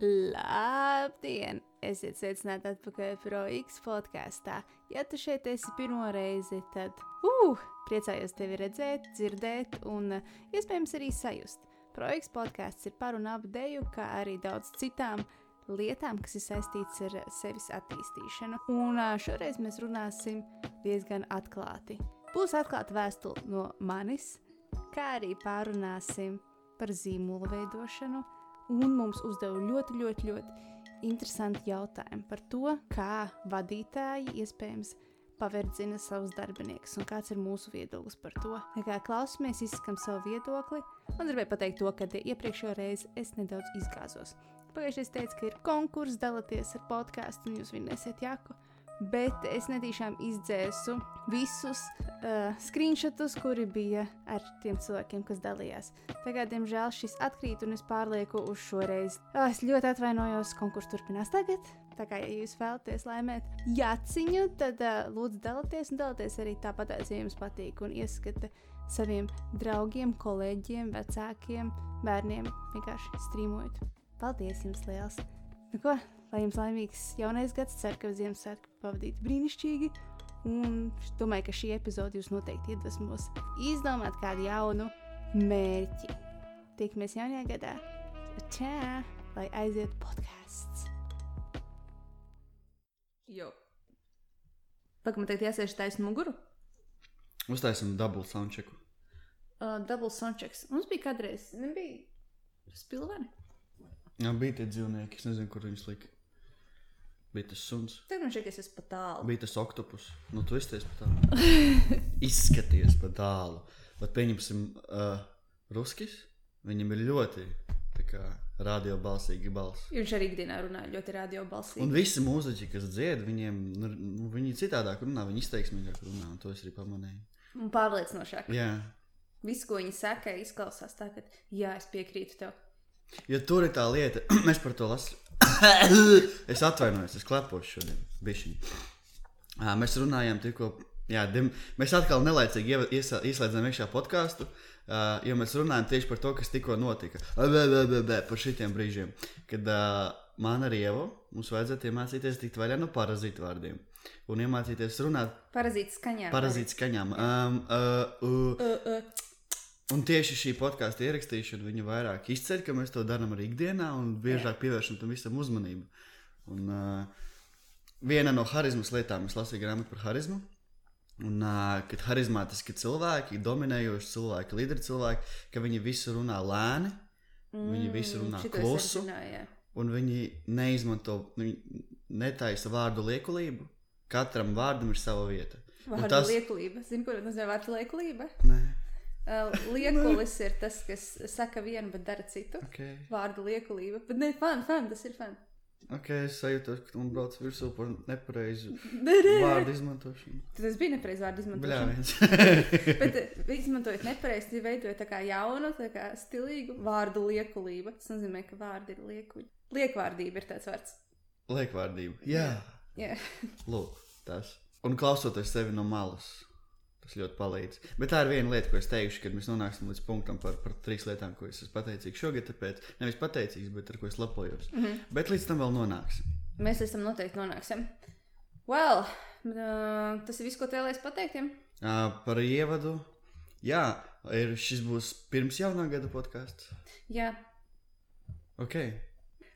Labdien! Esiet sveicināti atpakaļ Pro X podkāstā. Ja tu šeit esi pirmo reizi, tad uh, priecājos tevi redzēt, dzirdēt un uh, iespējams arī sajust. Pro X podkāsts ir par un ap deju, kā arī daudz citām lietām, kas ir saistītas ar sevis attīstīšanu. Un uh, šoreiz mēs runāsim diezgan atklāti. Būs atklāta vēstule no manis, kā arī pārunāsim par zīmolu veidošanu un mums uzdeva ļoti, ļoti, ļoti interesanti jautājumi par to, kā vadītāji iespējams paverdzina savus darbiniekus un kāds ir mūsu viedoklis par to. Kā klausāmies, izsakām savu viedokli, un gribēju pateikt to, ka iepriekšējo reizi es nedaudz izgāzos. Pagājušajā es teicu, ka ir konkurss, dalieties ar podkāstu, un jūs vinnēsiet jāku bet es netīšām izdzēsu visus uh, screenshotus, kuri bija ar tiem cilvēkiem, kas dalījās. Tagad, diemžēl, šis atkrīt un es pārlieku uz šo reizi. Oh, es ļoti atvainojos, konkurss turpinās tagad. Tā kā ja jūs vēlaties laimēt jāciņu, tad uh, lūdzu dalieties un dalieties arī tāpat, ja jums patīk un ieskata saviem draugiem, kolēģiem, vecākiem, bērniem vienkārši strīmojot. Paldies jums liels! Nu ko, lai jums laimīgs jaunais gads, ceru, ka Ziemassvētku pavadīt brīnišķīgi. Un es domāju, ka šī epizode jūs noteikti iedvesmos izdomāt kādu jaunu mērķi. Tiekamies jaunajā gadā. Čā, lai aiziet podkāsts. Jo. Pagaidām, man teikt, jāsēž taisnu muguru. Uztaisām dubult soundchecku. Uh, double soundchecks. Mums bija kādreiz, nebija spilveni. Jā, bija tie dzīvnieki, es nezinu, kur viņus lika. Bija tas suns. Tagad man šķiet, ka es esmu pat tālu. Bija tas oktopus. Nu, tu izties pa tālu. Izskaties pa tālu. Bet pieņemsim, uh, Ruskis. Viņam ir ļoti kā radio balsīgi balss. Viņš arī ikdienā runā ļoti radio balsī. Un visi mūziķi, kas dzied, viņiem nu, nu, viņi citādāk runā, viņi izteiksmīgāk runā. un To es arī pamanīju. Un pārliecinošāk. Jā. Viss, ko viņi saka, izklausās tā, ka jā, es piekrītu tev. Jo tur ir tā lieta, mēs par to lasām. es atvainojos, es klepošu šodien. Bišķiņ. Mēs runājām tikko. Jā, dim, mēs atkal nelaicīgi ieslēdzam iekšā podkāstu, uh, jo mēs runājam tieši par to, kas tikko notika. Bē, par šitiem brīžiem, kad uh, man ar Ievu mums vajadzētu iemācīties tikt vaļā no parazītu vārdiem un iemācīties runāt Parazīts skaņā. parazītu skaņām. Um, uh, uh, Uh, uh. Un tieši šī podkāstu ierakstīšana viņu vairāk izceļ, ka mēs to darām arī ikdienā un biežāk pievēršam tam visam uzmanību. Un, uh, viena no harizmas lietām, es lasīju grāmatu par harizmu. Un, uh, kad harizmātiski cilvēki, dominējoši cilvēki, līderi cilvēki, ka viņi visu runā lēni, mm, viņi visu runā es arī klusu, un viņi neizmanto, viņi netaisa vārdu liekulību. Katram vārdam ir sava vieta. Vārdu tas- liekulība. Zini, ko nozīmē vārdu liekulība? Nē, liekulis ir tas, kas saka vienu, bet dara citu. okay. Vārdu liekulība. Bet ne, fan, fan, tas ir fan. Ok, es sajūtu, ka man brauc virsū par nepareizu vārdu izmantošanu. Tas bija nepareizi vārdu izmantošana. Bet eh, izmantojot nepareizi, veidojot tā kā jaunu, tā kā stilīgu vārdu liekulību. Tas nozīmē, ka vārdi ir liekuļi. Liekvārdība ir tāds vārds. Liekvārdība. Jā, Jā. lūk, tas. Un klausoties sevi no malas, tas ļoti palīdz. Bet tā ir viena lieta, ko es teikšu, kad mēs nonāksim līdz punktam par, par trīs lietām, ko es esmu pateicīgs šogad. Tāpēc nevis pateicīgs, bet ar ko es lepojos. Mm -hmm. Bet līdz tam vēl nonāksim. Mēs esam noteikti nonāksim. Well, uh, tas ir viss, ko vēlēs pateikt. Ja? Uh, par ievadu. Jā, ir, šis būs pirms jaunā gada podkāsts. Jā. Ok.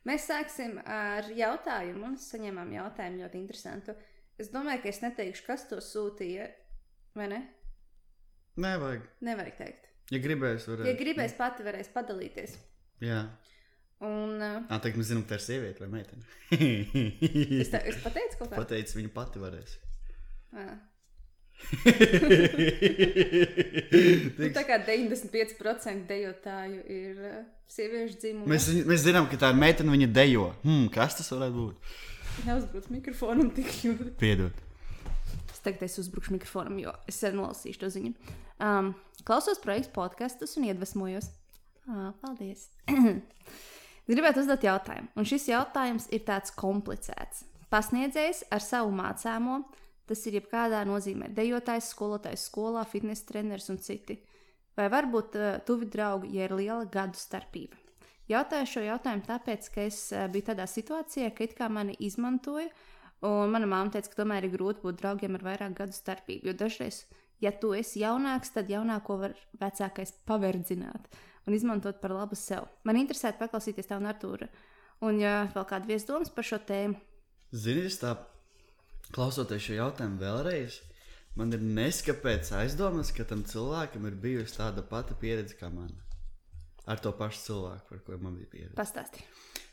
Mēs sāksim ar jautājumu. Mēs saņēmām jautājumu ļoti interesantu. Es domāju, ka es neteikšu, kas to sūtīja. Vai ne? Nevajag. Nevajag teikt. Ja gribēs, varētu. Ja gribēs, pati varēs padalīties. Jā. Un uh, tagad mēs zinām, ka tā ir sieviete vai meitene. es, te, es pateicu kaut ko Pateicis, viņa pati varēs. tādu. Nu, tā kā 95% dejotāju ir uh, sieviešu dzimuma. mēs, mēs zinām, ka tā ir meitene, viņa dejo. Hmm, kas tas varētu būt? neuzbrauc mikrofonam tik ļoti. Piedod. Tagad es uzbrukšu mikrofonam, jo es sen nolasīšu to ziņu. Um, klausos projektu podkastus un iedvesmojos. Ah, paldies! Gribētu uzdot jautājumu, un šis jautājums ir tāds komplicēts. Pasniedzējs ar savu mācāmo, tas ir jebkādā nozīmē dejotājs, skolotājs skolā, fitnes treneris un citi. Vai varbūt uh, tuvi draugi, ja ir liela gadu starpība? Jautāju šo jautājumu tāpēc, ka es uh, biju tādā situācijā, ka it kā mani izmantoja, un mana mamma teica, ka tomēr ir grūti būt draugiem ar vairāk gadu starpību. Jo dažreiz, ja tu esi jaunāks, tad jaunāko var vecākais paverdzināt un izmantot par labu sev. Man interesē paklausīties tev un Artūra. Un, ja vēl kāda viesdomas par šo tēmu, Zini, es tā klausoties šo jautājumu vēlreiz, man ir neskapēc aizdomas, ka tam cilvēkam ir bijusi tāda pati pieredze kā man. Ar to pašu cilvēku, par ko man bija pieredze. pastāsti.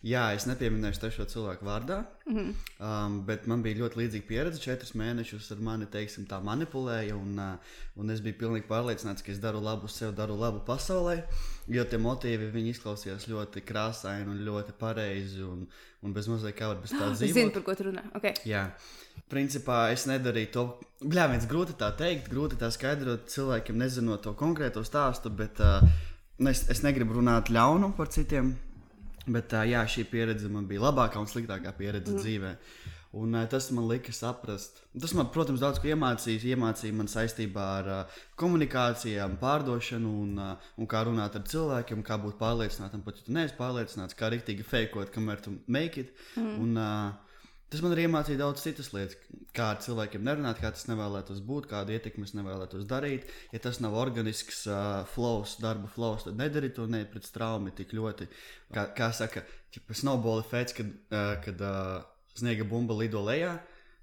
Jā, es nepieminēšu to šo cilvēku vārdā, mm -hmm. um, bet man bija ļoti līdzīga pieredze. Četrus mēnešus ar mani teiksim, tā manipulēja, un, uh, un es biju pilnīgi pārliecināts, ka es daru labu sev, daru labu pasaulē. Jo tie motīvi izklausījās ļoti krāsaini un ļoti pareizi, un, un bez mazliet kā var bez tā Es zinu, dzīvot. par ko tu runā. Okay. Jā, principā es nedarīju to. Jā, viens grūti tā teikt, grūti tā skaidrot cilvēkiem, nezinot to konkrēto stāstu, bet uh, es, es negribu runāt ļaunu par citiem. Bet uh, jā, šī pieredze man bija labākā un sliktākā pieredze mm. dzīvē. Un, tas man lika saprast, tas man, protams, daudz ko iemācīja. Iemācīja man saistībā ar uh, komunikācijām, pārdošanu un, uh, un kā runāt ar cilvēkiem, kā būt pārliecinātam, pat ja tu neesi pārliecināts, kā rīktīgi fejkot, kamēr tu make it. Mm. Un, uh, Tas man arī iemācīja daudz citas lietas, kā ar cilvēkiem nerunāt, kā tas nevēlētos būt, kādu ietekmi es nevēlētos darīt. Ja tas nav organisks uh, flows, darba flows, tad nedari to ne pret straumi tik ļoti. Kā, kā saka, ķipa, snowball efekts, kad, uh, kad uh, sniega bumba lido lejā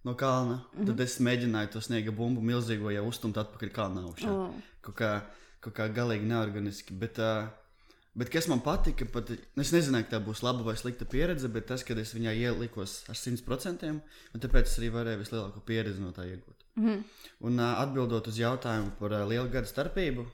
no kalna. Mm -hmm. Tad es mēģināju to sniega bumbu milzīgo jau uztumt atpakaļ kalnā. Kaut kā, kaut kā galīgi neorganiski. Bet, uh, Bet kas man patika, pat, es nezināju, ka tā būs laba vai slikta pieredze, bet tas, kad es viņā ielikos ar 100%, un tāpēc es arī varēju vislielāko pieredzi no tā iegūt. Mm -hmm. Un uh, atbildot uz jautājumu par uh, lielu gadu starpību,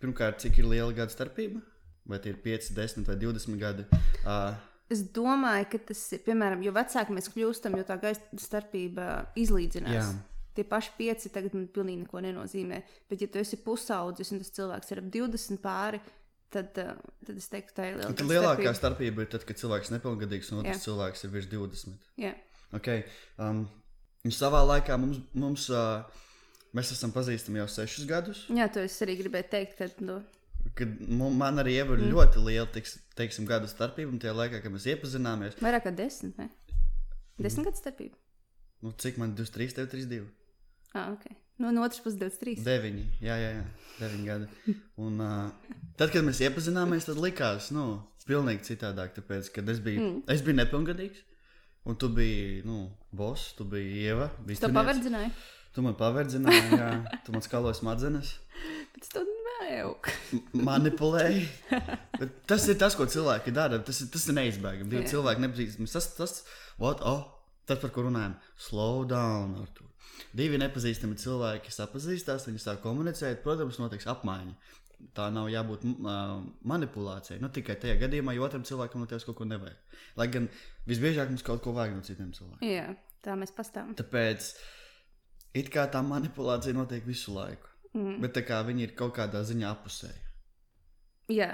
pirmkārt, cik ir liela gada starpība? Vai tie ir 5, 10 vai 20 gadi? Uh, Es domāju, ka tas ir, piemēram, jo vecāki mēs kļūstam, jo tā gaisa starpība izlīdzinās. Jā. Tie paši pieci tagad man pilnīgi neko nenozīmē. Bet, ja tu esi pusaudzis un tas cilvēks ir ap 20 pāri, tad, uh, tad es teiktu, tā ir liela tad lielākā starpība ir tad, kad cilvēks ir nepilngadīgs un otrs Jā. cilvēks ir virs 20. Jā, Okay. Um, savā laikā mums, mums uh, mēs esam pazīstami jau sešus gadus. Jā to es arī gribēju teikt, ka nu, Kad man arī ir mm. ļoti liela tiks, teiksim, gadu starpība, un tajā laikā, kad mēs iepazināmies, vairāk kā desmit. Ne? Desmit gadu starpība. nu, cik man 23, tev 32, Ah, okay. no, no otras puses 23. 9, jā, jā, jā 9 gadi. Un, uh, tad, kad mēs iepazināmies, tad likās, nu, pilnīgi citādāk, tāpēc, kad es biju, mm. es biju nepilngadīgs, un tu biji, nu, boss, tu biji ieva, To bistuniece. paverdzināju. Tu man paverdzināji, jā, tu man skaloji smadzenes. Bet es to nejauku. manipulēji. Bet tas ir tas, ko cilvēki dara. Tas ir, tas ir neizbēgami. Divi cilvēki nepazīstami. Tas, tas, what, oh, tas, par ko runājam, slow down. Artur. Divi nepazīstami cilvēki sapazīstās, viņi sāk komunicēt. Protams, notiks apmaiņa. Tā nav jābūt ā, manipulācijai. Nu, tikai tajā gadījumā, ja otram cilvēkam no tevis kaut ko nevajag. Lai gan visbiežāk mums kaut ko vajag no citiem cilvēkiem. Jā, tā mēs pastāvam. Tāpēc it kā tā manipulācija notiek visu laiku. Mm. Bet kā viņi ir kaut kādā ziņā apusēji. Jā,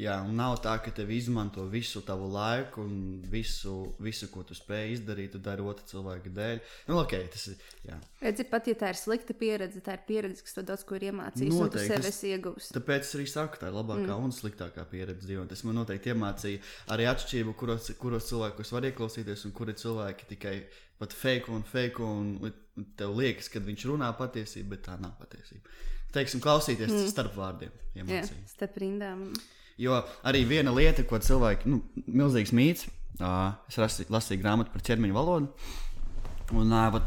Jā, un nav tā, ka tev izmanto visu tavu laiku un visu, visu ko tu spēj izdarīt, tu dari otru cilvēku dēļ. Nu, ok, tas ir. Jā. Redzi, pat ja tā ir slikta pieredze, tā ir pieredze, kas tev daudz ko ir iemācījusi. un Tu Noteikti. sev Es- esi ieguvis. Tāpēc es arī saku, tā ir labākā mm. un sliktākā pieredze dzīvē. Tas man noteikti iemācīja arī atšķirību, kuros, kuros cilvēkos var ieklausīties, un kuri cilvēki tikai pat fake un fake, un un tev liekas, ka viņš runā patiesību, bet tā nav patiesība. Teiksim, klausīties mm. starp vārdiem. Jā, Iemācīja. starp rindām. Jo arī viena lieta, ko cilvēki, nu, milzīgs mīts, uh, es lasīju, lasīju grāmatu par ķermeņa valodu. Un uh,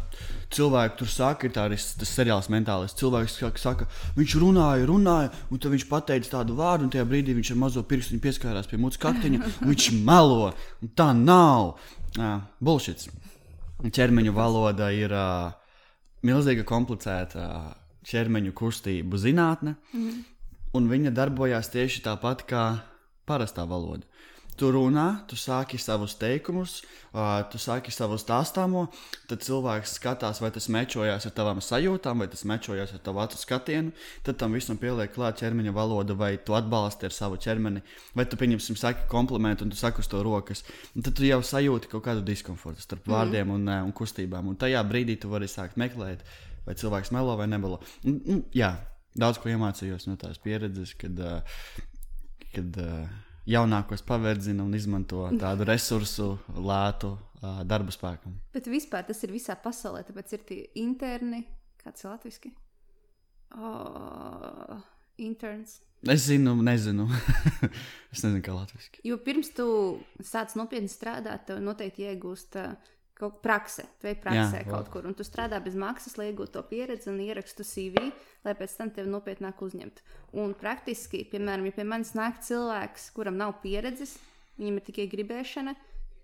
cilvēki tur saka, ir tāds tas seriāls mentālis. Cilvēks saka, viņš runāja, runāja, un tad viņš pateica tādu vārdu, un tajā brīdī viņš ar mazo pirkstu pieskārās pie mutes kakteņa, un viņš melo. Un tā nav. Uh, Bullshit. Ķermeņa valoda ir uh, milzīga, komplicēta uh, ķermeņa kustību zinātne un viņa darbojās tieši tāpat kā parastā valoda. Tu runā, tu sāki savus teikumus, tu sāki savu stāstāmo, tad cilvēks skatās, vai tas mečojās ar tavām sajūtām, vai tas mečojās ar tavu acu skatienu. Tad tam visam pieliek klāt ķermeņa valoda, vai tu atbalsti ar savu ķermeni, vai tu pieņemsim, saki komplimentu, un tu saki uz to rokas. Un tad tu jau sajūti kaut kādu diskomfortu starp vārdiem un, uh, un kustībām. Un tajā brīdī tu vari sākt meklēt, vai cilvēks melo vai nemelo. Un, un, jā, daudz ko iemācījos no tās pieredzes, kad, uh, kad uh, jaunākos paverdzina un izmanto tādu resursu lētu uh, darba spēkam. Bet vispār tas ir visā pasaulē, tāpēc ir tie interni, kāds ir latviešu. Oh, interns. Es zinu, nezinu. es nezinu, kā latviešu. Jo pirms tu sāc nopietni strādāt, tev noteikti iegūst uh, kaut kāda prakse, vai praksē Jā, kaut kur. Un tu strādā bez maksas, lai iegūtu to pieredzi un ierakstu CV, lai pēc tam tevi nopietnāk uzņemtu. Un praktiski, piemēram, ja pie manis nāk cilvēks, kuram nav pieredzes, viņam ir tikai gribēšana,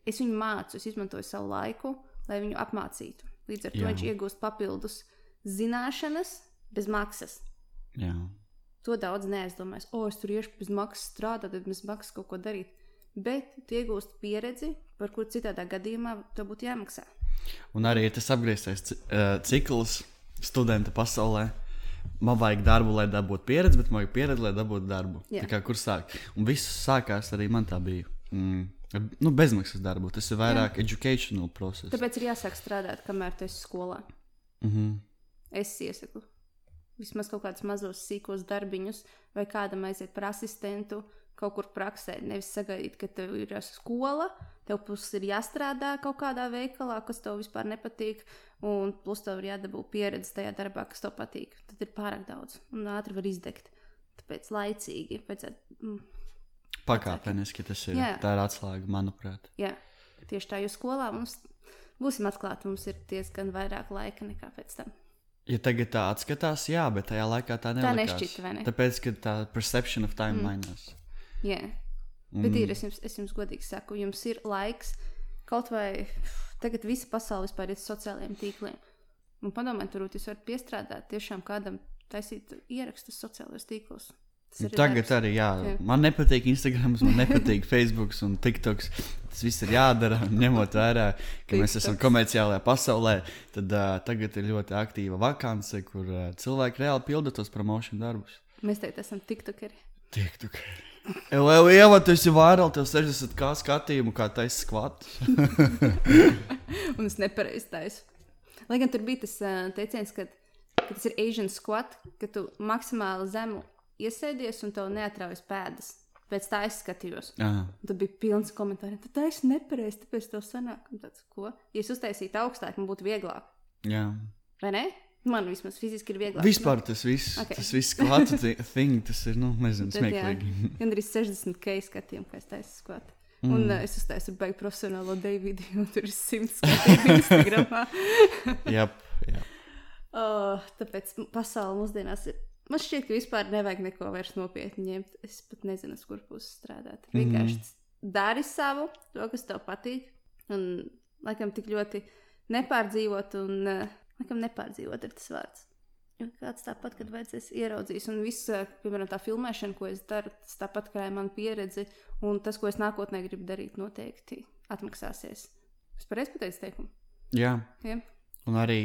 es viņu mācu, es izmantoju savu laiku, lai viņu apmācītu. Līdz ar to Jā. viņš iegūst papildus zināšanas bez maksas. Jā. To daudz neaizdomājas. O, es tur iešu bez maksas strādāt, tad bez maksas kaut ko darīt. Bet tu iegūsti pieredzi, par kuru citādā gadījumā tev būtu jāmaksā. Un arī ir tas apgrieztais ci- cikls studenta pasaulē. Man vajag darbu, lai dabūtu pieredzi, bet man vajag pieredzi, lai dabūtu darbu. Jā. Tā kā kur sākt? Un viss sākās arī man tā bija. Mm. Nu, bezmaksas darbu. Tas ir vairāk Jā. educational process. Tāpēc ir jāsāk strādāt, kamēr tu esi skolā. Mm -hmm. Es iesaku vismaz kaut kādus mazus, sīkos darbiņus, vai kādam aiziet par asistentu. Kaut kur praksē, nevis sagaidīt, ka tev ir skola, tev plus ir jāstrādā kaut kādā veikalā, kas tev vispār nepatīk, un plus tev ir jādabū pieredze tajā darbā, kas tev patīk. Tad ir pārāk daudz un ātri var izdegt. Tāpēc laicīgi vajadzētu mm, Pakāpeniski tas ir. Jā. Tā ir atslēga, manuprāt. Jā, tieši tā, jo skolā mums būsim atklāti, mums ir diezgan vairāk laika nekā pēc tam. Ja tagad tā atskatās, jā, bet tajā laikā tā nelikās. nešķita, vai ne? Tāpēc, ka tā perception of time mm. mainās. Jā, Un, bet ir, es jums, es jums godīgi saku, jums ir laiks kaut vai tagad visa pasaule vispār ir sociālajiem tīkliem. Un padomājiet, varbūt jūs varat piestrādāt tiešām kādam taisīt ierakstus sociālajos tīklos. Ir Tagad darbs. arī, jā, Jā. man nepatīk Instagram, man nepatīk Facebook un TikToks. Tas viss ir jādara, ņemot vērā, ka mēs esam komerciālajā pasaulē. Tad uh, tagad ir ļoti aktīva vakance, kur uh, cilvēki reāli pilda tos promotion darbus. Mēs tagad esam tiktokeri. TikTok. Jau jau tu esi vairāk, tev 60 kā skatījumu, kā taisa skvats. Un es nepareizi taisu. Lai gan tur bija tas uh, teiciens, ka, ka tas ir Asian squat, ka tu maksimāli zemu iesēdies un tev neatraujas pēdas. Pēc tā es skatījos. Tad bija pilns komentāri. Tad tā es nepareizi, tāpēc tev sanāk. Un Tāds, ko? Ja es uztaisītu augstāk, man būtu vieglāk. jā. Vai ne? Man vismaz fiziski ir vieglāk. Vispār tas viss, Ok. okay. tas viss skvats, thing, tas ir, nu, nezinu, Tad, smieklīgi. Gan arī 60 kei skatījumi, kā es taisu skvatu. Mm. Un uh, es uztaisu baigi profesionālo Davidu, un tur ir 100 skatījumu Instagramā. jā, jā. Oh, tāpēc pasaule mūsdienās ir. Man šķiet, ka vispār nevajag neko vairs nopietni ņemt. Es pat nezinu, kur puses strādāt. Vienkārši mm. dari savu, to, kas tev patīk. Un, laikam, tik ļoti nepārdzīvot, un, uh, laikam, nepārdzīvot ir tas vārds. Kāds tāpat, kad vajadzēs ieraudzīs, un viss, uh, piemēram, tā filmēšana, ko es daru, tas tāpat kā ir mana pieredze, un tas, ko es nākotnē gribu darīt, noteikti atmaksāsies. Es pareizi pateicu teikumu. jā. Ja? Un arī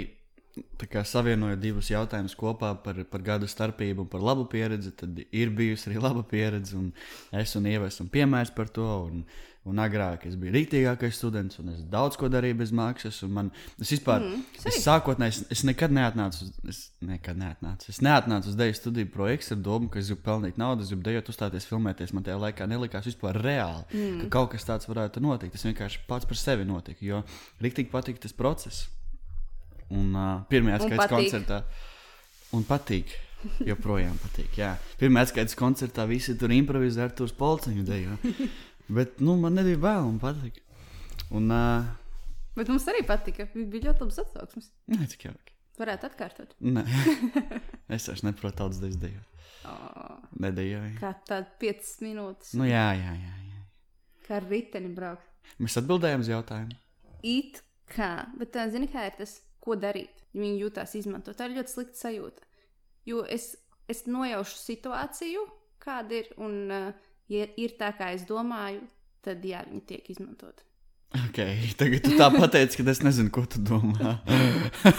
savienojot divus jautājumus kopā par, par gadu starpību un par labu pieredzi, tad ir bijusi arī laba pieredze. un Es un Ieva esam piemērs par to. Un, un agrāk es biju rītīgākais students, un es daudz ko darīju bez maksas. un Man, es vispār, Mm, es sākotnēji, es, es nekad neatnācu es nekad neatnācu. Es neatnācu uz dēļu studiju projektu ar domu, ka es gribu pelnīt naudu, es gribu dejot, uzstāties, filmēties. Man tajā laikā nelikās vispār reāli, mm. ka kaut kas tāds varētu notikt. Tas vienkārši pats par sevi notika, jo rīktīgi patika tas process. Un uh, atskaites patīk. koncertā. Un patīk. Joprojām patīk. Jā. Pirmā atskaites koncertā visi tur improvizē ar tos polciņu dejo. Bet, nu, man nebija bail, man patīk. Un, uh, Bet mums arī patika. Bija ļoti labs atsauksmes. nē, cik jauki. Varētu atkārtot. Nē, es vairs neprotu tautas dejas dejo. Oh, Nedejoju. kā tāda 5 minūtes. Nu, jā, jā, jā, jā. Kā ar riteni braukt. Mēs atbildējām uz jautājumu. It kā. Bet tā, zini, kā ir tas, ko darīt. Viņi jūtās izmantot. Tā ir ļoti slikta sajūta. Jo es, es nojaušu situāciju, kāda ir. Un, uh, ja ir tā, kā es domāju, tad jā, viņi tiek izmantot. Okay, tagad tu tā pateici, ka es nezinu, ko tu domā.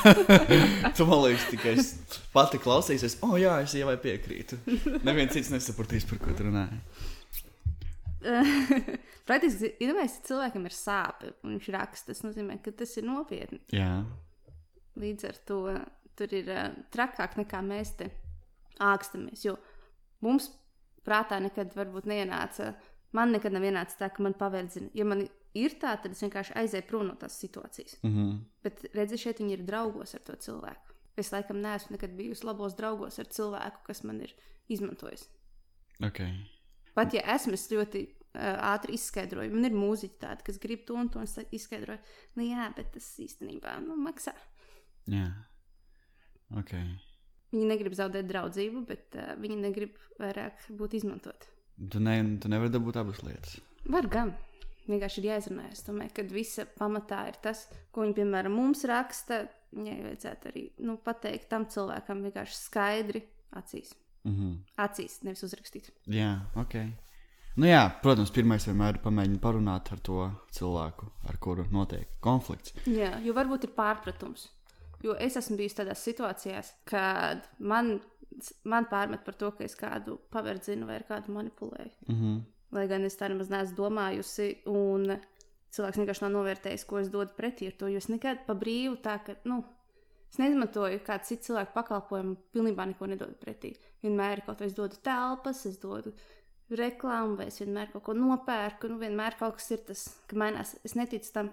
tu man liekas, tikai es pati klausīsies. O, oh, jā, es jau piekrītu. Neviens cits nesapratīs, par ko tu runāji. Praktiski, iedomājieties, ja cilvēkam ir sāpes, un viņš raksta, tas nozīmē, ka tas ir nopietni. Jā, Līdz ar to tur ir uh, trakāk nekā mēs te ākstamies. Jo mums prātā nekad varbūt neienāca Man nekad nav ienācis tā, ka man paverdzina. Ja man ir tā, tad es vienkārši aizēju prom no tās situācijas. Mm -hmm. Bet redziet, šeit viņi ir draugos ar to cilvēku. Es laikam neesmu nekad bijusi labos draugos ar cilvēku, kas man ir izmantojis. okay. Pat ja esmu, es ļoti uh, ātri izskaidroju. Man ir mūziķi tādi, kas grib to un to izskaidroju. Nu, jā, bet tas īstenībā nu, maksā. Jā. Okay. Viņi negrib zaudēt draudzību, bet uh, viņi negrib vairāk būt izmantoti. Tu, ne, tu nevari dabūt abas lietas. Var gan. Vienkārši ir jāizrunājas. Es domāju, ka visa pamatā ir tas, ko viņi, piemēram, mums raksta. Viņai vajadzētu arī nu, pateikt tam cilvēkam vienkārši skaidri acīs. Mm -hmm. Acīs, nevis uzrakstīt. Jā, ok. Nu jā, protams, pirmais vienmēr ir pamēģināt parunāt ar to cilvēku, ar kuru notiek konflikts. Jā, jo varbūt ir pārpratums. Jo es esmu bijis tādās situācijās, kad man, man pārmet par to, ka es kādu paverdzinu vai kādu manipulēju. Mm -hmm. Lai gan es tā nemaz neesmu domājusi, un cilvēks vienkārši nav novērtējis, ko es dodu pretī ar to. Jo es nekad pa brīvu tā, ka, nu, es neizmantoju kādu citu cilvēku pakalpojumu, pilnībā neko nedodu pretī. Vienmēr kaut ko es dodu telpas, es dodu reklāmu, vai es vienmēr kaut ko nopērku. Nu, vienmēr kaut kas ir tas, ka mainās. Es neticu tam,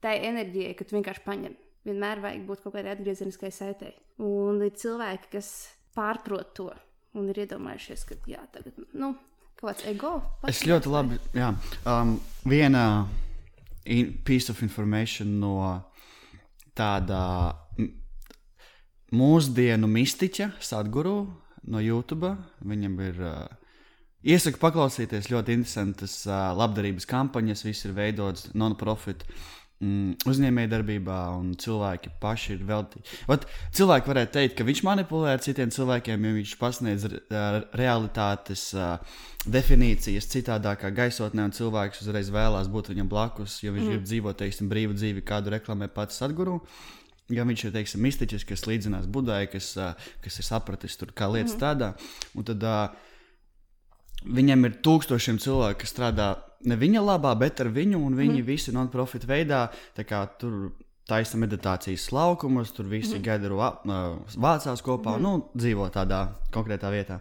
tai enerģijai, ka tu vienkārši paņem. Vienmēr vajag būt kaut kādai atgriezeniskai saitei. Un ir cilvēki, kas pārprot to un ir iedomājušies, ka jā, tagad, nu, kaut kāds ego. Es ļoti labi. Jā, um, viena in, piece of information no tāda mūsdienu mistiķa, Sadguru no YouTube. Viņam ir. Uh, Iesaku paklausīties ļoti interesantas uh, labdarības kampaņas, viss ir veidots non-profit mm, uzņēmējdarbībā, un cilvēki paši ir veltīti. Vat, cilvēki varētu teikt, ka viņš manipulē ar citiem cilvēkiem, jo viņš pasniedz realitātes uh, definīcijas citādākā gaisotnē, un cilvēks uzreiz vēlās būt viņam blakus, jo viņš mm. grib dzīvot, teiksim, brīvu dzīvi, kādu reklamē pats atguru. Ja viņš ir teiksim, mistiķis, kas līdzinās budai, kas, uh, kas ir sapratis, tur, kā lietas mm. strādā, tad uh, viņam ir tūkstošiem cilvēku, kas strādā ne viņa labā, bet ar viņu, un viņi mm. visi non-profit veidā tā tur. Taisa meditācijas laukumus, tur visi mm. gaidu uh, vācās kopā mm. un nu, dzīvo tādā konkrētā vietā.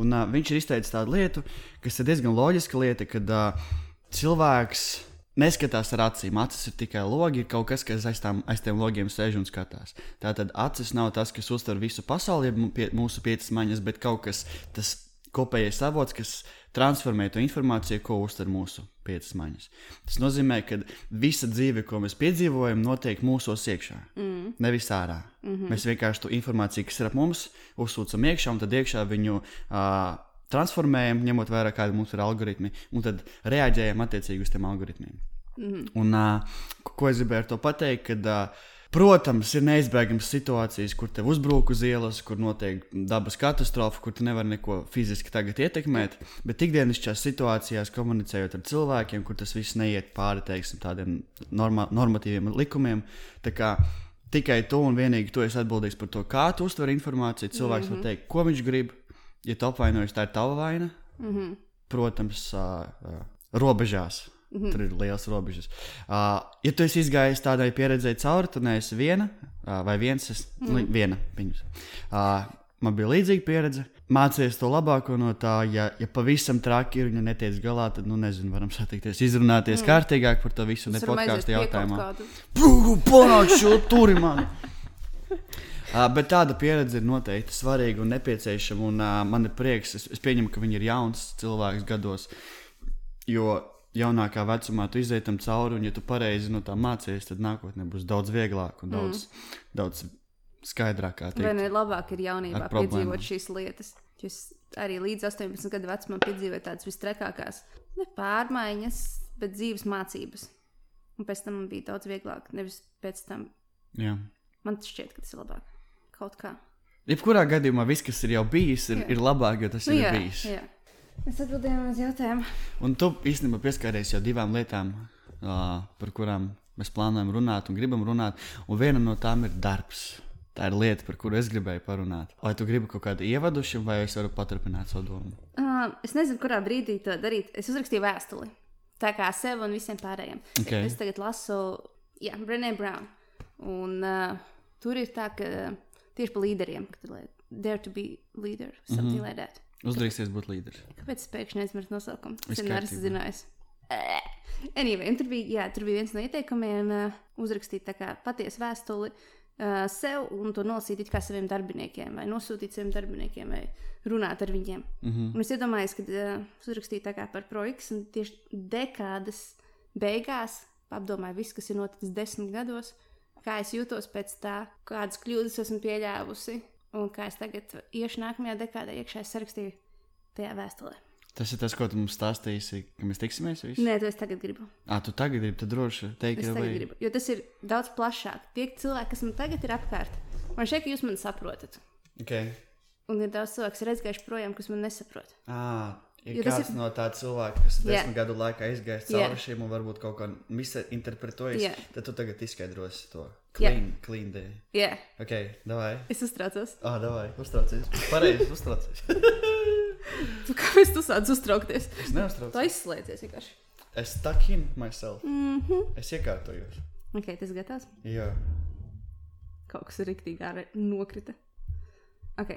Un, uh, viņš ir izteicis tādu lietu, kas ir diezgan loģiska lieta, kad uh, cilvēks neskatās ar acīm. Acis ir tikai logi, ir kaut kas, kas aiz, tām, aiz tiem logiem sēž un skatās. Tātad acis nav tas, kas uztver visu pasauli, mūsu piecas maņas, bet kaut kas tas kopējais avots, kas transformē to informāciju, ko uztver mūsu piecas maņas. Tas nozīmē, ka visa dzīve, ko mēs piedzīvojam, notiek mūsos iekšā, mm. nevis ārā. Mm -hmm. Mēs vienkārši to informāciju, kas ir ap mums, uzsūcam iekšā, un tad iekšā viņu uh, transformējam, ņemot vērā, kādi mums ir algoritmi, un tad reaģējam attiecīgi uz tiem algoritmiem. Mm -hmm. Un, uh, ko es gribēju ar to pateikt? Kad, uh, Protams, ir neizbēgamas situācijas, kur te uzbrūk uz ielas, kur notiek dabas katastrofa, kur tu nevari neko fiziski tagad ietekmēt. Bet ikdienišķās situācijās, komunicējot ar cilvēkiem, kur tas viss neiet pāri teiksim, tādiem norma normatīviem likumiem, tā kā tikai tu un vienīgi tu esi atbildīgs par to, kā tu uztver informāciju. Cilvēks mm -hmm. var teikt, ko viņš grib. Ja tu apvainojies, tā ir tava vaina. Mm -hmm. Protams, uh, uh, robežās. Mm -hmm. Tur ir liels robežas. Uh, ja tu esi izgājis tādai pieredzēji cauri, tad neesi viena uh, vai viens. Es, mm -hmm. viena viņus. Uh, man bija līdzīga pieredze. Mācīties to labāko no tā, ja, ja pavisam traki ir un ja netiek galā, tad, nu, nezinu, varam satikties, izrunāties mm. kārtīgāk par to visu, ne podkāstu jautājumā. Panāc šo turi man! Uh, bet tāda pieredze ir noteikti svarīga un nepieciešama. Un, uh, man ir prieks, es, es pieņemu, ka viņi ir jauns cilvēks gados. Jo jaunākā vecumā tu iziet tam cauri, un, ja tu pareizi no tā mācīsies, tad nākotnē būs daudz vieglāk un daudz, mm. daudz skaidrāk. Vai ne labāk ir jaunībā piedzīvot šīs lietas? Jūs arī līdz 18 gadu vecumam piedzīvojat tādas vistrekākās ne pārmaiņas, bet dzīves mācības. Un pēc tam man bija daudz vieglāk. Nevis pēc tam. Jā. Man šķiet, ka tas ir labāk. Kaut kā. Jebkurā gadījumā viss, kas ir jau bijis, ir, jā. ir labāk, jo tas nu, jā, ir bijis. Jā. Es atbildēju uz jautājumu. Un tu īstenībā pieskāries jau divām lietām, uh, par kurām mēs plānojam runāt un gribam runāt. Un viena no tām ir darbs. Tā ir lieta, par kuru es gribēju parunāt. Vai tu gribi kaut kādu ievadušu, vai es varu paturpināt savu domu? Uh, es nezinu, kurā brīdī to darīt. Es uzrakstīju vēstuli. Tā kā sev un visiem pārējiem. Okay. Es tagad lasu, Jā, Brené Brown. Un uh, tur ir tā, ka tieši par līderiem, ka dare to be leader, something mm -hmm. like that. Uzdrīksties būt līderis. Kāpēc es pēkšņi aizmirsu nosaukumu? Es neesmu kārtībā. zinājis. Anyway, un tur bija, jā, tur bija viens no ieteikumiem uh, uzrakstīt patiesu vēstuli uh, sev un to nolasīt it kā saviem darbiniekiem, vai nosūtīt saviem darbiniekiem, vai runāt ar viņiem. Mm -hmm. Un es iedomājos, ka uh, uzrakstīju par projektu, un tieši dekādas beigās apdomāju visu, kas ir noticis desmit gados, kā es jūtos pēc tā, kādas kļūdas esmu pieļāvusi, un kā es tagad iešu nākamajā dekādē iekšā es sarakstīju tajā vēstulē. Tas ir tas, ko tu mums stāstīsi, ka mēs tiksimies visi. Nē, to es tagad gribu. Ah, tu tagad gribi, tad droši teikt, Es ka tagad gribu. Jo tas ir daudz plašāk. Tie cilvēki, kas man tagad ir apkārt, man šķiet, ka jūs mani saprotat. Okay. Un ir daudz cilvēku, kas ir aizgājuši projām, kas man nesaprot. Ah, ir Jo kāds ir- no tāda cilvēka, kas Jā. desmit gadu laikā aizgājis Jā. cauri šiem un varbūt kaut kā misinterpretojis. Jā. Tad tu tagad izskaidrosi to Clean, clean day. Jā, Ok, davai. es uztraucos. Ah, davai, uztraucies. Pareizi, uztraucies. Tu kāpēc tu sāc uztraukties? Es neuztraucos. Tu aizslēdzies vienkārši. Es stuck in myself. Mm -hmm. Es iekārtojos. Ok, tas gatavs. Jā. Kaut kas ir rīktīgi ārā nokrita. Ok,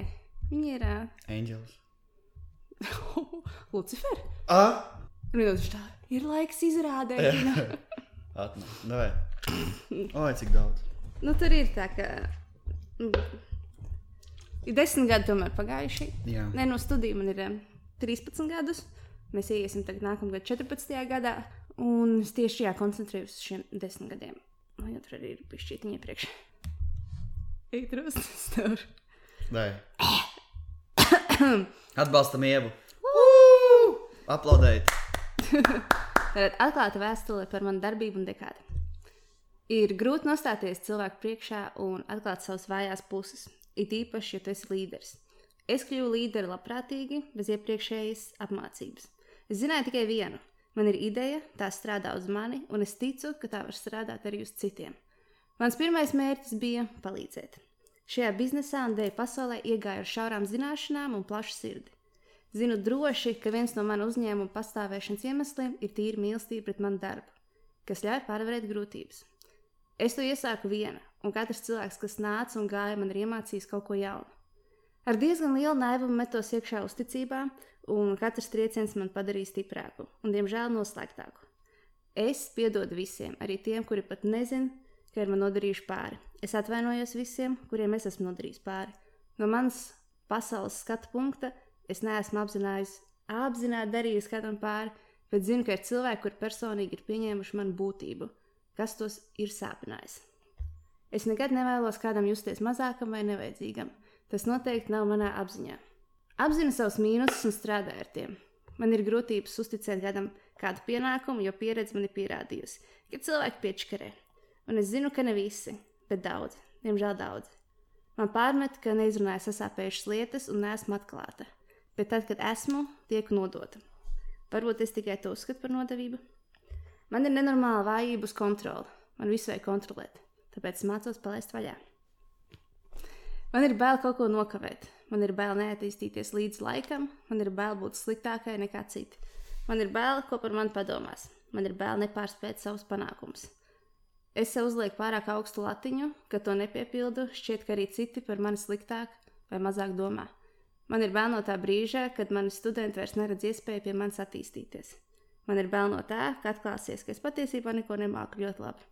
viņi ir. Uh... Angels. Lucifer. Ah! Minūtes tā. Ir laiks izrādēt. Atnāk, davai. Oi, cik daudz. Nu, tur ir tā, ka. mm, Ir desmit gadi tomēr pagājuši. Jā. Nē, no studiju man ir em, 13 gadus. Mēs iesim tagad nākamgad 14. gadā. Un es tieši jā, koncentrējos uz šiem desmit gadiem. Man jau tur arī ir bijis šķiet iepriekš. Eitros, stāv. Davai. Atbalstam ievu. Aplaudējiet. Tātad atklāta vēstule par manu darbību un dekādi. Ir grūti nostāties cilvēku priekšā un atklāt savas vājās puses, it īpaši, ja tu esi līderis. Es kļuvu līderi labprātīgi, bez iepriekšējas apmācības. Es zināju tikai vienu. Man ir ideja, tā strādā uz mani, un es ticu, ka tā var strādāt arī uz citiem. Mans pirmais mērķis bija palīdzēt. Šajā biznesā un dēļ pasaulē iegāju ar šaurām zināšanām un plašu sirdi. Zinu droši, ka viens no manu uzņēmumu pastāvēšanas iemesliem ir tīra mīlestība pret manu darbu, kas ļauj pārvarēt grūtības. Es to iesāku viena, un katrs cilvēks, kas nāca un gāja, man ir iemācījis kaut ko jaunu. Ar diezgan lielu naivumu metos iekšā uzticībā, un katrs trieciens man padarīja stiprāku un, diemžēl, noslēgtāku. Es piedodu visiem, arī tiem, kuri pat nezina, ka ir man nodarījuši pāri. Es atvainojos visiem, kuriem es esmu nodarījis pāri. No manas pasaules skatu punkta es neesmu apzinājis, apzināti darījis kādam pāri, bet zinu, ka ir cilvēki, kuri personīgi ir pieņēmuši manu būtību, kas tos ir sāpinājis. Es nekad nevēlos kādam justies mazākam vai nevajadzīgam. Tas noteikti nav manā apziņā. Apzinu savus mīnusus un strādāju ar tiem. Man ir grūtības uzticēt kādam kādu pienākumu, jo pieredze man ir pierādījusi, ka cilvēki piečkarē. Un es zinu, ka ne visi, bet daudzi, diemžēl daudzi. Man pārmet, ka neizrunāju sasāpējušas lietas un neesmu atklāta, bet tad, kad esmu, tiek nodota. Varbūt es tikai to uzskatu par nodevību. Man ir nenormāla vājība uz kontroli. Man visu vajag kontrolēt, tāpēc mācos palaist vaļā. Man ir bail kaut ko nokavēt, man ir bail neattīstīties līdz laikam, man ir bail būt sliktākai nekā citi. Man ir bail, ko par mani padomās, man ir bail nepārspēt savus panākumus. Es sev uzlieku pārāk augstu latiņu, ka to nepiepildu, šķiet, ka arī citi par mani sliktāk vai mazāk domā. Man ir bail no tā brīža, kad mani studenti vairs neredz iespēju pie manis attīstīties. Man ir bail no tā, ka atklāsies, ka es patiesībā neko nemāku ļoti labi.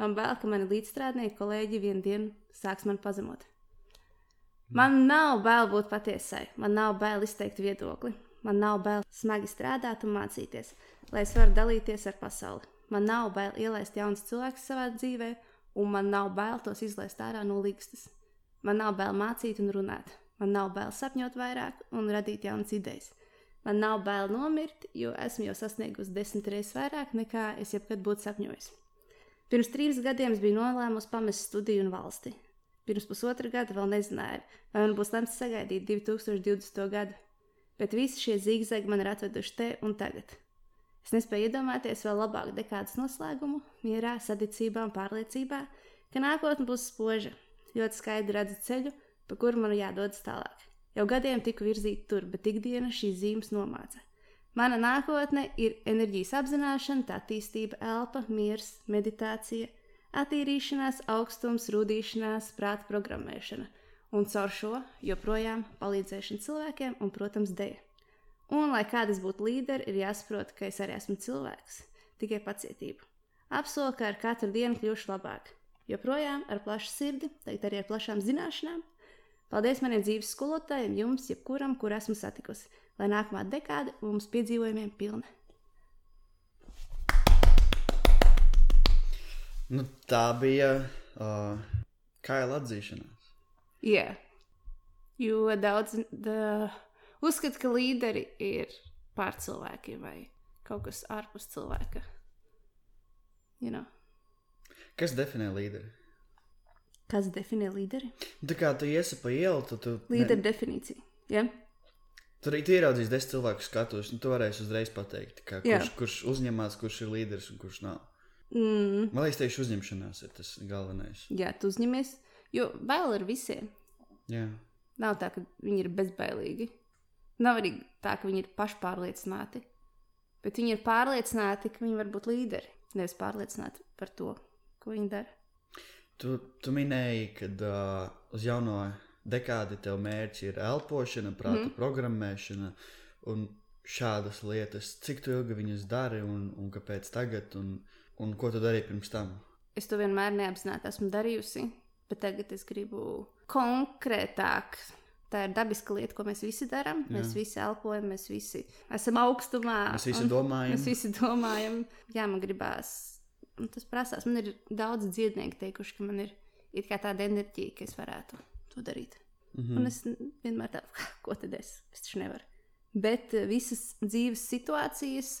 Man bail, ka mani līdzstrādnieki, kolēģi vienu dienu sāks man pazemot. Man nav bail būt patiesai, man nav bail izteikt viedokli, man nav bail smagi strādāt un mācīties, lai es varu dalīties ar pasauli. Man nav bail ielaist jaunus cilvēkus savā dzīvē, un man nav bail tos izlaist ārā no līgstas. Man nav bail mācīt un runāt, man nav bail sapņot vairāk un radīt jaunas idejas. Man nav bail nomirt, jo esmu jau sasniegusi desmit reizes vairāk nekā es jebkad būtu sapņojis. Pirms trīs gadiem biju nolēmusi pamest studiju un valsti. Pirms pusotra gada vēl nezināju, vai man būs lemts sagaidīt 2020. gadu. Bet visi šie zigzagi man ir atveduši te un tagad. Es nespēju iedomāties vēl labāku dekādas noslēgumu, mierā, sadicībā un pārliecībā, ka nākotne būs spoža. Ļoti skaidri redzu ceļu, pa kuru man jādodas tālāk. Jau gadiem tiku virzīta tur, bet ikdiena šīs zīmes nomāca. Mana nākotne ir enerģijas apzināšana, attīstība, elpa, miers, meditācija, attīrīšanās, augstums, rudīšanās, prāta programmēšana un caur šo joprojām palīdzēšana cilvēkiem un, protams, dēļ. Un, lai kādas būtu līderi, ir jāsaprot, ka es arī esmu cilvēks, tikai pacietību. Apsolu, ka ar katru dienu kļūšu labāk. Joprojām ar plašu sirdi, teikt arī ar plašām zināšanām. Paldies maniem dzīves skolotājiem, jums, jebkuram, kur esmu satikusi, lai nākamā dekāde mums piedzīvojumiem pilna. Nu, tā bija uh, kaila atzīšanās. Jā, yeah. jo daudz da, uzskata, ka līderi ir pār cilvēkiem vai kaut kas ārpus cilvēka. You know. Kas definē līderi? Kas definē līderi? Tā kā tu iesi pa ielu, tad tu. Līdera ne... definīcija. Ja? Tur arī ieraudzīs desmit cilvēku skatus, un tu varēsi uzreiz pateikt, ka, Jā. kurš, kurš uzņemās, kurš ir līderis un kurš nav. Mm, Man liekas, tieši uzņemšanās ir tas galvenais. jā, tu uzņemies, jo bail ir visiem. Jā. Nav tā, ka viņi ir bezbailīgi. Nav arī tā, ka viņi ir pašpārliecināti. Bet viņi ir pārliecināti, ka viņi var būt līderi. Nevis pārliecināti par to, ko viņi dara. Tu, tu minēji, ka uh, uz jauno dekādi tev mērķi ir elpošana, prāta mm. programmēšana un šādas lietas. Cik tu ilgi viņas dari un, un kāpēc tagad, un, un ko tu darīji pirms tam? Es to vienmēr neapzināti esmu darījusi, bet tagad es gribu konkrētāk. Tā ir dabiska lieta, ko mēs visi darām. Mēs visi elpojam, mēs visi esam augstumā. Mēs visi domājam. Mēs visi domājam, jā, man gribās. Tas prasās. Man ir daudz dziednieku teikuši, ka man ir, tāda enerģija, ka es varētu to darīt. Mm Mm. Un es vienmēr tādu, ko tad es? Es taču nevaru. Bet eh, visas dzīves situācijas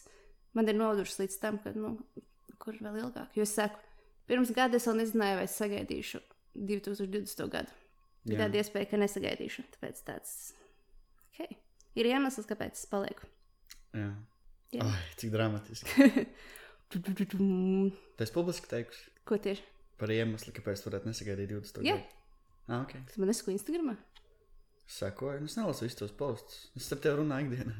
man ir nodušas līdz tam, ka, nu, kur vēl ilgāk. Jo es saku, pirms gada es vēl nezināju, vai es sagaidīšu 2020. gadu. Bija tāda iespēja, ka nesagaidīšu. Tāpēc tāds okay. ir iemesls, kāpēc es palieku. Jā. Jā. Ai, cik dramatiski. Ko Tas publiski teikusi tieši? par iemeslu, kāpēc varētu nesagaidīt 20. Jā. Ah, okay. Tas man nesaku Instagramā. Sekoju, nu, es nelasu visus tos postus. Es ar tevi runāju ikdienā.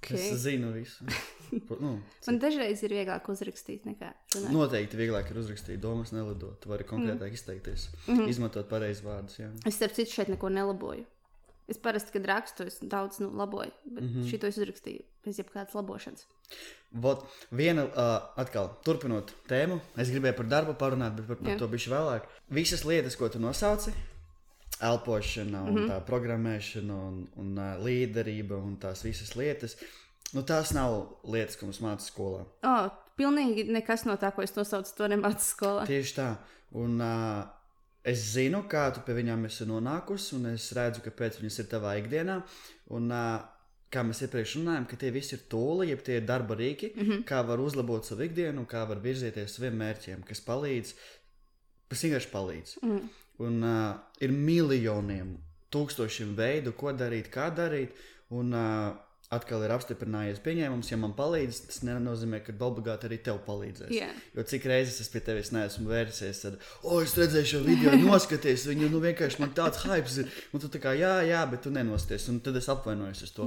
Okay. Es zinu visu. nu, Man dažreiz ir vieglāk uzrakstīt nekā runāt. Noteikti vieglāk ir uzrakstīt domas, nelidot. Tu vari konkrētāk izteikties, Mhm. mm. izmantot pareizus vārdus. Jā. Es starp citu šeit neko nelaboju. Es parasti, kad rakstu, es daudz nu, laboju, bet mm. -hmm. šito es uzrakstīju bez jebkādas labošanas. Vot, viena, uh, atkal, turpinot tēmu, es gribēju par darbu parunāt, bet par, par Jā. to bišķi vēlāk. Visas lietas, ko tu nosauci, elpošana, un mm -hmm. tā programmēšana, un, un uh, līderība, un tās visas lietas, nu, tās nav lietas, ko mums mācīja skolā. O, pilnīgi nekas no tā, ko es nosaucu, to nemācu skolā. Tieši tā. Un, uh, es zinu, kā tu pie viņām esi nonākusi, un es redzu, kāpēc viņas ir tavā ikdienā. Un, kā mēs iepriekš runājām, ka tie visi ir tūli, jeb tie ir darba rīki, mm -hmm. kā var uzlabot savu ikdienu, kā var virzieties saviem mērķiem, kas palīdz, kas vienkārši palīdz. Mm. Un uh, ir miljoniem, tūkstošiem veidu, ko darīt, kā darīt. Un, uh, Atkal ir apstiprinājies pieņēmums, ja man palīdz, tas nenozīmē, ka obligāti arī tev palīdzēs. Jā. Jo cik reizes es pie tevis neesmu vērsies, tad, o, es redzēju šo video, noskaties, viņu nu, vienkārši man tāds hype ir. Un tu tā kā, jā, jā, bet tu nenosties. Un tad es apvainojos uz to.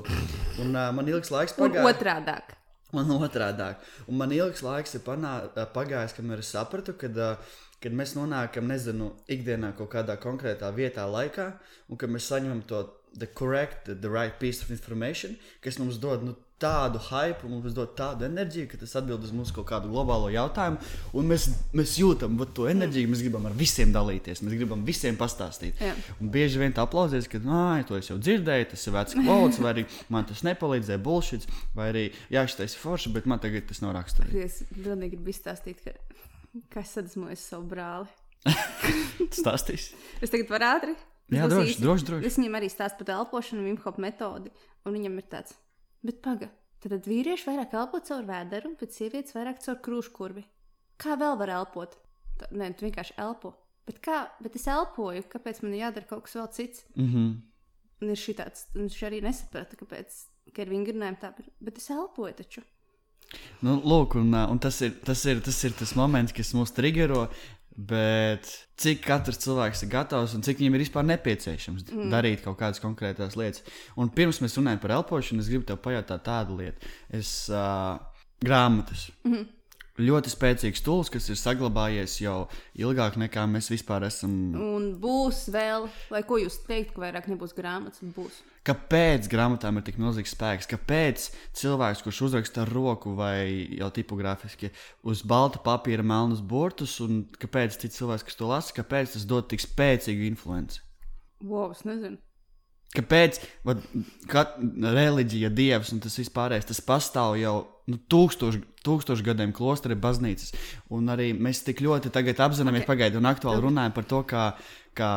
Un uh, man ilgs laiks Un pagāja. otrādāk. Man otrādi. Un man ilgs laiks ir panā, pagājis, kamēr es sapratu, ka, uh, kad mēs nonākam, nezinu, ikdienā kaut kādā konkrētā vietā, laikā, un kad mēs saņemam to the correct, the, right piece of information, kas mums dod nu, tādu hype, mums dod tādu enerģiju, ka tas atbild uz mūsu kaut kādu globālo jautājumu, un mēs, mēs jūtam vat, to enerģiju, mēs gribam ar visiem dalīties, mēs gribam visiem pastāstīt. Jā. Un bieži vien tā aplausies, ka, ah, to es jau dzirdēju, tas ir vecs kvots, vai arī man tas nepalīdzēja, bullshit, vai arī, jā, šis ir forši, bet man tagad tas nav raksturīgi. Es pilnīgi gribu izstāstīt, ka, ka es sadusmoju savu brāli. Stāstīs. Es tagad varu ātri. Jā, droši, droši, droši. Es viņam arī stāstu par elpošanu, Vimhop metodi. Un viņam ir tāds, bet paga, tad, tad vīrieši vairāk elpo caur vēderu, bet sievietes vairāk caur krūškurvi. Kā vēl var elpot? Tā, nē, tu vienkārši elpo. Bet kā, bet es elpoju, kāpēc man ir jādara kaut kas vēl cits? Mm -hmm. Un ir šī tāds, un viņš arī nesaprata, kāpēc, ka ar vingrinājumiem tā, bet, es elpoju taču. nu, lūk, un, un tas, ir, tas, ir, tas ir tas moments, kas mūs triggero. Bet cik katrs cilvēks ir gatavs un cik viņam ir vispār nepieciešams mm. darīt kaut kādas konkrētas lietas. Un pirms mēs runājam par elpošanu, es gribu te pajautāt tādu lietu. Es uh, grāmatas. Mm -hmm. Ļoti spēcīgs tools, kas ir saglabājies jau ilgāk nekā mēs vispār esam. Un būs vēl, lai ko jūs teiktu, ka vairāk nebūs grāmatas, būs. Kāpēc grāmatām ir tik milzīgs spēks? Kāpēc cilvēks, kurš uzraksta ar roku vai jau tipogrāfiski uz balta papīra melnus burtus, un kāpēc cits cilvēks, kas to lasa, kāpēc tas dod tik spēcīgu influenci? Wow, es nezinu. Kāpēc reliģija, dievs un tas vispārējais, tas pastāv jau nu, tūkstošu, tūkstošu gadiem klostra, baznīcas. Un arī mēs tik ļoti apzināmies, okay. pagaidu un aktuāli runājam par to, kā, kā,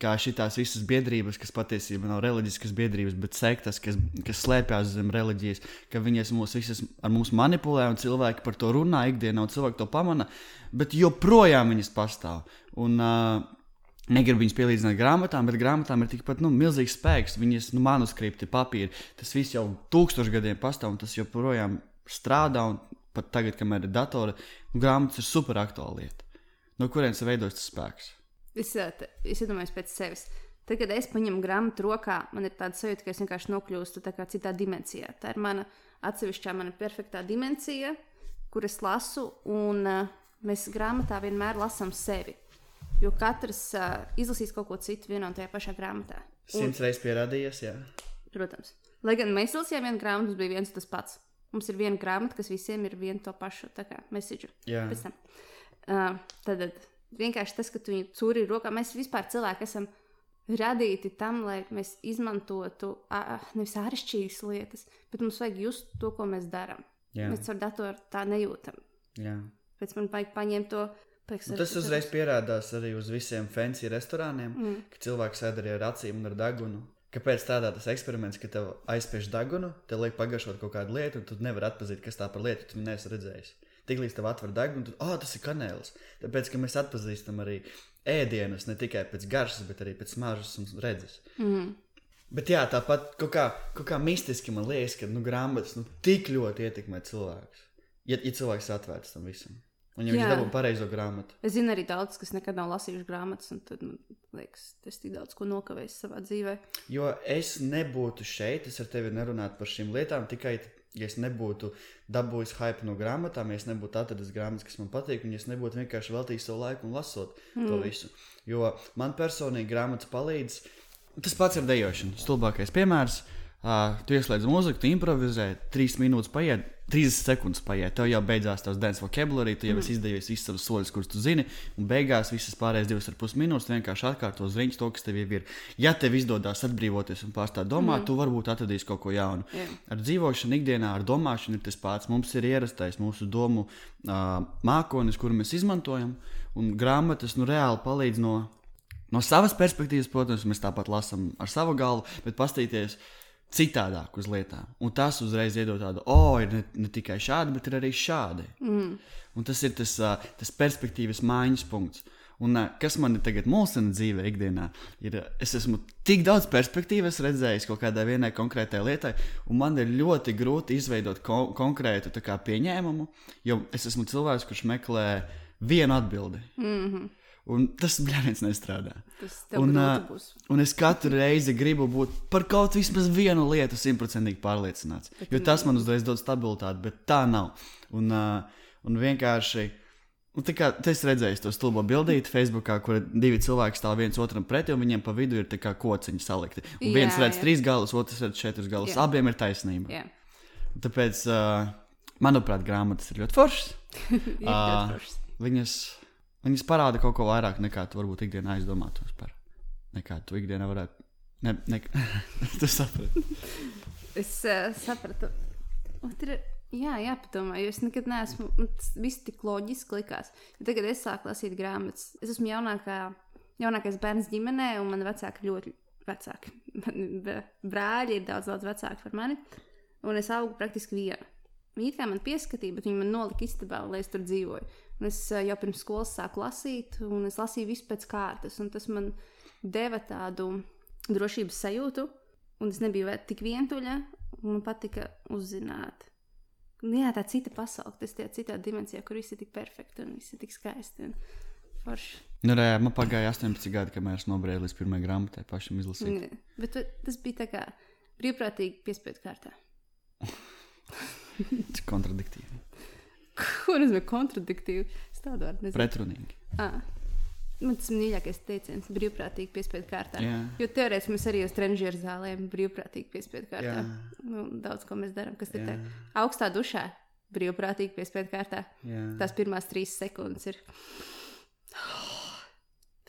kā šīs visas biedrības, kas patiesībā nav reliģiskas biedrības, bet sektas, kas, kas slēpjas zem reliģijas, ka viņas mūs visas ar mums manipulē un cilvēki par to runā ikdienā, un cilvēki to pamana, bet joprojām viņas pastāv. Un, uh, Negribu viņus pielīdzināt grāmatām, bet grāmatām ir tikpat nu, milzīgs spēks. Viņas nu, manuskripti, papīri, tas viss jau tūkstošiem gadiem pastāv, un tas joprojām strādā. Pat tagad, kamēr ir datori, nu, grāmatas ir super aktuāla lieta. No kurienes veidojas tas spēks? Es, es iedomājos pēc sevis. Tad, kad es paņemu grāmatu rokā, man ir tāda sajūta, ka es vienkārši nokļūstu citā dimensijā. Tā ir mana atsevišķā, mana perfektā dimensija, kur es lasu, un uh, mēs grāmatā vienmēr lasām sevi Jo katrs uh, izlasīs kaut ko citu vienā un tajā pašā grāmatā. Simts reizes pierādījies, jā. Protams. Lai gan mēs lasījām vienu grāmatu, tas bija viens tas pats. Mums ir viena grāmata, kas visiem ir viena to pašu mēsīču. Uh, tad, vienkārši tas, ka tu viņu cūri rokā, mēs vispār cilvēki esam radīti tam, lai mēs izmantotu uh, nevis āršķirīgas lietas, bet mums vajag just to, ko mēs darām. Mēs ar datoru tā nejūtam. Jā. Pēc tam vajag paņemt to nu, tas uzreiz pierādās arī uz visiem fancy restorāniem, mm. ka cilvēks sēž arī ar acīm un ar degunu. Kāpēc tādā tas eksperiments, ka tev aizspiež degunu, te liek pagaršot kaut kādu lietu, un tu nevari atpazīt, kas tā par lietu, tu neesi redzējis. Tiklīdz tev atver degunu, tad, ah, oh, tas ir kanēlis. Tāpēc, ka mēs atpazīstam arī ēdienus ne tikai pēc garšas, bet arī pēc smaržas un redzes. Mm. Bet jā, tāpat kaut kā, kaut kā mistiski man liekas, ka nu, grāmatas nu, tik ļoti ietekmē cilvēkus. Ja, ja cilvēks atvērts tam visam. Un viņš dabū pareizo grāmatu. Es zinu arī daudz, kas nekad nav lasījuši grāmatas, un tad, man liekas, tas tik daudz ko nokavējis savā dzīvē. Jo es nebūtu šeit, es ar tevi nerunātu par šīm lietām, tikai ja es nebūtu dabūjis hype no grāmatām, ja es nebūtu atradis grāmatas, kas man patīk, un ja es nebūtu vienkārši veltījis savu laiku un lasot mm. to visu. Jo man personīgi grāmatas palīdz. Tas pats ir dejošana. Stulbākais piemērs. Uh, tu ieslēdz mūziku, tu improvizē, trīs minūtes paiet, 30 sekundes paiet, tev jau beidzās tās dance vocabulary, tu jau mm. esi izdevies visus savus soļus, kurus tu zini, un beigās visas pārējās divas ar pus minūtes vienkārši atkārto rīņķa to, kas tev ir. Ja tev izdodas atbrīvoties un pārstāt domāt, mm. tu varbūt atradīsi kaut ko jaunu. Yeah. Ar dzīvošanu ikdienā, ar domāšanu ir tas pats. Mums ir ierastais mūsu domu uh, mākonis, kuru mēs izmantojam, un grāmatas nu, reāli palīdz no, no savas perspektīvas, protams, mēs tāpat lasām ar savu galvu, bet pastīties citādāk uz lietām. Un tas uzreiz iedod tādu, oh, ir ne, ne tikai šādi, bet ir arī šādi. Mm. Un tas ir tas, tas perspektīvas maiņas punkts. Un, kas man tagad mulsina dzīvē, ikdienā, ir, es esmu tik daudz perspektīvas redzējis kaut kādai vienai konkrētai lietai, un man ir ļoti grūti izveidot ko konkrētu kā, pieņēmumu, jo es esmu cilvēks, kurš meklē vienu atbildi. Mm -hmm. Un tas brīvs nestrādā. Tas un, uh, un es katru reizi gribu būt par kaut vismaz vienu lietu simtprocentīgi pārliecināts. Bet jo tas man uzreiz dod stabilitāti, bet tā nav. Un, uh, un vienkārši. Un tā kā es redzēju to stulbo bildīti Facebookā, kur divi cilvēki stāv viens otram pretī, un viņiem pa vidu ir kociņi salikti. Un viens jā, redz jā. trīs galus, otrs redz četrus galus. Jā. Abiem ir taisnība. Jā. Tāpēc, uh, manuprāt, grāmatas ir ļoti foršas. ir uh, ļoti foršas. Viņas Viņas parāda kaut ko vairāk nekā tu varbūt ikdienā aizdomātos par. Nekā tu ikdienā varētu. Ne, ne, tu saprati. es uh, sapratu. Ir jā, jāpadomā, jo es nekad neesmu. Tas viss tik loģiski likās. Ja tagad es sāku lasīt grāmatas. Es esmu jaunākā, jaunākais bērns ģimenē, un man vecāki ļoti vecāki. Man brāļi ir daudz, daudz vecāki par mani. Un es augu praktiski viena. Viņi kā man pieskatīja, bet viņi man nolika istabā, lai es tur dzīvoju. Un es eh, jau pirms skolas sāku lasīt, un es lasīju visu pēc kārtas. Tas man deva tādu drošības sajūtu, un es nebiju tik vientuļa. Man patika uzzināt, jā, tā cita pasaule, tas ir citā dimensijā, kur viss ir tik perfekti un viss ir tik skaisti. Forši. Nu, rē, man pagāja 18 gadi, kamēr es nobrēju līdz pirmajai grāmatai, pašam izlasīt. Bet tas bija tā kā brīvprātīgi piespiedu kārtā. Tas kontradiktīvi. Ko nozīmē kontradiktīvi? Es tādu vārdu nezinu. Pretrunīgi. Ah. Man tas ir mīļākais teiciens - brīvprātīgi piespiedu kārtā. Jā. Jo teorētiski mēs arī uz trenižera zālēm brīvprātīgi piespiedu kārtā. Jā. Nu, daudz ko mēs darām. Kas ir tā? Augstā dušā brīvprātīgi piespiedu kārtā. Jā. Tās pirmās trīs sekundes ir.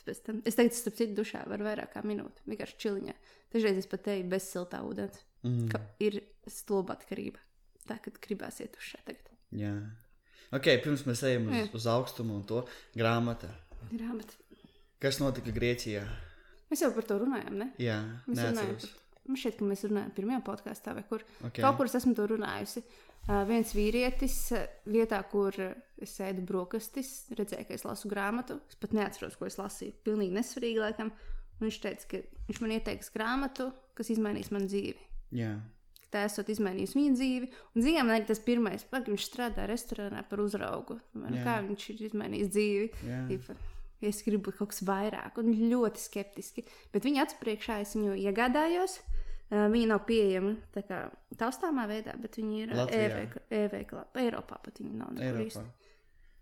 Pēc tam- Es teiktu, starp citu, dušā var vairāk kā minūti. Vienkārši čiliņā. Dažreiz es pat teju bez siltā ūdens. Mm. Ka ir stulba atkarība. Tā, kad gribās iet dušā tagad. Jā. Ok, pirms mēs ejam uz, Jā. uz augstumu un to grāmatu. Grāmata. Kas notika Grieķijā? Mēs jau par to runājām, ne? Jā, Mēs runājām par Man šķiet, ka mēs runājam pirmajā podkāstā, vai kur. Ok. Kaut kur es esmu to runājusi. Uh, viens vīrietis vietā, kur es ēdu brokastis, redzēja, ka es lasu grāmatu. Es pat neatceros, ko es lasīju. Pilnīgi nesvarīgi, laikam. Un viņš teica, ka viņš man ieteiks grāmatu, kas izmainīs manu dzīvi. Jā, Tā esot izmainījis viņa dzīvi. Un zinām, ir tas pirmais, kad viņš strādā restorānā par uzraugu. Man, Jā. kā viņš ir izmainījis dzīvi. Jā. Tipa, Es gribu kaut kas vairāk, un ļoti skeptiski. Bet viņa acu priekšā es viņu iegādājos. Viņa nav pieejama kā taustāmā veidā, bet viņi ir e-veiklā. Eiropā pat viņi nav. Eiropā.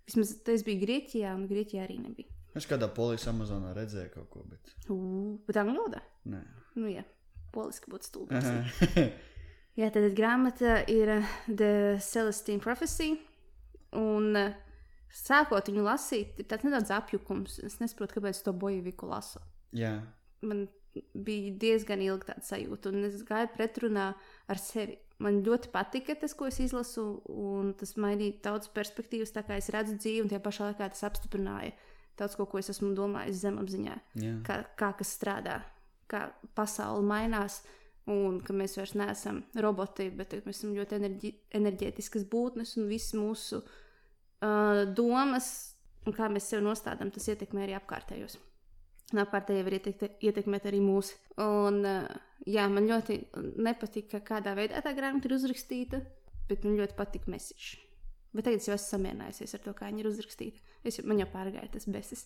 Vismaz tas bija Grieķijā, un Grieķijā arī nebija. Es kādā polijas Amazonā redzēju kaut ko, bet. Ugh, Bet angļu valodā? Nē. Nu, jā, poliski būtu stulbi. Jā, tad grāmata ir uh, The Celestine Prophecy. Un uh, sākot viņu lasīt, ir tāds nedaudz apjukums. Es nesaprotu, kāpēc to bojaviku lasu. Jā, Man bija diezgan ilga tāda sajūta, un es gāju pretrunā ar sevi. Man ļoti patika tas, ko es izlasu, un tas mainīja daudz perspektīvas, tā kā es redzu dzīvi, un tajā pašā laikā tas apstiprināja daudz ko, ko es esmu domājis zemapziņā jā. kā, kā kas strādā, kā pasaule mainās. Un ka mēs vairs neesam roboti, bet mēs esam ļoti enerģi, enerģētiskas būtnes, un visas mūsu uh, domas, un kā mēs sevi nostādām, tas ietekmē arī apkārtējos. Un apkārtēji var ietekte, ietekmēt arī mūs. Un, uh, jā, man ļoti nepatika, kādā veidā tā grāmata ir uzrakstīta, bet man ļoti patika mesiķis. Bet tagad es jau esmu samierinājusies ar to, kā viņa ir uzrakstīta. Es, man jau pārgāja tas besis.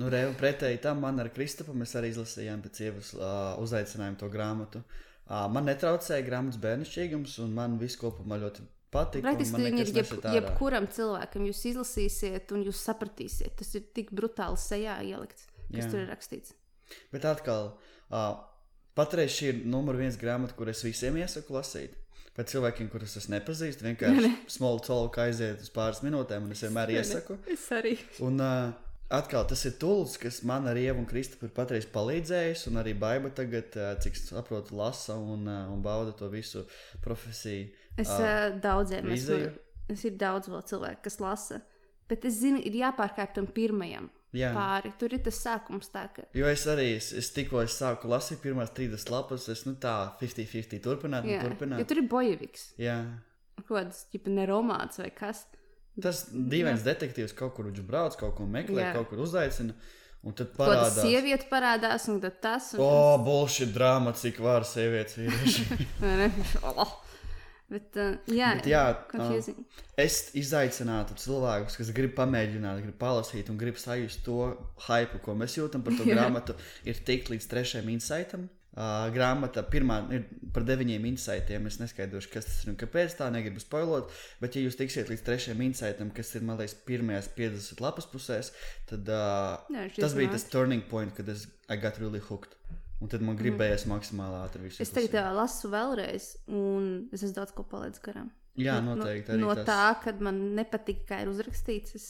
Nu, re, un pretēji tam man ar Kristapu mēs arī izlasījām pēc ievas uh, uzaicinājumu to grāmatu. Uh, man netraucēja grāmatas bērnišķīgums, un man viss kopumā ļoti patika. un Praktiski viņi ir jeb, jebkuram cilvēkam, jūs izlasīsiet, un jūs sapratīsiet. Tas ir tik brutāli sejā ielikts, kas Jā. tur ir rakstīts. Bet atkal, uh, patreiz šī ir numur viens grāmata, kur es visiem iesaku lasīt. Pēc cilvēkiem, kurus es nepazīstu, vienkārši small talk aiziet uz pāris minūtēm, un es vienmēr iesaku. Es arī. Un uh, atkal tas ir tools, kas man ar Ievu un Kristofru ir patreiz palīdzējis, un arī Baiba tagad, cik saprotu, lasa un, un bauda to visu profesiju. Es uh, daudziem esmu. Es ir daudz vēl cilvēku, kas lasa. Bet es zinu, ir jāpārkāp tam pirmajam Jā. pāri. Tur ir tas sākums, tā ka Jo es arī, es, es tikko es sāku lasīt pirmās 30 lapas, es nu tā 50-50 turpināt, jā, turpināt. jo tur ir bojeviks. Jā. Kaut kāds tipa ne romāns vai kas. Tas dīvains detektīvs kaut kur brauc, kaut ko meklē, Jā. kaut kur uzaicina, un tad parādās. sieviete parādās, un tad tas. Un O, oh, bullshit drāma, cik var sievietes vīrieši. Oh. Bet, uh, jā, Bet jā, confusing. es izaicinātu cilvēkus, kas grib pamēģināt, grib palasīt un grib sajust to hype, ko mēs jūtam par to Jā. grāmatu, ir tikt līdz trešajam insightam. Uh, grāmata pirmā ir par deviņiem insightiem. Es neskaidrošu, kas tas ir un kāpēc tā, negribu spoilot. Bet, ja jūs tiksiet līdz trešajam insightam, kas ir, man liekas, pirmajās 50 lapas pusēs, tad uh, viņš tas bija tas turning point, kad es I got really hooked. Un tad man gribējās mm. maksimāli ātri visu. Es tagad uh, lasu vēlreiz, un es esmu daudz ko palaidis garām. Jā, No- noteikti. No, no tas. tā, kad man nepatika, kā ir uzrakstīts, es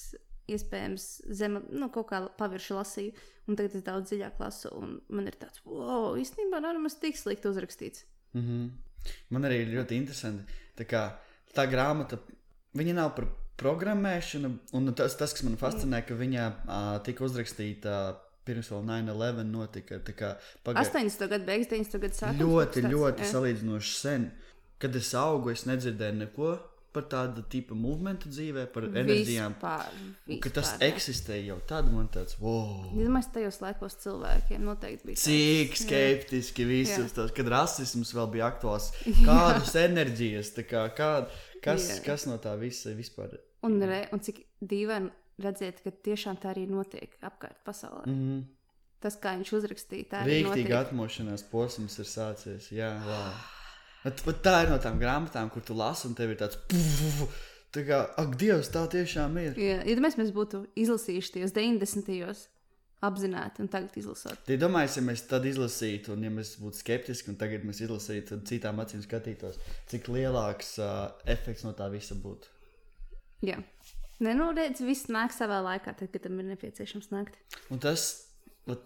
iespējams zem, nu, kaut kā pavirši lasīju, un tagad es daudz dziļāk lasu, un man ir tāds, wow, īstenībā nav nemaz tik slikti uzrakstīts. Mm -hmm. Man arī ir ļoti interesanti. Tā, kā, tā grāmata, viņa nav par programmēšanu, un tas, tas kas man fascinē, ka viņa uh, tika uzrakstīta pirms vēl 9-11 notika. tā kā pagāja- 80. gadu beigas, 90. gadu sākums. Ļoti, kas ļoti tāds, jā. salīdzinoši sen. Kad es augu, es nedzirdēju neko par tādu tipu movementu dzīvē, par enerģijām. Vispār, Un, Ka tas vispār, jā. eksistē jau tad, man tāds, wow! Es domāju, tajos laikos cilvēkiem noteikti bija. Cik tāds, skeptiski visus tos, kad rasisms vēl bija aktuāls. Kādas enerģijas, kā, kā, kas, Jā. kas no tā visa vispār? Un, re, un cik dīvaini redzēt, ka tiešām tā arī notiek apkārt pasaulē. Mm. Mm, Tas, kā viņš uzrakstīja, tā arī Rīktīgi atmošanās posms ir sācies. Jā, wow. Bet, bet tā ir no tām grāmatām, kur tu lasi, un tev ir tāds. Puf, Tā kā, ak, Dievs, tā tiešām ir. Ja, ja mēs, mēs būtu izlasījuši tos 90. gados, apzināti un tagad izlasot. Tie domājas, ja mēs tad izlasītu, un ja mēs būtu skeptiski, un tagad mēs izlasītu, tad citām acīm skatītos, cik lielāks uh, efekts no tā visa būtu. Jā. Nē, nu, redz, viss nāk savā laikā, tad, kad tam ir nepieciešams nākt. Un tas vat,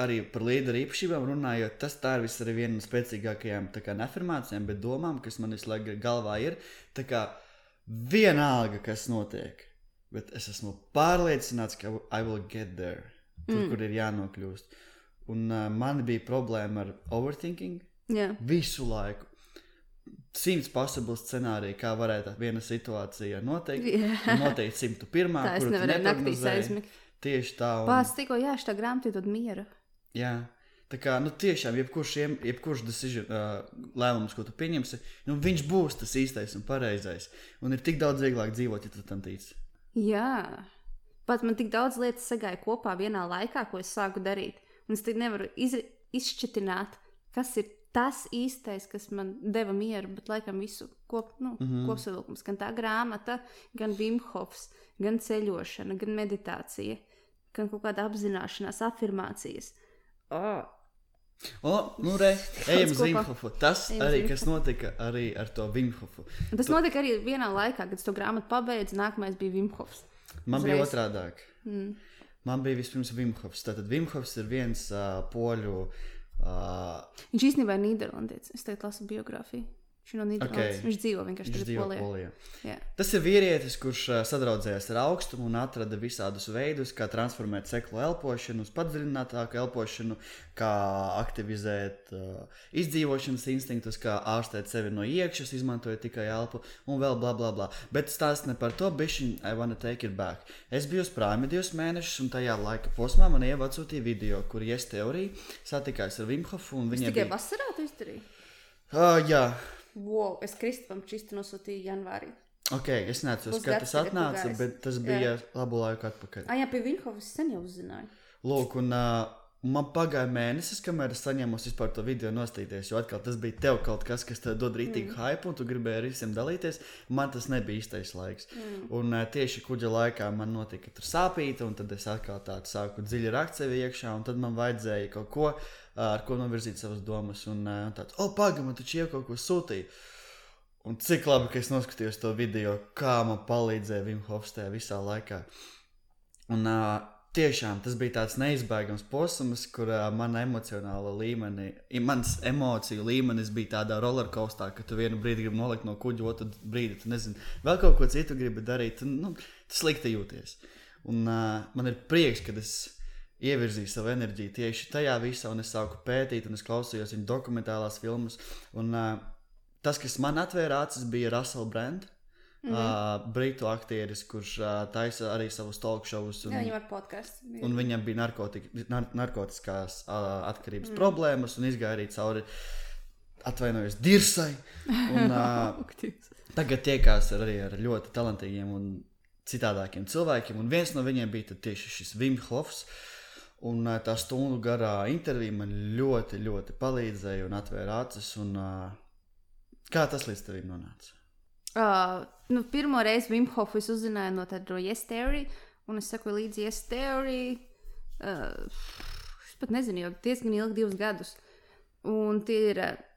arī par līderu īpašībām runājot, tas tā ir vis arī viena no spēcīgākajām neformācijām, bet domām, kas man visu laiku galvā ir. Tā kā vienalga, kas notiek, bet es esmu pārliecināts, ka I will get there, tur, mm. kur ir jānokļūst. Un uh, man bija problēma ar overthinking Jā, visu laiku. Simts possible scenāriju, kā varētu viena situācija notikt. Un Noteikti 101. tā es nevarēju naktīs aizmigt. Tieši tā. Un, Pats tikko, jā, šī grāmata dod mieru. jā. Tā kā, nu, tiešām, jebkurš, jebkurš decision, uh, lēmums, ko tu pieņemsi, nu, viņš būs tas īstais un pareizais. Un ir tik daudz vieglāk dzīvot, ja tu tam tici. Jā, pat man tik daudz lietas sagāja kopā vienā laikā, ko es sāku darīt. Un es nevaru iz, izšķitināt, kas ir tas īstais, kas man deva mieru, bet laikam visu kop, nu, mm. -hmm. kopsavilkums. Gan tā grāmata, gan Vimhofs, gan ceļošana, gan meditācija, gan kaut kāda apzināšanās, afirmācijas. Oh, O, nu, re, ejam uz. Vimhofu. Tas Ejam arī, kas notika arī ar to Vimhofu. Tas notika arī vienā laikā, kad to grāmatu pabeidzu. Nākamais bija Vimhofs. Man bija Uzreiz. otrādāk. Mm. Man bija vispirms Vimhofs. Tātad Vimhofs ir viens uh, poļu. Uh, Viņš īstenībā ir Nīderlandietis. Es tagad lasu biogrāfiju. Viņš ir no Nīderlandes. Ok. Viņš dzīvo vienkārši viņš dzīvo Polijā. Polijā. Jā. Tas ir vīrietis, kurš ā, sadraudzējās ar augstumu un atrada visādus veidus, kā transformēt seklu elpošanu uz padziļinātāku elpošanu, kā aktivizēt uh, izdzīvošanas instinktus, kā ārstēt sevi no iekšas, izmantojot tikai elpu un vēl bla bla bla. Bet stāsts ne par to, bišķiņ, I wanna take it back. Es biju uz prāmi divus mēnešus, un tajā laika posmā man ievācūtīja video, kur ies teorija satikās ar Vimhofu tikai bija... vasarā to izdarīju. Uh, jā, Wow, es Kristupam čistu nosūtīju janvārī. ok, es Pusgads kad tas atnāca, pagājis. bet tas bija labu laiku atpakaļ. Ah, jā, pie Vinhovas sen jau uzzināju. Lūk, un uh, man pagāja mēnesis, kamēr es saņēmu vispār to video nostīties. Jo atkal tas bija tev kaut kas, kas tev dod rītīgu mm. hype, un tu gribēji ar visiem dalīties. Man tas nebija īstais laiks. Mm. Un uh, tieši kuģa laikā man notika tur sāpīta, un tad es atkal tādu sāku dziļi rakt sevi iekšā, un tad man vajadzēja kaut ko, ar ko novirzīt savas domas. Un tāds, oh, pagaidi, man taču jau kaut ko sūtīja. Un cik labi, ka es noskatījos to video, kā man palīdzēja Vimhofs tajā visā laikā. Un uh, tiešām tas bija tāds neizbēgams posms, kur uh, mana emocionāla līmenī, mans emociju līmenis bija tādā rollercoastā, ka tu vienu brīdi gribi nolikt no kuģa, otru brīdi tu nezini, vēl kaut ko citu gribi darīt. Un, nu, tu slikti jūties. Un uh, man ir prieks, ka es ievirzīju savu enerģiju tieši tajā visā, un es sāku pētīt, un es klausījos viņa dokumentālās filmas. Un, uh, tas, kas man atvēra acis, bija Russell Brand. Mm -hmm. uh, Britu aktieris, kurš uh, taisa arī savus talk shows. Un, Jā, viņam ar podkāstu. un viņam bija narkotika, nar narkotiskās uh, atkarības mm. problēmas un izgāja arī cauri, atvainojos, dirsai. Un, uh, tagad tiekās ar, arī ar ļoti talantīgiem un citādākiem cilvēkiem. Un viens no viņiem bija tieši šis Vimhofs. Un uh, tā stundu garā intervija man ļoti, ļoti palīdzēja un atvēra acis. Un, uh, kā tas līdz tevim nonāca? Uh, nu, pirmo reizi Vimhofu es uzzināju no tāda yes theory, un es sekoju līdzi yes theory. Uh, es pat nezinu, jau diezgan ilgi, divus gadus. Un tie ir uh,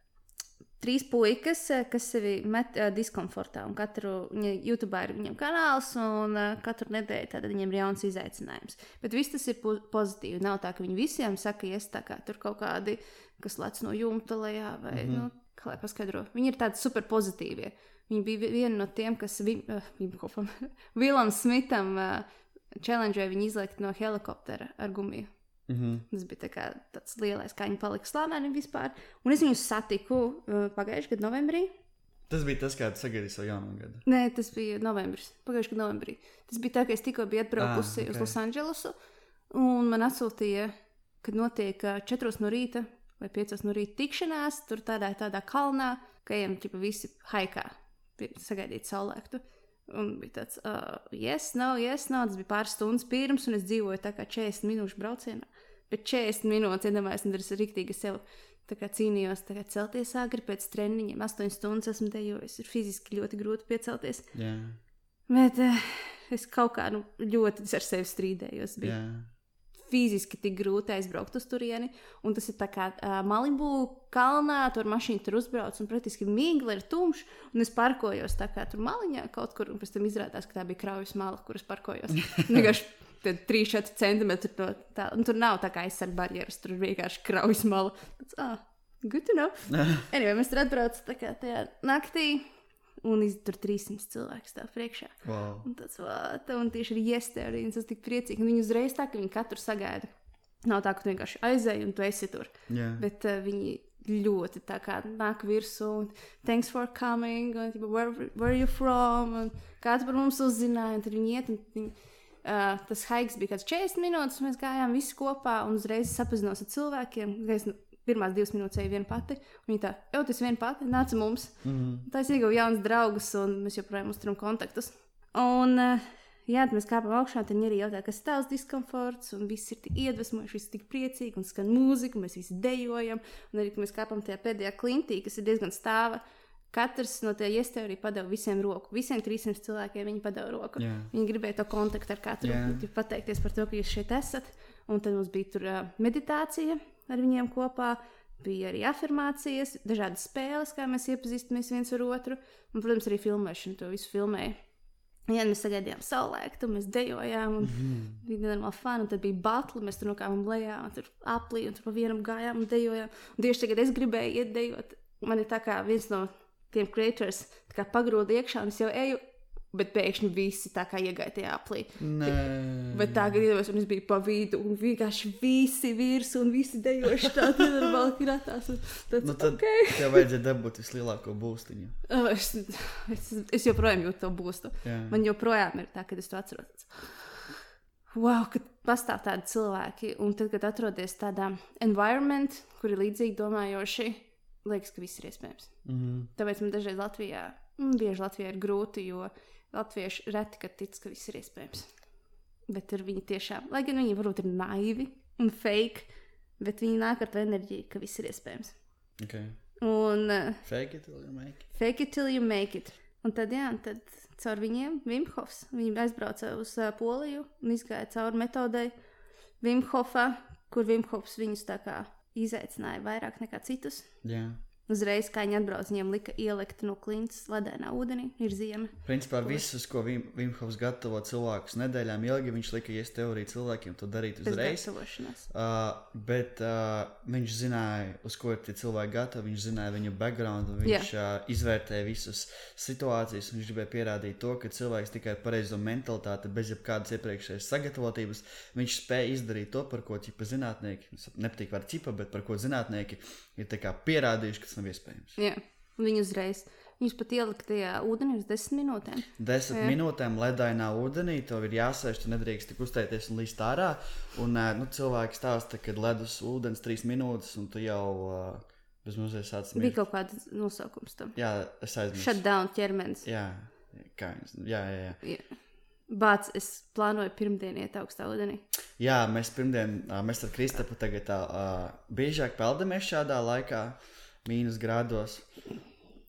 trīs puikas, eh, kas sevi met uh, diskomfortā. Un katru YouTube ir viņam kanāls, un uh, katru nedēļu tad viņiem ir jauns izaicinājums. Bet viss tas ir po pozitīvi. Nav tā, ka viņi visiem saka, ies tā kā tur kaut kādi, kas lec no jumta lejā, vai mm -hmm. nu, kā lai paskaidro. Viņi ir tādi super pozitīvi. Viņa bija vi- viena no tiem, kas Vim, uh, Vilam Smitam uh, challenge viņu izlikt no helikoptera ar gumiju. Mm -hmm. Tas bija tā kā tāds lielais, kā viņi palika slaveni vispār. Un es viņu satiku uh, pagājušajā gadā, novembrī. Tas bija tas, kā tu sagaidīji savu jauno gadu. Nē, tas bija novembris. Pagājušajā gadā, novembrī. Tas bija tā, ka es tikko biju atbraukusi Ah, ok. okay. uz Losandželosu. Un man atsūtīja, kad notiek ā, 4 no rīta vai 5 no rīta tikšanās, tur tādā, tādā kalnā, ka ejam ķipa, visi haikā, sagaidīt saulēktu. Un bija tāds, uh, yes, no, yes, no. Tas bija pāris stundas pirms, un es dzīvoju tā kā 40 minūšu braucienā. Bet 40 minūtes, iedomājieties, un tas ir rīktīgi sev. Tā kā cīnījos, tā kā celties agri pēc treniņiem, 8 stundas esmu dejojis. Ir fiziski ļoti grūti piecelties. Jā. Bet uh, es kaut kā nu, ļoti ar sevi strīdējos. Bija Jā. Fiziski tik grūti aizbraukt uz turieni. Un tas ir tā kā uh, Malibu kalnā, tur mašīna tur uzbrauc, un praktiski migla ir tumšs. Un es parkojos tā kā tur maliņā kaut kur, un pēc tam izrādās, ka tā bija kraujas mala, kuras parkojos. Vienkārši 3-4 centimetri no tā. Un tur nav tā kā aizsardz barjeras, tur vienkārši kraujas mala. Tāds, ah, good to know. anyway, mēs tur atbraucam tā kā tajā naktī. Un tur 300 cilvēku stāv priekšā. Wow. Un tas vāta, un tieši ir un tas tik priecīgi. Un viņi uzreiz tā, ka viņi katru sagaida. Nav tā, ka tu vienkārši aizēji un tu esi tur. Jā. Bet uh, viņi ļoti tā kā nāk virsū, un thanks for coming, un where, where are you from, un kāds par mums uzzināja, un tad viņi iet, un viņi, uh, tas haiks bija kāds 40 minūtes, un mēs gājām visi kopā, un uzreiz sapazinos ar cilvēkiem, uzreiz nu, pirmās divas minūtes eju viena pati, un viņi tā, jau tas viena pati, nāca mums. Mm -hmm. Tā es ieguvu jaunus draugus, un mēs joprojām uzturam kontaktus. Un, uh, Jā, tad mēs kāpām augšā, tad viņi arī jautā, kas ir tavs diskomforts, un viss ir tik iedvesmojoši, viss ir tik priecīgi, un skan mūzika, un mēs visi dejojam, un arī, kad mēs kāpām tajā pēdējā klintī, kas ir diezgan stāva, katrs no tie iestēri padeva visiem roku, visiem 300 cilvēkiem viņi padeva roku. Jā. Viņi gribēja to kontaktu ar katru, yeah. pateikties par to, ka jūs šeit esat, un tad mums bija tur uh, meditācija ar viņiem kopā, bija arī afirmācijas, dažādas spēles, kā mēs iepazīstamies viens ar otru, un, protams, arī filmēšana, to visu filmēja. Jā, mēs sagaidījām saulēktu, mēs dejojām, un mm. bija nenormāli fani. Tad bija batli, mēs tur nokāpām lejā, un tur aplī, un tur pa vienam gājām un dejojām. Un tieši tagad es gribēju iet dejot. Man ir tā kā viens no tiem creators, pagrūda iekšā, un es jau eju, bet pēkšņi visi tā kā iegāja tajā aplī. Nē. Bet tā gadījumā es biju pa vidu, un vienkārši visi virsū, un visi dejoši tādā nenormāli kratās. un Tāds, Nu, tad okay. tev vajadzēja dabūt vislielāko būstiņu. Oh, Es, es, es joprojām jūtu to būstu. Jā. Man joprojām ir tā, ka es to atceros. Wow, kad pastāv tādi cilvēki, un tad, kad atrodies tādā environment, kur ir līdzīgi domājoši, liekas, ka viss ir iespējams. Mm -hmm. Tāpēc man dažreiz Latvijā, mm, bieži Latvijā ir grūti, jo latvieši reti, kad tic, ka viss ir iespējams. Bet tur viņi tiešām, lai gan viņi varbūt ir naivi un fake, bet viņi nāk ar to enerģiju, ka viss ir iespējams. okay. Un uh, Fake it till you make it. fake it till you make it. Un tad, jā, tad caur viņiem Vimhofs. Viņi aizbrauca uz uh, Poliju un izgāja cauri metodei Vimhofā, kur Vimhofs viņus tā kā izaicināja vairāk nekā citus. Jā. Uzreiz, kā viņi atbrauc, viņiem lika ielikt no klints ledēnā ūdenī, ir ziema. Principā visus, ko Vim- Vimhovs gatavo cilvēkus nedēļām ilgi, viņš lika ies teoriju cilvēkiem to darīt uzreiz. Uh, bet uh, viņš zināja, uz ko ir tie cilvēki gatavi. Viņš zināja viņu background, viņš uh, izvērtēja visas situācijas. Viņš gribēja pierādīt to, ka cilvēks tikai ar pareizo mentalitāti, bez jebkādas iepriekšējas sagatavotības, viņš spēja izdarīt to, par ko ķipa zinātnieki, nepatīk vārds ķipa, bet par ko zinātnieki ir pierādījuši, ka tas nav iespējams. Jā, viņi uzreiz. Viņus pat ielika tajā ūdenī uz desmit minūtēm. Desmit Jā. minūtēm ledainā ūdenī, tev ir jāsēž, tu nedrīkst tik uztēties un līst ārā. Un ā, nu, cilvēki stāsta, ka ledus ūdens trīs minūtes, un tu jau uh, bez mazliet sāc Bija kaut kāds nosaukums tam. Jā, es aizmirsu. Shutdown ķermenis. Jā, kā viņas. Jā, jā, jā. Jā. Bāc, es plānoju pirmdien iet augstā ūdenī. jā, mēs pirmdien, mēs ar Kristapu tagad tā biežāk peldamies šādā laikā, mīnus grādos.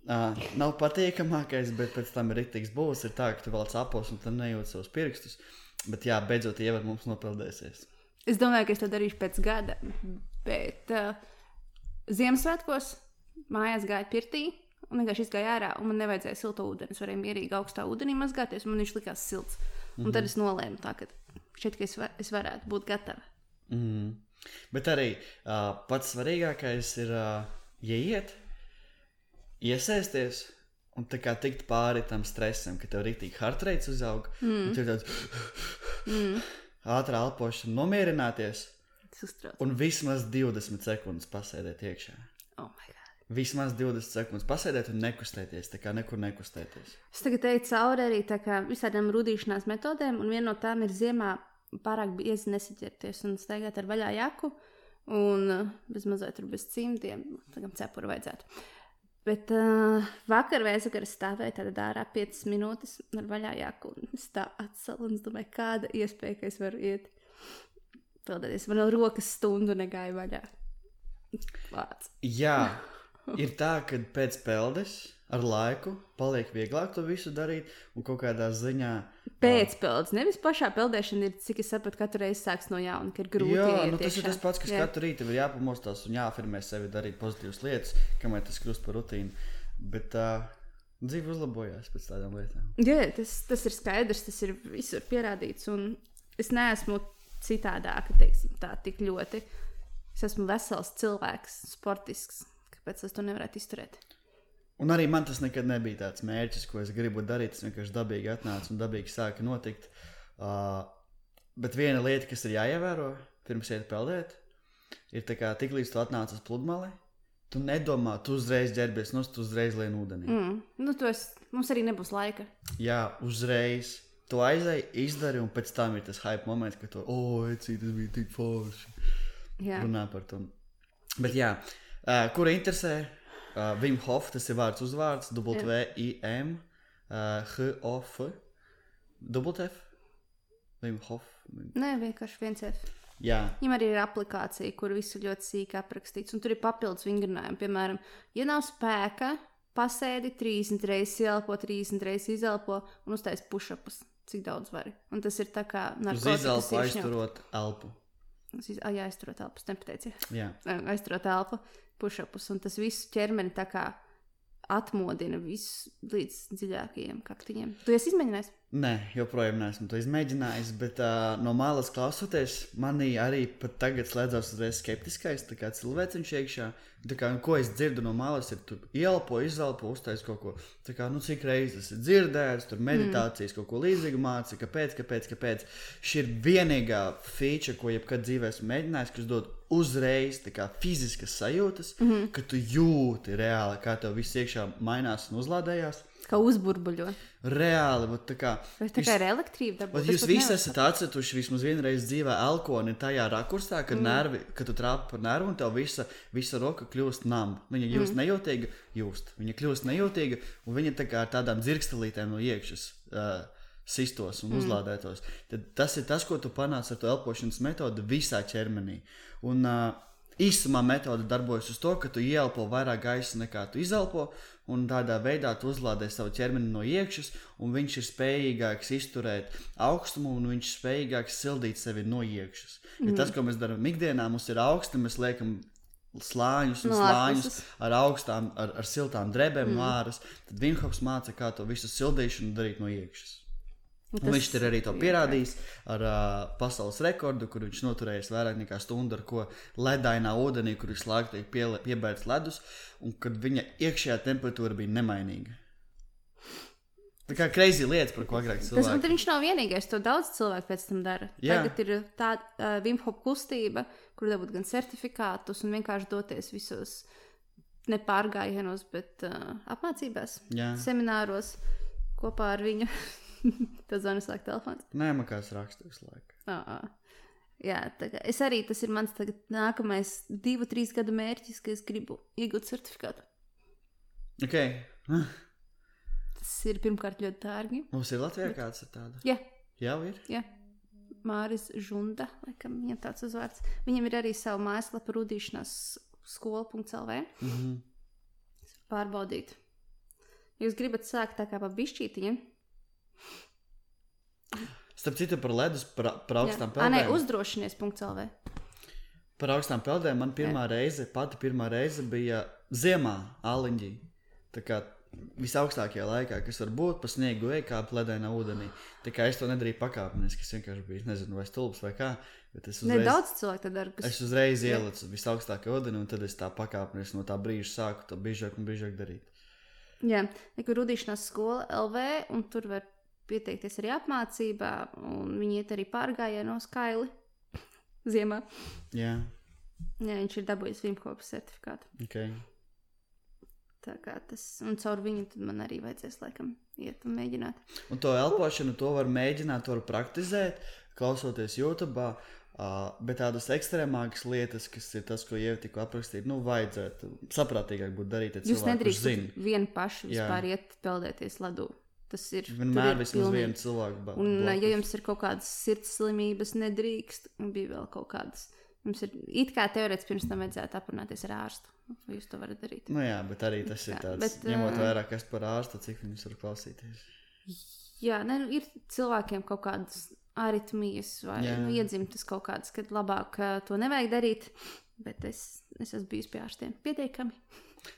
Uh, nav patīkamākais, bet pēc tam ir rītīgs būs. Ir tā, ka tu vēl apos un tad nejūt savus pirkstus. Bet jā, beidzot, ievad mums nopildēsies. Es domāju, ka es to darīšu pēc gada. Bet uh, Ziemassvētkos mājās gāja pirtī. Un vienkārši izgāja ārā, un man nevajadzēja siltu ūdeni. Es varēju mierīgi augstā ūdenī mazgāties, un man viņš likās silts. Un mm -hmm. tad es nolēmu, tā, ka šeit ka es, va es varētu būt gatava. Mm. Bet arī uh, pats svarīgākais ir uh, ieiet, iesaisties un tā kā tikt pāri tam stresam, ka tev rītīgi heartreits uzaug. Mm. Tur tāds Mm. ātrā elpošana, nomierināties un vismaz 20 sekundes pasēdēt iekšā. Oh. Vismaz 20 sekundes pasēdēt un nekustēties, tā kā nekur nekustēties. Es tagad eju cauri arī visādām rudīšanās metodēm, un viena no tām ir ziemā pārāk biezi nesaķerties un staigāt ar vaļā jaku, un uh, bez mazliet tur bez cimdiem, tagad cepuru vajadzētu. Bet uh, vakar es stāvēju tādā dārā 5 minūtes ar vaļā jaku, es tā atsalu, un es domāju, kāda iespēja, ka es varu iet. Pildēties, man vēl rokas stundu negāja vaļā. Vārds. Jā, ir tā, ka pēc peldes ar laiku paliek vieglāk to visu darīt, un kaut kādā ziņā. Pēcpeldes, nevis pašā peldēšana ir, cik es saprotu, katru reizi sāks no jauna, ka ir grūti. Jā, nu, tas ir tas pats, kas Jā. katru rītu ir jāpamostās un jāafirmē sevi, darīt pozitīvas lietas, kamēr tas kļūst par rutīnu. Bet uh, dzīve uzlabojās pēc tādām lietām. Jā, jā, tas, tas ir skaidrs, tas ir visur pierādīts. Un es neesmu citādāka, teiksim, tā tik ļoti. Es esmu vesels cilvēks, sportisks. Kāpēc es to nevarētu izturēt? Un arī man tas nekad nebija tāds mērķis, ko es gribu darīt. Tas vienkārši dabīgi atnāca un dabīgi sāka notikt. Uh, bet viena lieta, kas ir jāievēro pirms iet peldēt, ir tā, ka tiklīdz tu atnāc uz pludmali, tu nedomā, tu uzreiz ģērbies, no tu uzreiz lien ūdenī. Mm. Nu, to es, mums arī nebūs laika. Jā, uzreiz. Tu aizēji, izdari, un pēc tam ir tas hype moments, ka tu, oh, ecī, tas bija tik forši. Jā, runā par to. Bet, jā, uh, kura interesē? Uh, Vim Hof, tas ir vārds uzvārds, W-I-M, uh, H-O-F, W-F, Vim Hof. Nē, vienkārši viens F. Jā, Viņam arī ir aplikācija, kur viss ir ļoti sīkā aprakstīts. Un tur ir papildus vingrinājumi. Piemēram, ja nav spēka, pasēdi 30 reizes, ielpo 30 reizes, izelpo un uztais pušapus. Cik daudz vari. Un tas ir tā kā narkotikas aizturot elpu. Uz iz- ā, Jā, aizturot elpu, nepateicu. Jā, Aizturot elpu, pušapus. Un tas visu ķermeni tā kā atmodina visu līdz dziļākajiem kaktiņiem. Tu esi izmēģinājis? Nē, joprojām neesmu to izmēģinājis, bet uh, no malas klausoties, manī arī pat tagad slēdzas uzreiz skeptiskais cilvēciņš iekšā. Kā, nu, ko es dzirdu no malas, ir tu ielpo, izelpo, uztais kaut ko. Tā kā, nu, cik reizes ir dzirdēts, tur meditācijas mm. kaut ko līdzīgu mācīt, kāpēc, kāpēc, kāpēc. Šī ir vienīgā feature, ko jebkad dzīvē esmu mēģinājis, kas dod uzreiz kā fiziskas sajūtas, mm -hmm. ka tu jūti reāli, kā tev viss iekšā mainās un uzlādējās. Kā uzburbuļo. Reāli, vat tā kā. Vai tā kā ir elektrība? Vat jūs visi esat atcetuši vismaz vienreiz dzīvē elkoni tajā rakursā, kad, mm. nervi, kad tu trāpi par nervu un tev visa, visa roka kļūst nama. Viņa kļūst mm. nejūtīga, jūst. Viņa kļūst nejūtīga un viņa tā kā ar tādām dzirkstelītēm no iekšas. Uh, Sistos un mm. uzlādētos. Tad tas ir tas, ko tu panāc ar to elpošanas metodi visā ķermenī. Un uh, īsumā metode darbojas uz to, ka tu ielpo vairāk gaisa nekā tu izelpo, un tādā veidā tu uzlādē savu ķermeni no iekšas, un viņš ir spējīgāks izturēt augstumu, un viņš ir spējīgāks sildīt sevi no iekšas. Mm. Ja tas, ko mēs darām ikdienā, mums ir augsti, mēs liekam slāņus No slāņus ārpuses. ar augstām, ar, ar siltām drēbēm mm. no āras. Tad Vinhops māca, kā to visu sildīšanu darīt no iekšas. Un viņš ir arī to pierādījis ar uh, pasaules rekordu, kur viņš noturējis vairāk nekā stundu, ar ko ledainā ūdenī, kur vislabāk tiek pie, piebērts ledus, un kad viņa iekšējā temperatūra bija nemainīga. Tā kā crazy lieta, par ko agrāk Tas, cilvēki. tad viņš nav vienīgais. To daudz cilvēku pēc tam dara. Jā. Tagad ir tāda uh, Vimhop kustība, kur dabūt gan certifikātus un vienkārši doties visos nepārgājienos, bet uh, apmācībās, Jā, semināros kopā ar viņu. Tas zvanīs slēgt telefons. nē, man kāds raksta visu laiku. Ā, ā. Jā, es arī tas ir mans tagad nākamais divu, trīs gadu mērķis, ka es gribu iegūt certifikātu. Okay. Tas ir pirmkārt ļoti dārgi. Mums ir Latvijā kāds ar tādu? Jā, Jau ir. jā. Māris Žunda, laikam viņam tāds uzvārds. Viņam ir arī sava mājaslapa rudīšanās skola.lv. Mm -hmm. Pārbaudīt. Jūs gribat sākt tā kā pa bišķītiņiem? Starp citu, par ledus, par, par augstām Ā, nē, peldēm. uzdrošinies.lv. Par augstām peldēm man pirmā reize, pati pirmā reize bija ziemā, Aliņģī. Tā kā visaugstākajā laikā, kas var būt pa sniegu, vai kā pledainā ūdenī. Tā kā es to nedarīju pakāpeniski, es vienkārši biju, nezinu, vai stulbs vai kā. Bet es uzreiz, Nedaudz cilvēku tā dara. es Kas... uzreiz ielicu visaugstākajā ūdenī, un tad es tā pakāpeniski no tā brīža sāku to biežāk un biežāk darīt. Jā, ir rudīšanās skola LV, un tur var pieteikties arī apmācībā, un viņi iet arī pārgājienā uz kaili ziemā. Jā, Jā, viņš ir dabūjis Vimkopas certifikātu. ok. Tā kā tas, un caur viņu man arī vajadzēs laikam iet un mēģināt. Un to elpošanu, to var mēģināt, to var praktizēt, klausoties YouTube. Uh, bet tādas ekstrēmākas lietas, kas ir tas, ko jau tikko aprakstīju, nu, vajadzētu saprātīgāk būt darīt. Jūs nedrīkstat vienu pašu Jā. vispār iet peldēties ledū. Tas ir Vienmēr ir vismaz pilnīgi- viens cilvēks. ba- Un, blakus. ja jums ir kaut kādas sirds slimības, nedrīkst, un bija vēl kaut kādas Mums ir it kā teorētiski pirms tam vajadzētu aprunāties ar ārstu. Jūs to varat darīt? Nu jā, bet arī tas ir Jā, tāds, bet, ņemot vērā, kas par ārstu, cik viņus var klausīties. Jā, ne, nu, ir cilvēkiem kaut kādas aritmijas vai Jā. nu, iedzimtas kaut kādas, kad labāk to nevajag darīt. Bet es, es esmu bijis pie ārstiem pietiekami.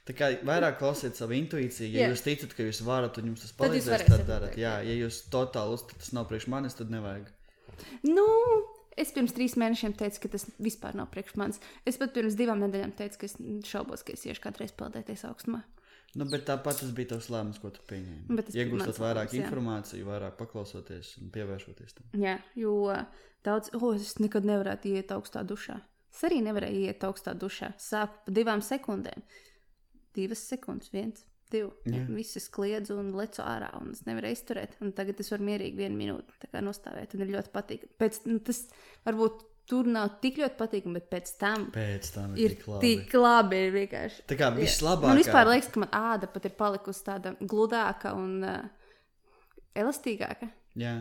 Tā kā vairāk klausiet savu intuīciju, ja yeah. jūs ticat, ka jūs varat un jums tas Tad palīdzēs, varēsiet tad darat. Jā, ja jūs totāli uzskatāt, tas nav priekš manis, tad nevajag. Nu, es pirms trīs mēnešiem teicu, ka tas vispār nav priekš manis. Es pat pirms divām nedēļām teicu, ka es šaubos, ka es iešu kādreiz peldēties augstumā. Nu, bet tāpat tas bija tavs lēmums, ko tu pieņēmi. Iegūstot vairāk lēmums, informāciju, vairāk paklausoties un pievēršoties tam. Jā, jo daudz, oh, es nekad nevarētu iet augstā dušā. Es arī nevarēju iet augstā dušā. Sāku pa divām sekundēm. Divas sekundes, viens, divi. Jā. Visi kliedz un lecu ārā, un es nevarēju izturēt. Un tagad es varu mierīgi vienu minūti nostāvēt, un ir ļoti patīkami. Pēc nu, tas varbūt tur nav tik ļoti patīkami, bet pēc tam Pēc tam ir, ir tik labi. tik labi. Ir vienkārši. Tā kā vislabākā. Man vispār liekas, ka man āda pat ir palikusi tāda gludāka un uh, elastīgāka. Jā.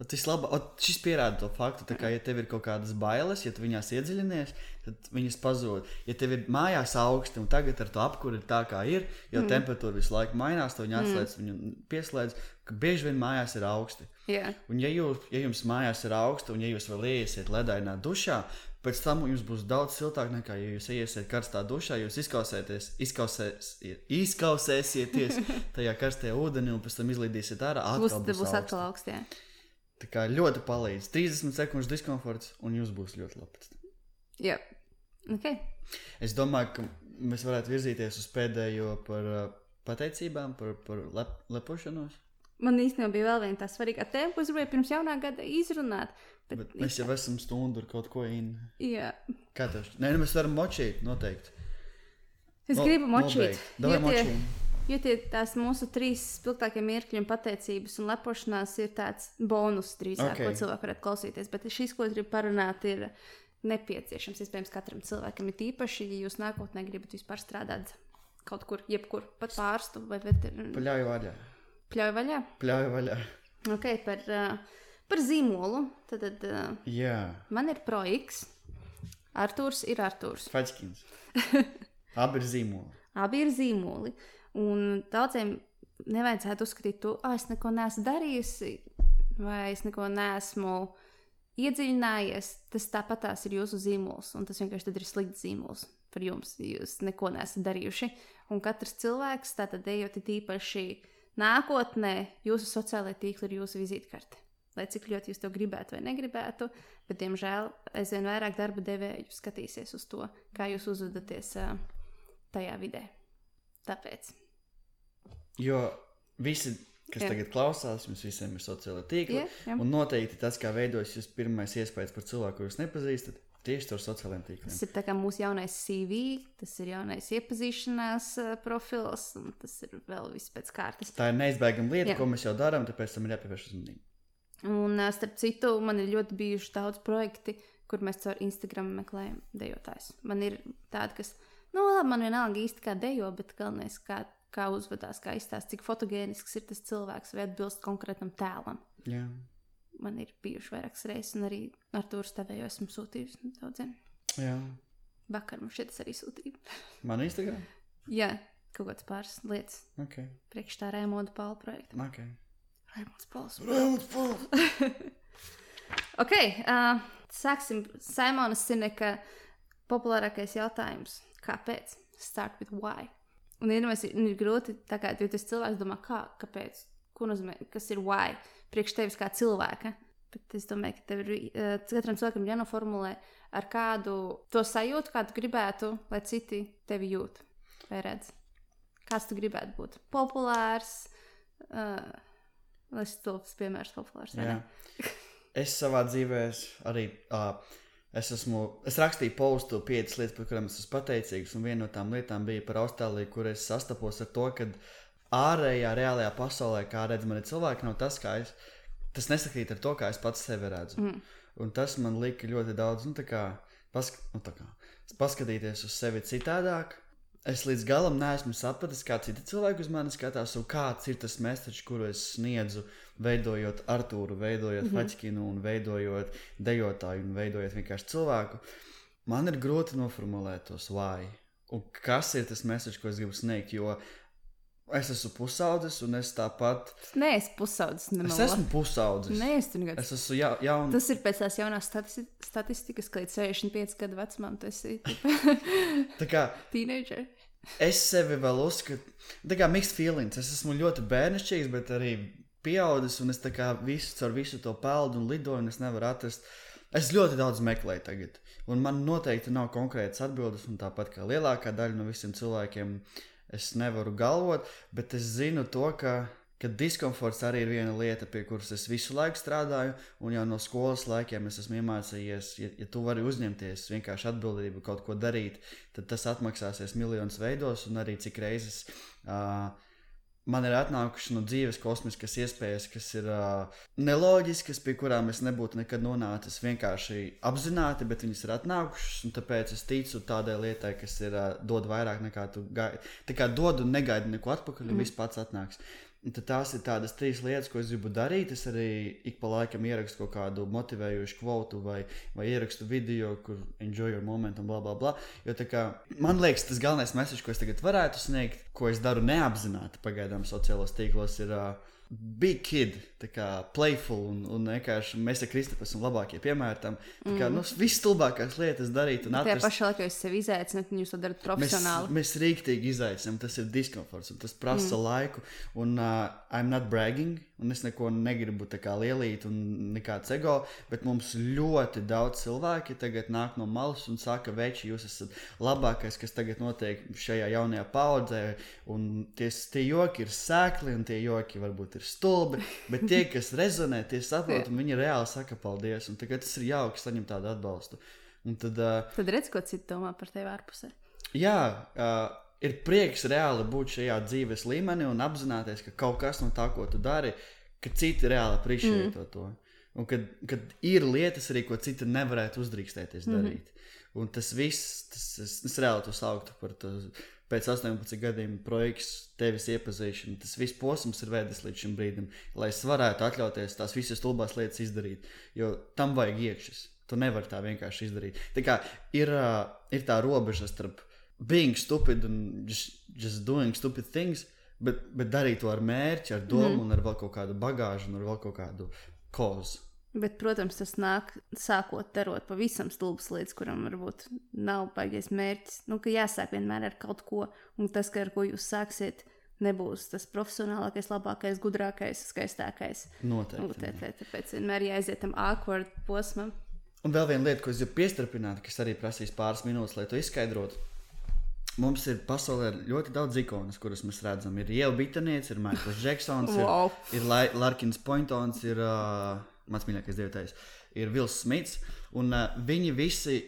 Ot, vislabā, ot, šis pierāda to faktu, kā, ja tev ir kaut kādas bailes, ja tu viņās iedziļinies, tad viņas pazūd. Ja tev ir mājās augsti un tagad ar to apkuri ir tā, kā ir, jo mm. temperatūra visu laiku mainās, to viņi atslēdz, mm. viņu pieslēdz, ka bieži vien mājās ir augsti. Jā, Un, ja, jūs, ja jums mājās ir augsti, un ja jūs vēl iesiet ledainā dušā, pēc tam jums būs daudz siltāk nekā, ja jūs iesiet karstā dušā, jūs izkausēties, izkausēs, izkausēsieties tajā karstajā ūdenī, un pēc tam izlīdīsiet ārā. atkal būs, būs augsti. atkal augstā. Tā kā ļoti palīdz. 30 sekundžu diskomforts, un jūs būs ļoti labi. Jā, ok. Es domāju, ka mēs varētu virzīties uz pēdējo par uh, pateicībām, par, par lep, lepošanos. Man īstenībā bija vēl viena tā svarīga tēma, ko es gribēju pirms jaunā gada izrunāt. Bet, Bet mēs jau esam stundu ar kaut ko in. jā, Kā tev? Nē, nu mēs varam močīt, noteikti. es No- gribu močīt. nobeigt. Davai Jo tie, tie tās mūsu trīs spilgtākie mirkļi un pateicības un lepošanās ir tāds bonus drīzāk, Ok. okay. ko cilvēki varētu klausīties. Bet šis, ko es gribu parunāt, ir nepieciešams. Iespējams, katram cilvēkam ir tīpaši, ja jūs nākotnē gribat vispār strādāt kaut kur, jebkur, pat pārstu vai veterināru. Pļauju vaļā. Pļauj vaļā. Pļauju vaļā. Ok, par, uh, par zīmolu. Tad, tad uh, Jā, man ir projekts. Arthurs ir Arthurs. Faķskins. Abi ir zīmoli. Abi ir zīmoli. Un daudziem nevajadzētu uzskatīt, to, ah, es neko neesmu darījusi, vai es neko neesmu iedziļinājies. Tas tāpat tās ir jūsu zīmols, un tas vienkārši ir slikts zīmols par jums. Jūs neko neesat darījuši. Un katrs cilvēks, tātad ejot īpaši nākotnē, jūsu sociālajā tīklā ir jūsu vizītkarte. Lai cik ļoti jūs to gribētu vai negribētu, bet, diemžēl, aizvien vairāk darba devēju skatīsies uz to, kā jūs uzvedaties tajā vidē. Tāpēc. Jo visi, kas Jā. tagad klausās, jums visiem ir sociālai tīkli. Jā, jā. Un noteikti tas, kā veidojas jūsu pirmais iespējas par cilvēku, kurus nepazīstat, tieši caur sociālajiem tīkliem. Tas ir tā kā mūsu jaunais CV, tas ir jaunais iepazīšanās ā, profils, un tas ir vēl viss pēc kārtas. Tā ir neizbēgama lieta, Jā. ko mēs jau darām, tāpēc tam ir jāpievērš uzmanība. Un, ā, starp citu, man ir ļoti bijuši daudz projekti, kur mēs caur Instagram meklējam dejotājus. Man ir tādi, kas, nu, labi, man vienalga īsti kā dejo, bet galvenais, kā, kā uzvedās, kā izstāsta, cik fotogēnisks ir tas cilvēks vai atbilst konkrētam tēlam. Jā. Man ir bijuši vairākas reizes, un arī ar to stāvēju esmu sūtījusi daudziem. Jā. Vakar man šeit arī sūtīja. Man Instagram? Jā, kaut kādas pāris lietas Ok. priekš tā Raimonda Paula projekta. okay. Raimonds Pauls. Rauds, Pauls! Ok, uh, sāksim. Simonas Sineka populārākais jautājums. Kāpēc? Start with why. Un ir, ir grūti, kā jo tas cilvēks domā, kā, kāpēc, ko nozīmē, kas ir why, priekš tevis kā cilvēka. Bet es domāju, ka ir uh, katram cilvēkam jānoformulē, ar kādu to sajūtu, kādu gribētu, lai citi tevi jūt vai redz. Kāds tu gribētu būt? Populārs, uh, lai es to piemērs populārs. Es savā dzīvē arī uh, es esmu, es rakstīju postu piecas lietas, par kurām es esmu pateicīgs, un viena no tām lietām bija par Austrāliju, kur es sastapos ar to, ka ārējā, reālajā pasaulē, kā redz mani cilvēki, nav tas, kā es, tas nesakrīt ar to, kā es pats sevi redzu. Mm. Un tas man lika ļoti daudz, nu, tā kā, pask nu, tā kā paskatīties uz sevi citādāk. Es līdz galam neesmu sapratis, kā citi cilvēki uz mani skatās, un kāds ir tas mēsīčs, kuru es sniedzu, veidojot Arthuru, veidojot mm -hmm. Faķinu, un veidojot dejotāju, un veidojot vienkārši cilvēku. man ir grūti noformulēt tos why. Un kas ir tas message, ko es gribu sniegt? Jo es esmu pusaudzis, un es tāpat. Nē, es pusaudzis. Es esmu pusaudzis. Nē, es tur negaidu. Es esmu ja, jauns. Tas ir pēc tās jaunās statisti statistikas, ka līdz 65 gadu vecumam tas ir Tā kā teenager. es sevi vēl uzskatu, tā kā mixed feelings. Es esmu ļoti bērnišķīgs, bet arī pieaudzis, un es tā kā visu, caur visu to peldu un lidoju, un es nevaru atrast. Es ļoti daudz meklēju tagad, un man noteikti nav konkrētas atbildes, un tāpat kā lielākā daļa no visiem cilvēkiem, es nevaru galvot, bet es zinu to, ka, ka diskomforts arī ir viena lieta, pie kuras es visu laiku strādāju, un jau no skolas laikiem es esmu iemācījies, ja, ja tu vari uzņemties vienkārši atbildību kaut ko darīt, tad tas atmaksāsies miljonus veidos, un arī cik reizes. Uh, man ir atnākušas no dzīves kosmiskas iespējas, kas ir uh, neloģiskas, pie kurām es nebūtu nekad nonācis vienkārši apzināti, bet viņas ir atnākušas. Tāpēc es ticu tādai lietai, kas ir uh, dod vairāk nekā tu gaidi. Tā kā dod un negaidi neko atpakaļ, un mm. viss pats atnāks. Tad tās ir tādas trīs lietas, ko es gribu darīt. Es arī ik pa laikam ierakstu kaut kādu motivējošu kvotu vai, vai ierakstu video, kur enjoy your moment un bla bla bla. Jo kā, man liekas, tas galvenais message, ko es tagad varētu sniegt, ko es daru neapzināti pagaidām sociālos tīklos, ir uh, big kid, tā kā playful un, un vienkārši mēs ar Kristofru esam labākie piemēri tam. Tā kā mm. nu, visstulbākās lietas darīt un atrast. Tajā pašā laikā jūs sevi izaicināt, un jūs to darat profesionāli. Mēs, mēs rīktīgi izaicinām, tas ir diskomforts un tas prasa mm. laiku. Un uh, I'm not bragging, un es neko negribu lielīt un nekāds ego, bet mums ļoti daudz cilvēki tagad nāk no malas un saka, veči, jūs esat labākais, kas tagad notiek šajā jaunajā paudzē, un tie, tie joki ir sēkli, un tie joki varbūt ir stulbi, bet tie, kas rezonē, tie saprot, un viņi reāli saka paldies, un tagad tas ir jauki saņemt tādu atbalstu. Un tad, uh, tad redz, ko citi domā par tevi ārpusē. Jā, uh, ir prieks reāli būt šajā dzīves līmenī un apzināties, ka kaut kas no tā, ko tu dari, ka citi reāli appreciē mm. to. to. Un kad, kad ir lietas arī, ko citi nevarētu uzdrīkstēties mm -hmm. darīt. Un tas viss, tas, es, es reāli to sauktu par to. Pēc 18 gadiem projekts, tevis iepazīšana, tas viss posms ir vedis līdz šim brīdim, lai es varētu atļauties tās visas stulbās lietas izdarīt. Jo tam vajag iekšas. Tu nevari tā vienkārši izdarīt. Tā kā ir, ir tā robeža starp being stupid un just, just doing stupid things, bet, bet darīt to ar mērķi, ar domu mm. un ar vēl kaut kādu bagāžu un ar vēl kaut kādu kozu. Bet, protams, tas nāk sākot darot pavisam stulbas lietas, kuram varbūt nav baigies mērķis. Nu, ka jāsāk vienmēr ar kaut ko, un tas, ka ar ko jūs sāksiet, nebūs tas profesionālākais, labākais, gudrākais, skaistākais. Noteikti. Nu, tā, tā, tāpēc vienmēr jāiziet tam awkward posmam. Un vēl viena lieta, ko es gribu piestrādāt, kas arī prasīs pāris minūtes, lai to izskaidrotu Mums ir pasaulē ļoti daudz ikonas, kuras mēs redzam. Ir Ieva Bitaniets, ir Maikls Džeksons, wow. ir, ir Larkins Pointons, ir uh, mans mīļākais dievotājs, ir Vils Smits. Un uh, viņi visi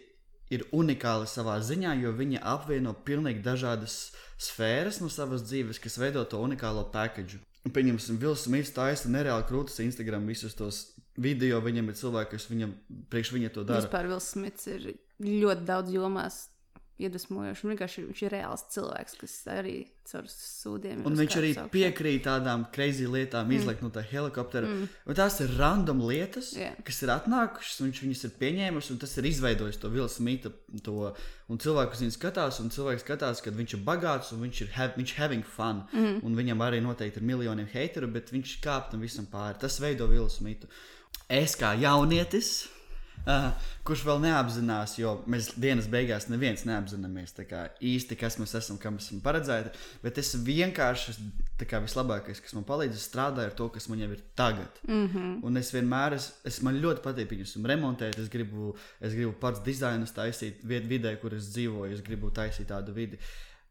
ir unikāli savā ziņā, jo viņi apvieno pilnīgi dažādas sfēras no savas dzīves, kas veido to unikālo pakāpienu. Pieņemsim, Vils Smits taisa nereāli krūtis Instagram visus tos video, viņam ir cilvēki, kas viņam priekš viņa to dara. Vispār Vils Smits ir ļoti daudz jomās iedvesmojoši. Vienkārši viņš ir reāls cilvēks, kas arī caur sūdiem. Un viņš arī augšā. piekrīt tādām kreizī lietām, mm. izlaikt no tā helikoptera. Mm. Un tās ir random lietas, yeah. kas ir atnākušas, viņš viņas ir pieņēmis, un tas ir izveidojis to Vilnu Smita. To, un cilvēks viņu skatās, un cilvēks skatās, ka viņš ir bagāts un viņš ir have, viņš having fun. Mm. Un viņam arī noteikti ir miljoniem hateru, bet viņš kāp tam visam pāri. Tas veido Vilnu Smitu. Es kā jaunietis Uh, kurš vēl neapzinās, jo mēs dienas beigās neviens neapzināmies īsti, kas mēs esam, kam esam paredzēti. Bet es vienkārši, kā vislabākais, kas man palīdz, strādāju ar to, kas man jau ir tagad. Mm -hmm. Un es vienmēr, es, es man ļoti patīk viņus remontēt. Es gribu, es gribu pats dizainus taisīt vidē, kur es dzīvoju. Es gribu taisīt tādu vidi.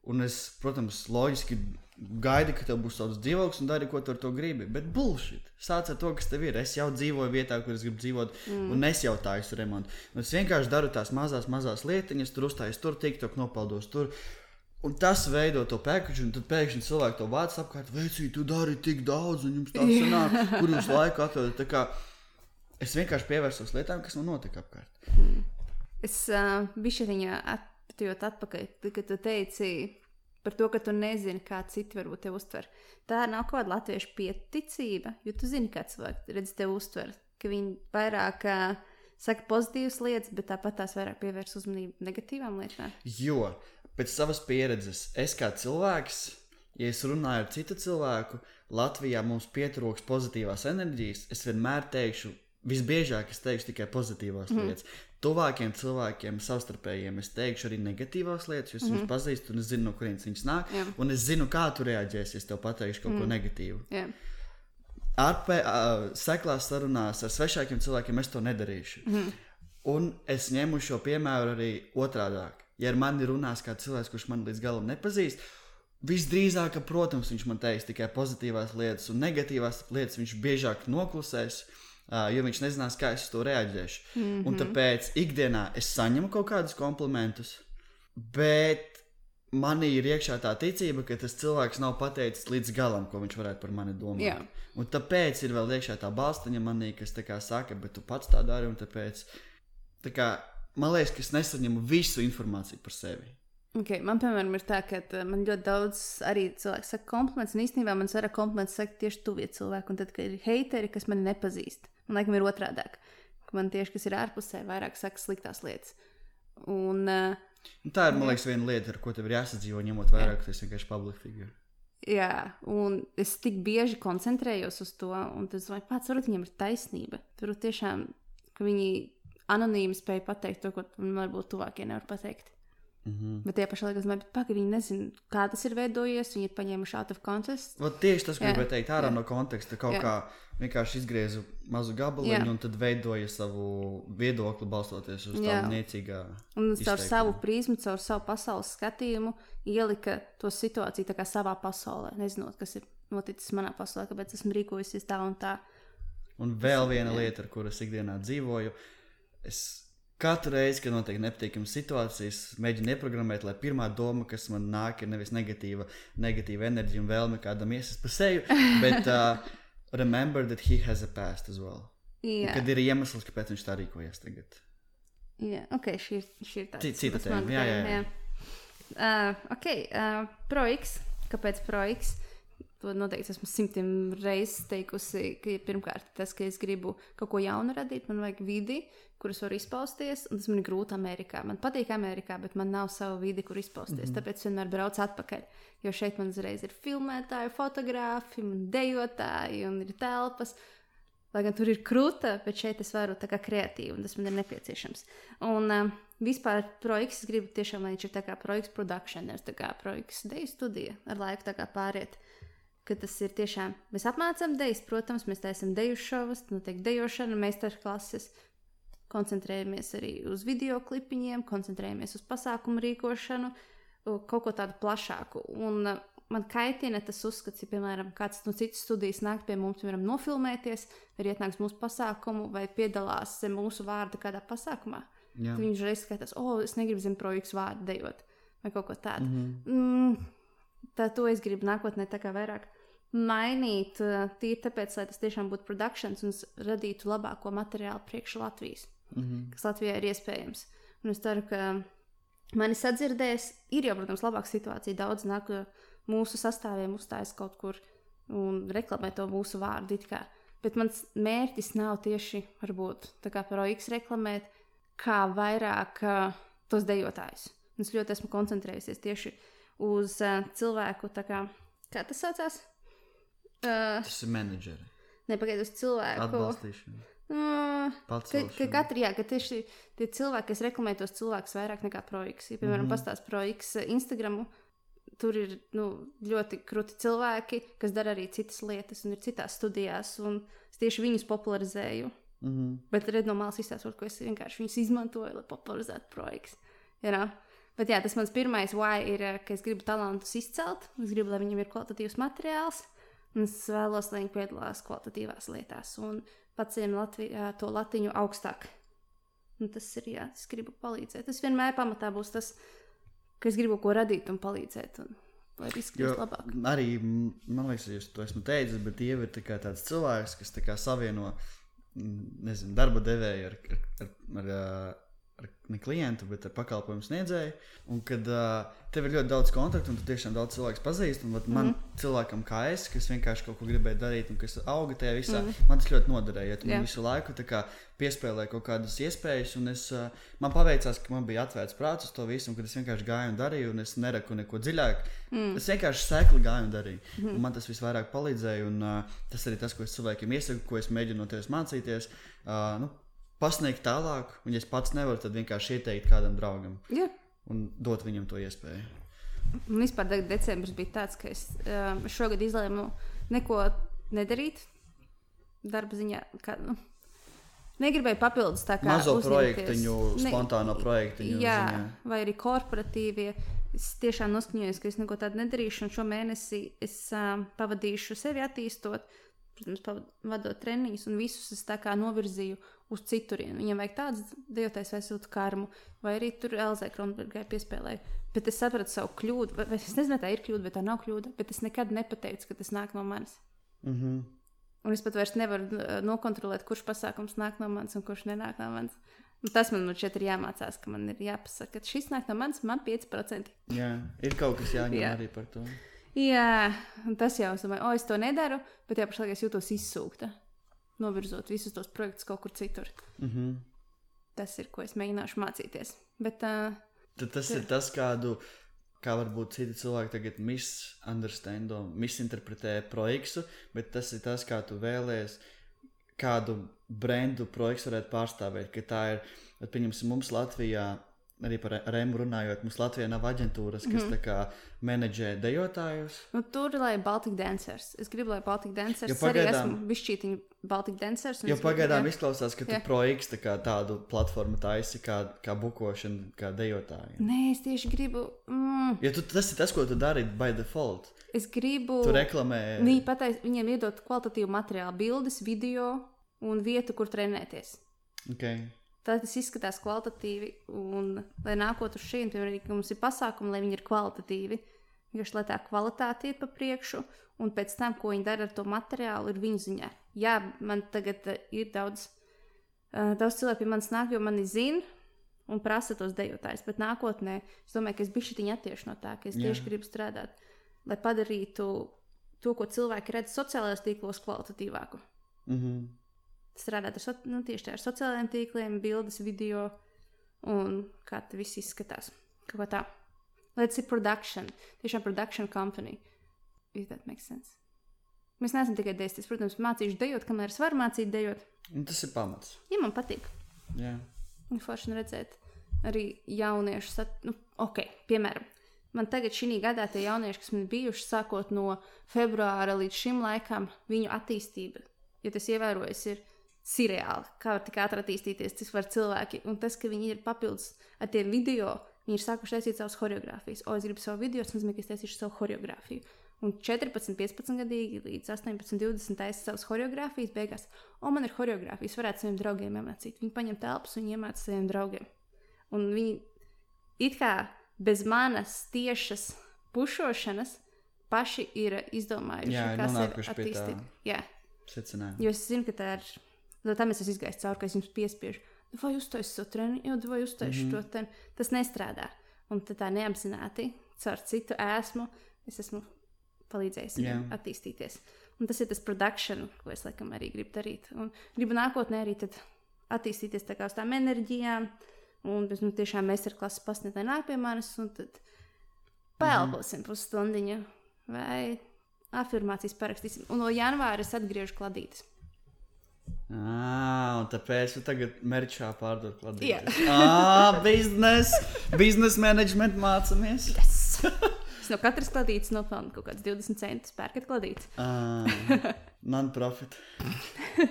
Un es, protams, loģiski gaidi, ka tev būs savs dzīvoklis un dari, ko tu ar to gribi. Bet bullshit. Sāc ar to, kas tev ir. Es jau dzīvoju vietā, kur es gribu dzīvot, mm. un es jau tādu remontu. Un es vienkārši daru tās mazās, mazās lietiņas, tur uzstājas, tur tiktok nopeldos. Tur. Un tas veido to pēkšņu, un tad pēkšņi cilvēki to vāc apkārt. Vecī, tu dari tik daudz, un jums tā sanāk, kur jūs laiku atrodat. Es vienkārši pievērsos lietām, kas man notika apkārt. Mm. Es uh, biju šeit atpakaļ, kad tu teici, par to, ka tu nezini, kā citi varbūt tevi uztver. Tā nav kaut kāda latviešu pieticība, jo tu zini, kā cilvēki redz tevi uztver, ka viņi vairāk uh, saka pozitīvas lietas, bet tāpat tās vairāk pievērs uzmanību negatīvām lietām. Jo pēc savas pieredzes, es kā cilvēks, ja es runāju ar citu cilvēku, Latvijā mums pietrūks pozitīvās enerģijas, es vienmēr teikšu, visbiežāk es teikšu tikai pozitīvās mm. lietas. Tuvākiem cilvēkiem, savstarpējiem, es teikšu arī negatīvās lietas, jo es mm. viņus pazīstu un es zinu, no kurienes viņas nāk. Jā. Un es zinu, kā tu reaģēsi, ja es tev pateikšu kaut mm. ko negatīvu. Jā. Arpē, uh, seklās sarunās ar svešākiem cilvēkiem es to nedarīšu. Mm. Un es ņemu šo piemēru arī otrādi. Ja ar mani runās kāds cilvēks, kurš man līdz galam nepazīst, visdrīzāk, ka, protams, viņš man teiks tikai pozitīvās lietas, un negatīvās lietas viņš biežāk noklusēs. Uh, jo viņš nezinās, kā es uz to reaģēšu. Mm -hmm. Un tāpēc ikdienā es saņemu kaut kādus komplimentus, bet manī ir iekšā tā ticība, ka tas cilvēks nav pateicis līdz galam, ko viņš varētu par mani domāt. Jā. Un tāpēc ir vēl iekšā tā balstaņa manī, kas tā kā saka, bet tu pats tā dari, un tāpēc tā kā, man liekas, ka es nesaņemu visu informāciju par sevi. Okay, man, piemēram, ir tā, ka man ļoti daudz arī cilvēku saka komplimentus, un īstenībā man vairāk komplimentus saka tieši tuvie cilvēki. Un tad, kad ir heiteri, kas mani nepazīst, man laikam ir otrādi. Man tieši kas ir ārpusē, vairāk saka sliktās lietas. Un, uh, tā ir, man liekas, viena lieta, ar ko tev ir jāsadzīvo, ņemot vērā, ka tas vienkārši public figure. jā, un es tik bieži koncentrējos uz to, un tas domāju, pats varbūt viņam ir taisnība. Tur tiešām, ka viņi anonīmi spēja pateikt to, ko man varbūt tuvākie nevar pateikt. Mm -hmm. Bet tie pašā laikā, domāju, pagaidi, viņi nezina, kā tas ir veidojies. Viņi ir paņēmuši out of context. Vat tieši tas, ko gribēju teikt, ārā no konteksta. Kaut Jā. kā vienkārši izgriezu mazu gabaliņu Jā. un tad veidoju savu viedokli balstoties uz tādu niecīgā. Un caur savu prizmu, caur savu pasaules skatījumu ielika to situāciju savā pasaulē. Nezinot, kas ir noticis manā pasaulē, kāpēc esmu rīkojusies tā un tā. Un vēl viena Jā. lieta, ar kuru es ikdienā dzīvoju, es katru reizi, kad notiek nepatīkamas situācijas, mēģinu ieprogrammēt, lai pirmā doma, kas man nāk, ir nevis negatīva, negatīva enerģija un vēlme kādam iesist pa seju, bet uh, remember that he has a past as well. Jā, Kad ir iemesls, kāpēc viņš tā rīkojas tagad. jā. ok, šī šī ir tāda Ci- cita tēma, jā, jā, jā. Uh, ok, uh, ProX. Kāpēc ProX? To noteikti esmu simtiem reizes teikusi, ka pirmkārt tas, ka es gribu kaut ko jaunu radīt, man vajag vidi, kuras var izpausties, un tas man ir grūti Amerikā. Man patīk Amerikā, bet man nav sava vidi, kur izpausties. Mm -hmm. Tāpēc es vienmēr braucu atpakaļ. Jo šeit man uzreiz ir filmētāji, fotografi, un dejotāji, un ir telpas. Lai gan tur ir krūta, bet šeit es varu tā kā kreatīvi, un tas man ir nepieciešams. Un uh, vispār projekts, es gribu tiešām, lai viņš ir tā kā projekts nevis tā kā projekts deju studija, ar laiku tā kā pāriet. Ka tas ir tiešām, mēs apmācām dejas, protams, mēs taisām deju šovus, notiek dejošana, meistarklases, koncentrējamies arī uz video klipiņiem, koncentrējamies uz pasākumu rīkošanu, kaut ko tādu plašāku. Un man kaitina tas uzskats, ja, piemēram, kāds no citas studijas nāk pie mums, piemēram, nofilmēties, vai ietnāks mūsu pasākumu, vai piedalās zem mūsu vārda kādā pasākumā. Viņš reiz skatās, o, oh, es negribu zem projekta vārdu dejot, vai kaut ko tādu. Mhm. Mm, tā to es gribu nākotnē tā kā vairāk mainīt, uh, tīri tāpēc, lai tas tiešām būtu produkcijas un radītu labāko materiālu priekš Latvijas Mhm. kas Latvijā ir iespējams. Un es ceru, ka mani sadzirdēs. Ir jau, protams, labāka situācija. Daudz nāk uh, mūsu sastāviem, uzstājas kaut kur un reklamē to mūsu vārdu. Bet mans mērķis nav tieši varbūt, tā kā par OX reklamēt, kā vairāk uh, tos dejotājus. Es ļoti esmu koncentrējusies tieši uz uh, cilvēku, kā, kā tas saucās? Uh, Tas ir menedžeri. Nepagaidu uz cilvēku. Atbalstīšana. Uh, Pats Ka, ka katru, jā, ka tieši tie cilvēki, kas reklamē tos cilvēkus vairāk nekā projekts, ja, piemēram, mm. -hmm. pastāstīs projekts Instagram, tur ir nu, ļoti krūti cilvēki, kas dara arī citas lietas un ir citās studijās, un es tieši viņus popularizēju. Mhm. Bet redz no malas izstāstot, ko es vienkārši izmantoju, lai popularizētu projekts. You know? Bet jā, tas mans pirmais why ir, eh, ka es gribu talantus izcelt, es gribu, lai viņiem ir kvalitatīvs materiāls, un es vēlos, lai viņi piedalās kvalitatīvās lietās un paceļam Latvijā to latiņu augstāk. Un tas ir, jā, es gribu palīdzēt. Tas vienmēr pamatā būs tas, ka es gribu ko radīt un palīdzēt, un Jo arī, m, man liekas, jūs to esmu teicis, bet Dieva ir tā tāds cilvēks, kas tā savieno mm, nezinu, darba devēju ar, ar, ar, ar, ar ne klientu, bet ar pakalpojumu sniedzēju. Un kad uh, tev ir ļoti daudz kontaktu, un tu tiešām daudz cilvēku pazīsti, un man mm. cilvēkam kā es, kas vienkārši kaut ko gribēja darīt, un kas auga tajā visā, mm. man tas ļoti noderēja. Tu man visu laiku kā, piespēlēji kaut kādas iespējas, un es, uh, man paveicās, ka man bija atvērts prāts uz to visu, un kad es vienkārši gāju un darīju, un es neraku neko dziļāk. Mm. Es vienkārši sekli gāju un darīju. Mm. Un man tas visvairāk palīdzēja, un uh, tas arī tas, ko es cilvēkiem iesaku, ko es mēģinu no tevis mācīties. Uh, nu, pasniegt tālāk, un, ja es pats nevaru, tad vienkārši ieteikt kādam draugam Jā. un dot viņam to iespēju. Un vispār decembris bija tāds, ka es um, šogad izlēmu neko nedarīt darba ziņā. Kā, nu, Negribēju papildus tā kā mazo projektu, spontāno projektu. Jā, ziņā. vai arī korporatīvie. Es tiešām noskaņojos, ka es neko tādu nedarīšu, un šo mēnesi es um, pavadīšu sevi attīstot, protams, vadot treniņus, un visus es tā kā novirzīju uz citurienu. Viņam vajag tādas vai siltu karmu, vai arī tur Elzai Kronbergai piespēlēja. Bet es sapratu savu kļūdu, vai es nezinu, tā ir kļūda, vai tā nav kļūda, bet es nekad nepateicu, ka tas nāk no manis. Mm -hmm. Un es pat vairs nevaru nokontrolēt, kurš pasākums nāk no manis un kurš nenāk no manis. Un tas man šeit ir jāmācās, ka man ir jāpasaka, ka šis nāk no manis, man 5%. Jā, ir kaut kas jāņem Jā. arī par to. Jā, tas jau es domāju, o, es to nedaru, bet tajā pašā laikā es jūtos izsūkta novirzot visus tos projektus kaut kur citur. Mm -hmm. Tas ir, ko es mēģināšu mācīties. Bet, uh, Tad tas jā. ir tas, kādu, kā varbūt citi cilvēki tagad misunderstand, misinterpretē projektu, bet tas ir tas, kā tu vēlēsies, kādu brendu projekts varētu pārstāvēt. Ka tā ir, pieņemsim, mums Latvijā arī par Rēmu runājot, mums Latvijā nav aģentūras, kas mm -hmm. menedžē dejotājus. Nu, tur lai Baltic Dancers. Es gribu, lai Baltic Dancers jo pagaidām, arī esmu bišķītiņu Baltic Dancers. Jo pagaidām gribu, izklausās, ka tu jā. projekts tā kā tādu platformu taisi kā, kā bukošana, kā dejotāji. Nē, es tieši gribu. Mm. Jo tu, tas ir tas, ko tu dari by default. Es gribu. Tu reklamē. Viņi patais, viņiem iedot kvalitatīvu materiālu, bildes, video un vietu, kur trenēties. Okay. Tad tas izskatās kvalitatīvi, un lai nākot uz šīm, piemēram, ka mums ir pasākumi, lai viņi ir kvalitatīvi, vienkārši lai tā kvalitāte iet pa priekšu, un pēc tam, ko viņi dara ar to materiālu, ir viņu ziņā. Jā, man tagad uh, ir daudz, uh, daudz cilvēku pie manis nāk, jo mani zina un prasa tos dejotājus, bet nākotnē es domāju, ka es bišķi tiņu attiešu no tā, ka es Jā. tieši gribu strādāt, lai padarītu to, ko cilvēki redz sociālajos tīklos, kvalitatīvāku. Mm -hmm strādāt ar, so, nu, tieši ar sociālajiem tīkliem, bildes, video un kā tas viss izskatās. Kaut kā tā. Let's say production, tiešām production company. If that makes sense. Mēs neesam tikai dēstis, protams, mācījuši dejot, kamēr es varu mācīt dejot. Un tas ir pamats. Ja man patīk. Jā. Un forši redzēt arī jauniešus, sat... nu, ok, piemēram. Man tagad šī gadā tie jaunieši, kas man bijuši sākot no februāra līdz šim laikam, viņu attīstība, ja tas ievērojis, ir seriāli, kā var tik ātri attīstīties, cik var cilvēki. Un tas, ka viņi ir papildus ar tiem video, viņi ir sākuši taisīt savas choreogrāfijas. O, es gribu savu video, tas nozīmē, ka es taisīšu savu choreogrāfiju. Un 14, 15 gadīgi līdz 18, 20 taisa savas choreogrāfijas beigās. O, man ir choreogrāfija, es varētu saviem draugiem iemācīt. Viņi paņem telpas un iemācīja saviem draugiem. Un viņi it kā bez manas tiešas pušošanas paši ir izdomājuši, Jā, kā sevi attīstīt. Jā, secinājumi. Jo es zinu, ka tā ir No tam es esmu izgājis cauri, ka es jums piespiežu. Vai uztaisīt to treniņu, vai uztaisīt mm -hmm. to ten. Tas nestrādā. Un tā neapzināti, caur citu esmu, es esmu palīdzējis yeah. attīstīties. Un tas ir tas produkšana, ko es laikam arī gribu darīt. Un gribu nākotnē arī attīstīties tā uz tām enerģijām. Un bez nu, tiešām meistarklases pasniedzēja nāk pie manis, un tad paelposim mm -hmm. pusstundiņu vai afirmācijas parakstīsim. Un no janvāra es atgriežu kladītes. Ah, un tāpēc jūs tagad merčā pārdod kladītes. Jā, ah, biznesa, biznesa menedžment mācāmies. Yes. Es no katras kladītes nopelnu kaut kāds 20 centus pērkat kladītes. Ah, non-profit.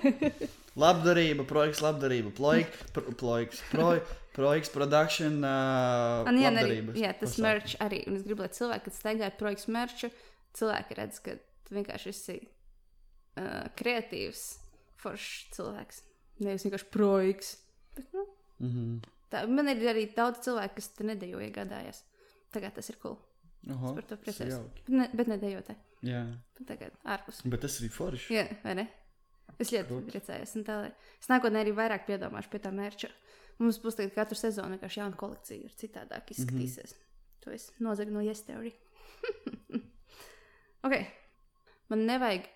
Labdarība, projekts, labdarība, projekts, pro, projekts, pro, projekts, production. Uh, Un, jā, arī, jā, tas merch arī. Un es gribu, lai cilvēki, kad staigāja projekts merču, cilvēki redz, ka vienkārši esi uh, kreatīvs foršs cilvēks. Nevis vienkārši projekts. Bet, nu, mm -hmm. tā, man ir arī daudz cilvēku, kas te nedejo iegādājās. Tagad tas ir cool. Aha, es par to priecājos. Ne, bet nedējotē. Jā. Bet tagad ārpus. Bet tas ir forši. Jā, vai ne? Es ļoti priecājos. un Tā, es nākotnē arī vairāk piedomāšu pie tā mērķa. Mums būs tagad katru sezonu vienkārši jauna kolekcija, ir citādāk izskatīsies. Mm -hmm. To es nozagu no Yesterday. ok. Man nevajag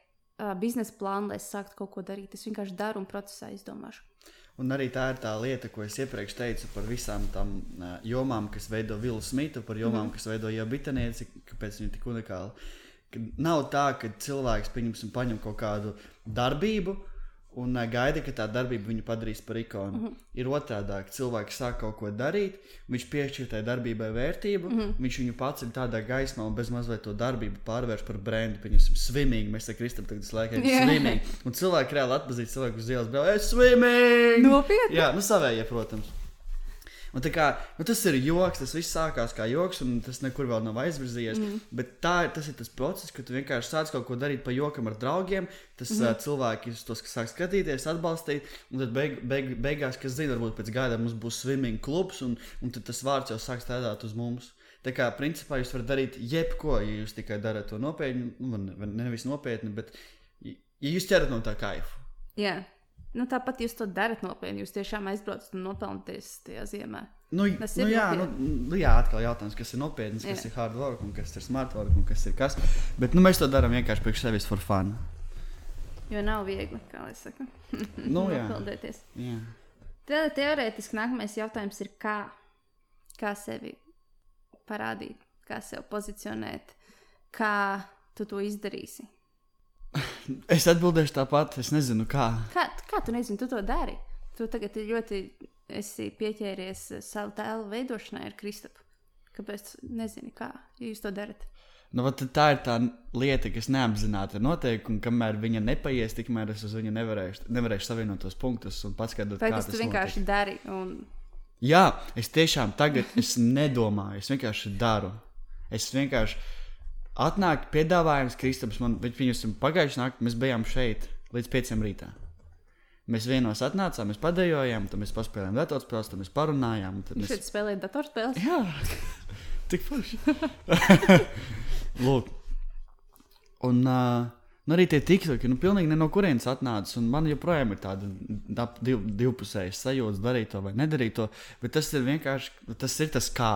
biznesa plānu, lai es sāktu kaut ko darīt. Es vienkārši daru un procesā izdomāšu. Un arī tā ir tā lieta, ko es iepriekš teicu par visām tām uh, jomām, kas veido Vilnu Smitu, par jomām, mm. kas veido jau bitanieci, kāpēc viņi tik unikāli. Nav tā, ka cilvēks pieņemsim, paņem kaut kādu darbību, un uh, gaida, ka tā darbība viņu padarīs par ikonu. Mm -hmm. Ir otrādi, ka cilvēks sāk kaut ko darīt, viņš piešķir tai darbībai vērtību, mm -hmm. viņš viņu paceļ tādā gaismā un bez mazliet to darbību pārvērš par brendu. Piemēram, swimming, mēs tam kristam tagad laikam yeah. swimming. Un cilvēki reāli atpazīst cilvēku uz ielas, brauc, es swimming! Nopietni! Jā, nu savējie, protams. Un kā, nu, tas ir joks, tas viss sākās kā joks, un tas nekur vēl nav aizvirzījies. Mm. Bet tā, tas ir tas process, ka tu vienkārši sāc kaut ko darīt pa jokam ar draugiem. Tas mm. uh, cilvēki, tos, kas sāk skatīties, atbalstīt. Un tad beig, beig, beigās, kas zina, varbūt pēc gada mums būs swimming klubs, un, un tad tas vārds jau sāk strādāt uz mums. Tā kā principā jūs varat darīt jebko, ja jūs tikai darat to nopietni, nu, nevis nopietni, bet ja jūs ķerat no tā kaifu. Yeah. Nu, tāpat jūs to darat nopietni. Jūs tiešām aizbraucat un nopelnāties tajā ziemā. Nu, nu, jā, nu, nu, jā, atkal jautājums, kas ir nopietns, kas jā. ir hard work, un kas ir smart work, un kas ir kas. Bet nu, mēs to darām vienkārši priekš sevis for fun. Jo nav viegli, kā lai saka, nu, nopelnīties. Tad teorētiski nākamais jautājums ir, kā, kā sevi parādīt, kā sevi pozicionēt, kā tu to izdarīsi. Es atbildēšu tāpat, es nezinu, kā. Kā, kā tu nezini, tu to dari? Tu tagad ļoti esi pieķēries savu tēlu veidošanai ar Kristapam. Kāpēc? Nezinu, kā ja jūs to darat. Nu, tā ir tā lieta, kas neapzināti ir noteikti, un kamēr viņa nepaies, tikmēr es uz viņu nevarēšu, nevarēšu savienot tos punktus un paskaidrot, kā tas vienkārši notiek. dari. Un... Jā, es tiešām tagad es nedomāju, es vienkārši daru. Es vienkārši Atnāk piedāvājums Kristaps, man viņus pagājušajā naktī mēs bijām šeit līdz 5 rītā. Mēs vienos atnācām, mēs padējojām, tad mēs paspēlējām datorspēles, tad mēs parunājām. Tad mēs šeit spēlējām datorspēles. Jā, tik forši. Lūk. Un uh, nu arī tie tiktoki, nu, pilnīgi ne no kurienes atnācis. Un man joprojām ir tāda div, divpusēja sajūta, darīt to vai nedarīt to. Bet tas ir vienkārši tas, ir tas kā.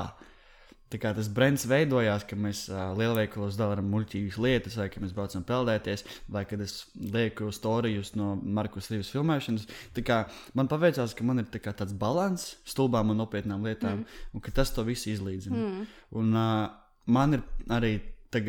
Kā tas brands veidojās, ka mēs uh, lielveikalos darām muļķīgas lietas, vai ka mēs braucam peldēties, vai kad es lieku stāstus no Markus Rīgas filmēšanas. Man paveicās, ka man ir tā tāds līdzsvars stulbām un nopietnām lietām, mm. un ka tas to visu izlīdzina. Mm. Un uh, man ir arī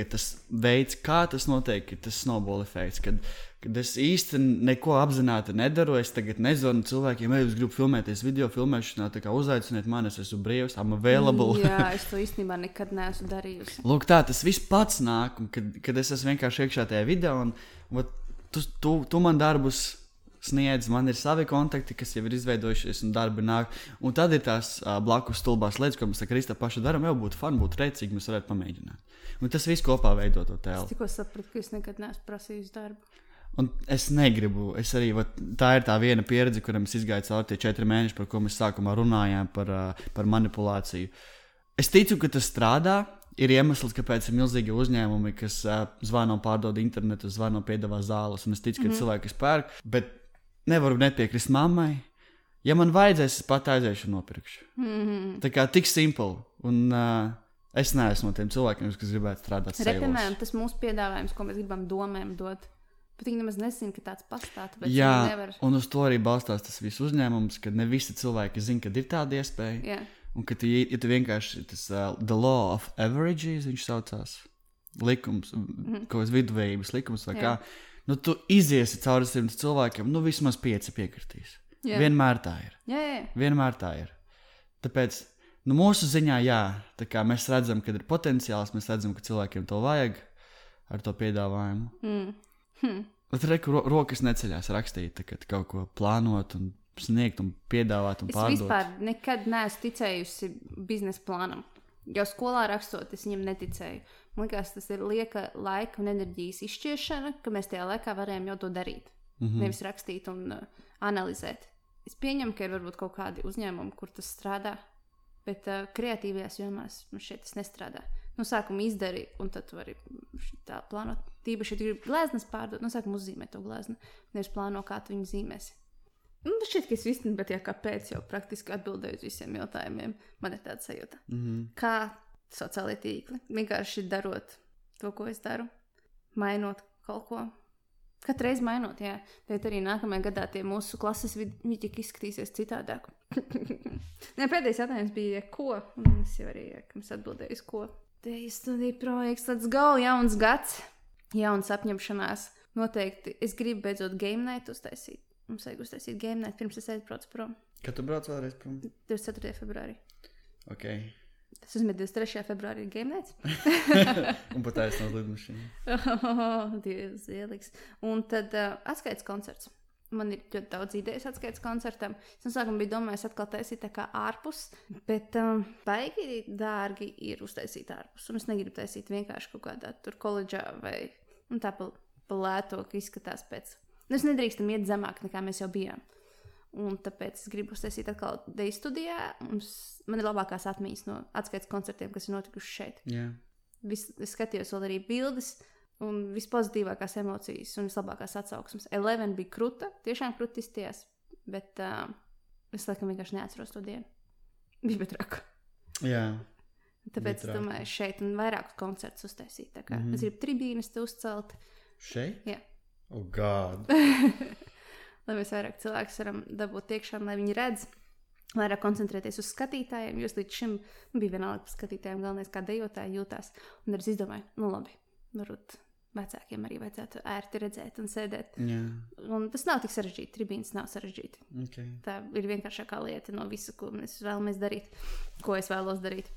tas veids, kā tas notiek, ir tas snowball efekts. Kad, kad es īsti neko apzināti nedaru, es tagad nezvanu cilvēkiem, ja es gribu filmēties video filmēšanā, tā kā uzaiciniet mani, es esmu brīvs, I'm available. Jā, es to īstenībā nekad neesmu darījusi. Lūk, tā tas viss pats nāk, un kad, kad es esmu vienkārši iekšā tajā video, un, un tu, tu, tu man darbus sniedz, man ir savi kontakti, kas jau ir izveidojušies, un darbi nāk. Un tad ir tās uh, blakus stulbās lietas, ko mēs ar Krista pašu darām. Jau būtu fun, būtu rēcīgi, mēs varētu pamēģināt. Un tas viss kopā veido to tēlu. Es tikko sapratu, ka es nekad neesmu prasījis darbu. Un es negribu, es arī, vat, tā ir tā viena pieredze, kuram es izgāju cauri tie četri mēneši, par ko mēs sākumā runājām, par, par manipulāciju. Es ticu, ka tas strādā. Ir iemesls, kāpēc ir milzīgi uzņēmumi, kas uh, zvana un pārdod internetu, zvana un piedāvā zāles. Un es ticu, ka mm -hmm. cilvēki pērk, bet nevaru nepiekrist mammai. Ja man vajadzēs, es pat aiziešu un nopirkšu. Mm -hmm. Tā kā tik simpli. Un uh, es neesmu no tiem cilvēkiem, kas gribētu strādāt pie tā. Tas mūsu piedāvājums, ko mēs gribam domēm dot. Bet viņi nemaz nezina, ka tāds pastāv. Jā, nevar... un uz to arī balstās tas viss uzņēmums, ka ne visi cilvēki zina, ka ir tāda iespēja. Yeah. Un ka tu, ja tu vienkārši tas uh, the law of averages, viņš saucās, likums, mm kaut kāds viduvējības likums vai yeah. kā nu, tu iziesi cauri simt cilvēkiem, nu vismaz pieci piekritīs. Jā. Vienmēr tā ir. Jā, jā. Vienmēr tā ir. Tāpēc nu, mūsu ziņā, jā, tā mēs redzam, ka ir potenciāls, mēs redzam, ka cilvēkiem to vajag ar to piedāvājumu. Mm. Hm. Bet reku ro rokas neceļās rakstīt, kad kaut ko plānot un sniegt un piedāvāt un pārdot. Es vispār nekad neesmu ticējusi biznesa plānam. Jau skolā rakstot, es viņam neticēju. Man liekas, tas ir lieka laika un enerģijas izšķiešana, ka mēs tajā laikā varējām jau to darīt. Mm -hmm. Nevis rakstīt un uh, analizēt. Es pieņemu, ka ir varbūt kaut kādi uzņēmumi, kur tas strādā, bet uh, kreatīvajās jomās man šeit tas nestrādā. No sākuma izdari, un tad vari tā plānot. Tīpaši, ja tu gribi gleznas pārdot, nu, sākam uzzīmēt to gleznu, nevis plāno, kā tu viņu zīmēsi. Nu, bet šķiet, ka es vispār, bet jā, kāpēc jau praktiski atbildēju uz visiem jautājumiem, man ir tāda sajūta. Mm -hmm. Kā sociālai tīkli, vienkārši darot to, ko es daru, mainot kaut ko. Katru reizi mainot, jā, tad arī nākamajā gadā tie mūsu klases vidi izskatīsies citādāk. Nē, pēdējais jautājums bija, ko? Un es jau arī jums atbildēju, uz ko. Te ir studija projekts, let's go, jauns gads, jauns apņemšanās. Noteikti es gribu beidzot game night uztaisīt. Mums vajag uztaisīt game night pirms es aizbraucu prom. Kad tu brauc vēlreiz prom? 24. februārī. Ok. Tas uzmet 23. februārī ir game night. Un pat aizsnās lidmašīnu. Oh, Dievs, ieliks. Un tad uh, atskaites koncerts. Man ir ļoti daudz idejas atskaites koncertam. Es no sākuma biju domājis, atkal taisīt tā kā ārpus, bet um, baigi dārgi ir uztaisīt ārpus. Un es negribu taisīt vienkārši kaut kādā tur koledžā vai nu, tā pa, pa lēto, ka izskatās pēc. Nu, es nedrīkstam iet zemāk, nekā mēs jau bijām. Un tāpēc es gribu uztaisīt atkal deju studijā. Mums, man ir labākās atmiņas no atskaites koncertiem, kas ir notikuši šeit. Jā. Vis, es skatījos vēl arī bildes, un vispozitīvākās emocijas un vislabākās atsauksmes. Eleven bija kruta, tiešām krūti izties, bet uh, es laikam vienkārši neatceros to dienu. Bija bet raka. Jā. Tāpēc es traki. domāju, šeit un vairākus koncertus uztaisīt. Mm. -hmm. Es gribu tribīnes uzcelt, Šeit? Jā. Oh, God. lai mēs vairāk cilvēkus varam dabūt iekšā, lai viņi redz. Vairāk koncentrēties uz skatītājiem, jo es līdz šim nu, biju vienalga par skatītājiem, galvenais kā dejotāji jūtās. Un es izdomāju, nu labi, varbūt vecākiem arī vajadzētu ērti redzēt un sēdēt. Jā. Un tas nav tik sarežģīti. Tribīnas nav sarežģīti. Ok. Tā ir vienkāršākā lieta no visa, ko mēs vēlamies darīt, ko es vēlos darīt.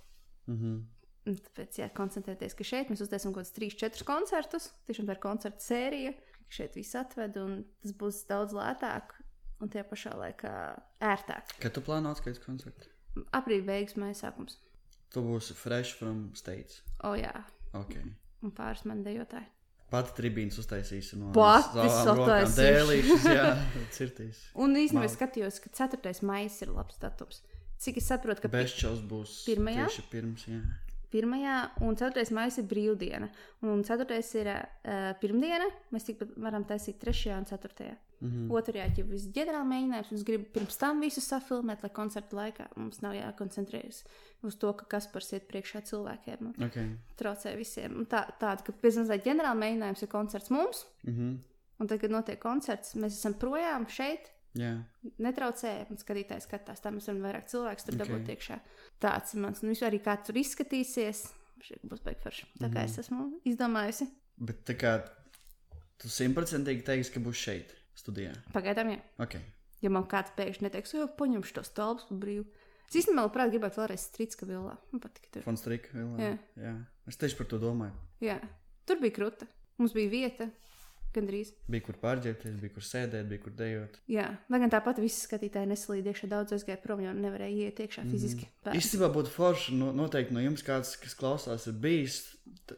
Mhm. Un Tāpēc, jā, koncentrēties, ka šeit mēs uztaisām kaut kādus 3, 4 koncertus. Tiešām tā ir koncerta sērija, ka šeit viss atved, un tas būs daudz lētāk un tie pašā laikā ērtāk. Kad tu plāno atskaites koncertu? Aprīļa beigas, maija sākums. Tu būsi fresh from States. O, jā, Ok. un pāris man dejotāji. Pati tribīnas uztaisīsi no sataisīšu. Dēlīšas, jā, cirtīs. Un īstenībā skatījos, ka 4. maija ir labs datums. Cik es saprotu, ka Bešķels būs Pirmajā? tieši pirms, jā. Pirmajā un 4. maija ir brīvdiena, un 4. ir uh, pirmdiena. Mēs tikpat varam taisīt 3. un 4. Mhm. Otrajā jau viss ģenerāli mēģinājums. un Es gribu pirms tam visu safilmēt, lai koncerta laikā mums nav jākoncentrējas uz to, ka Kaspars iet priekšā cilvēkiem un Ok. traucē visiem. Un Tā, tāda, ka pēc tam ģenerāli mēģinājums ir koncerts mums, Mhm. un tad, kad notiek koncerts, mēs esam projām šeit. Jā. Netraucēja, un skatītājs skatās, tā mēs varam vairāk cilvēku tur Ok. dabūt iekšā. Tāds ir mans, vispār arī kā tur izskatīsies. Šī būs beigts. Tā kā Mhm. es esmu izdomājusi. Bet tā kā tu simtprocentīgi teiksi, ka būs šeit, studijā. Pagaidām, jā. Ok. Ja man kāds pēkšņi neteiks, jo paņemšu tos telpas par brīvu. Es īstenībā labprāt gribētu vēlreiz strīdska vilā. Man patīk tur. Fonstrika vēl. Jā. jā. Es tieši par to domāju. Jā, tur bija kruta. Mums bija vieta, gandrīz. Bija kur pārģērbties, bija kur sēdēt, bija kur dejot. Jā, lai gan tāpat visi skatītāji neslīd iekšā daudz aizgāja prom, jo nevarēja iet iekšā fiziski. Mm. Īstenībā būtu forši no, noteikti no jums, kāds, kas klausās, ir bijis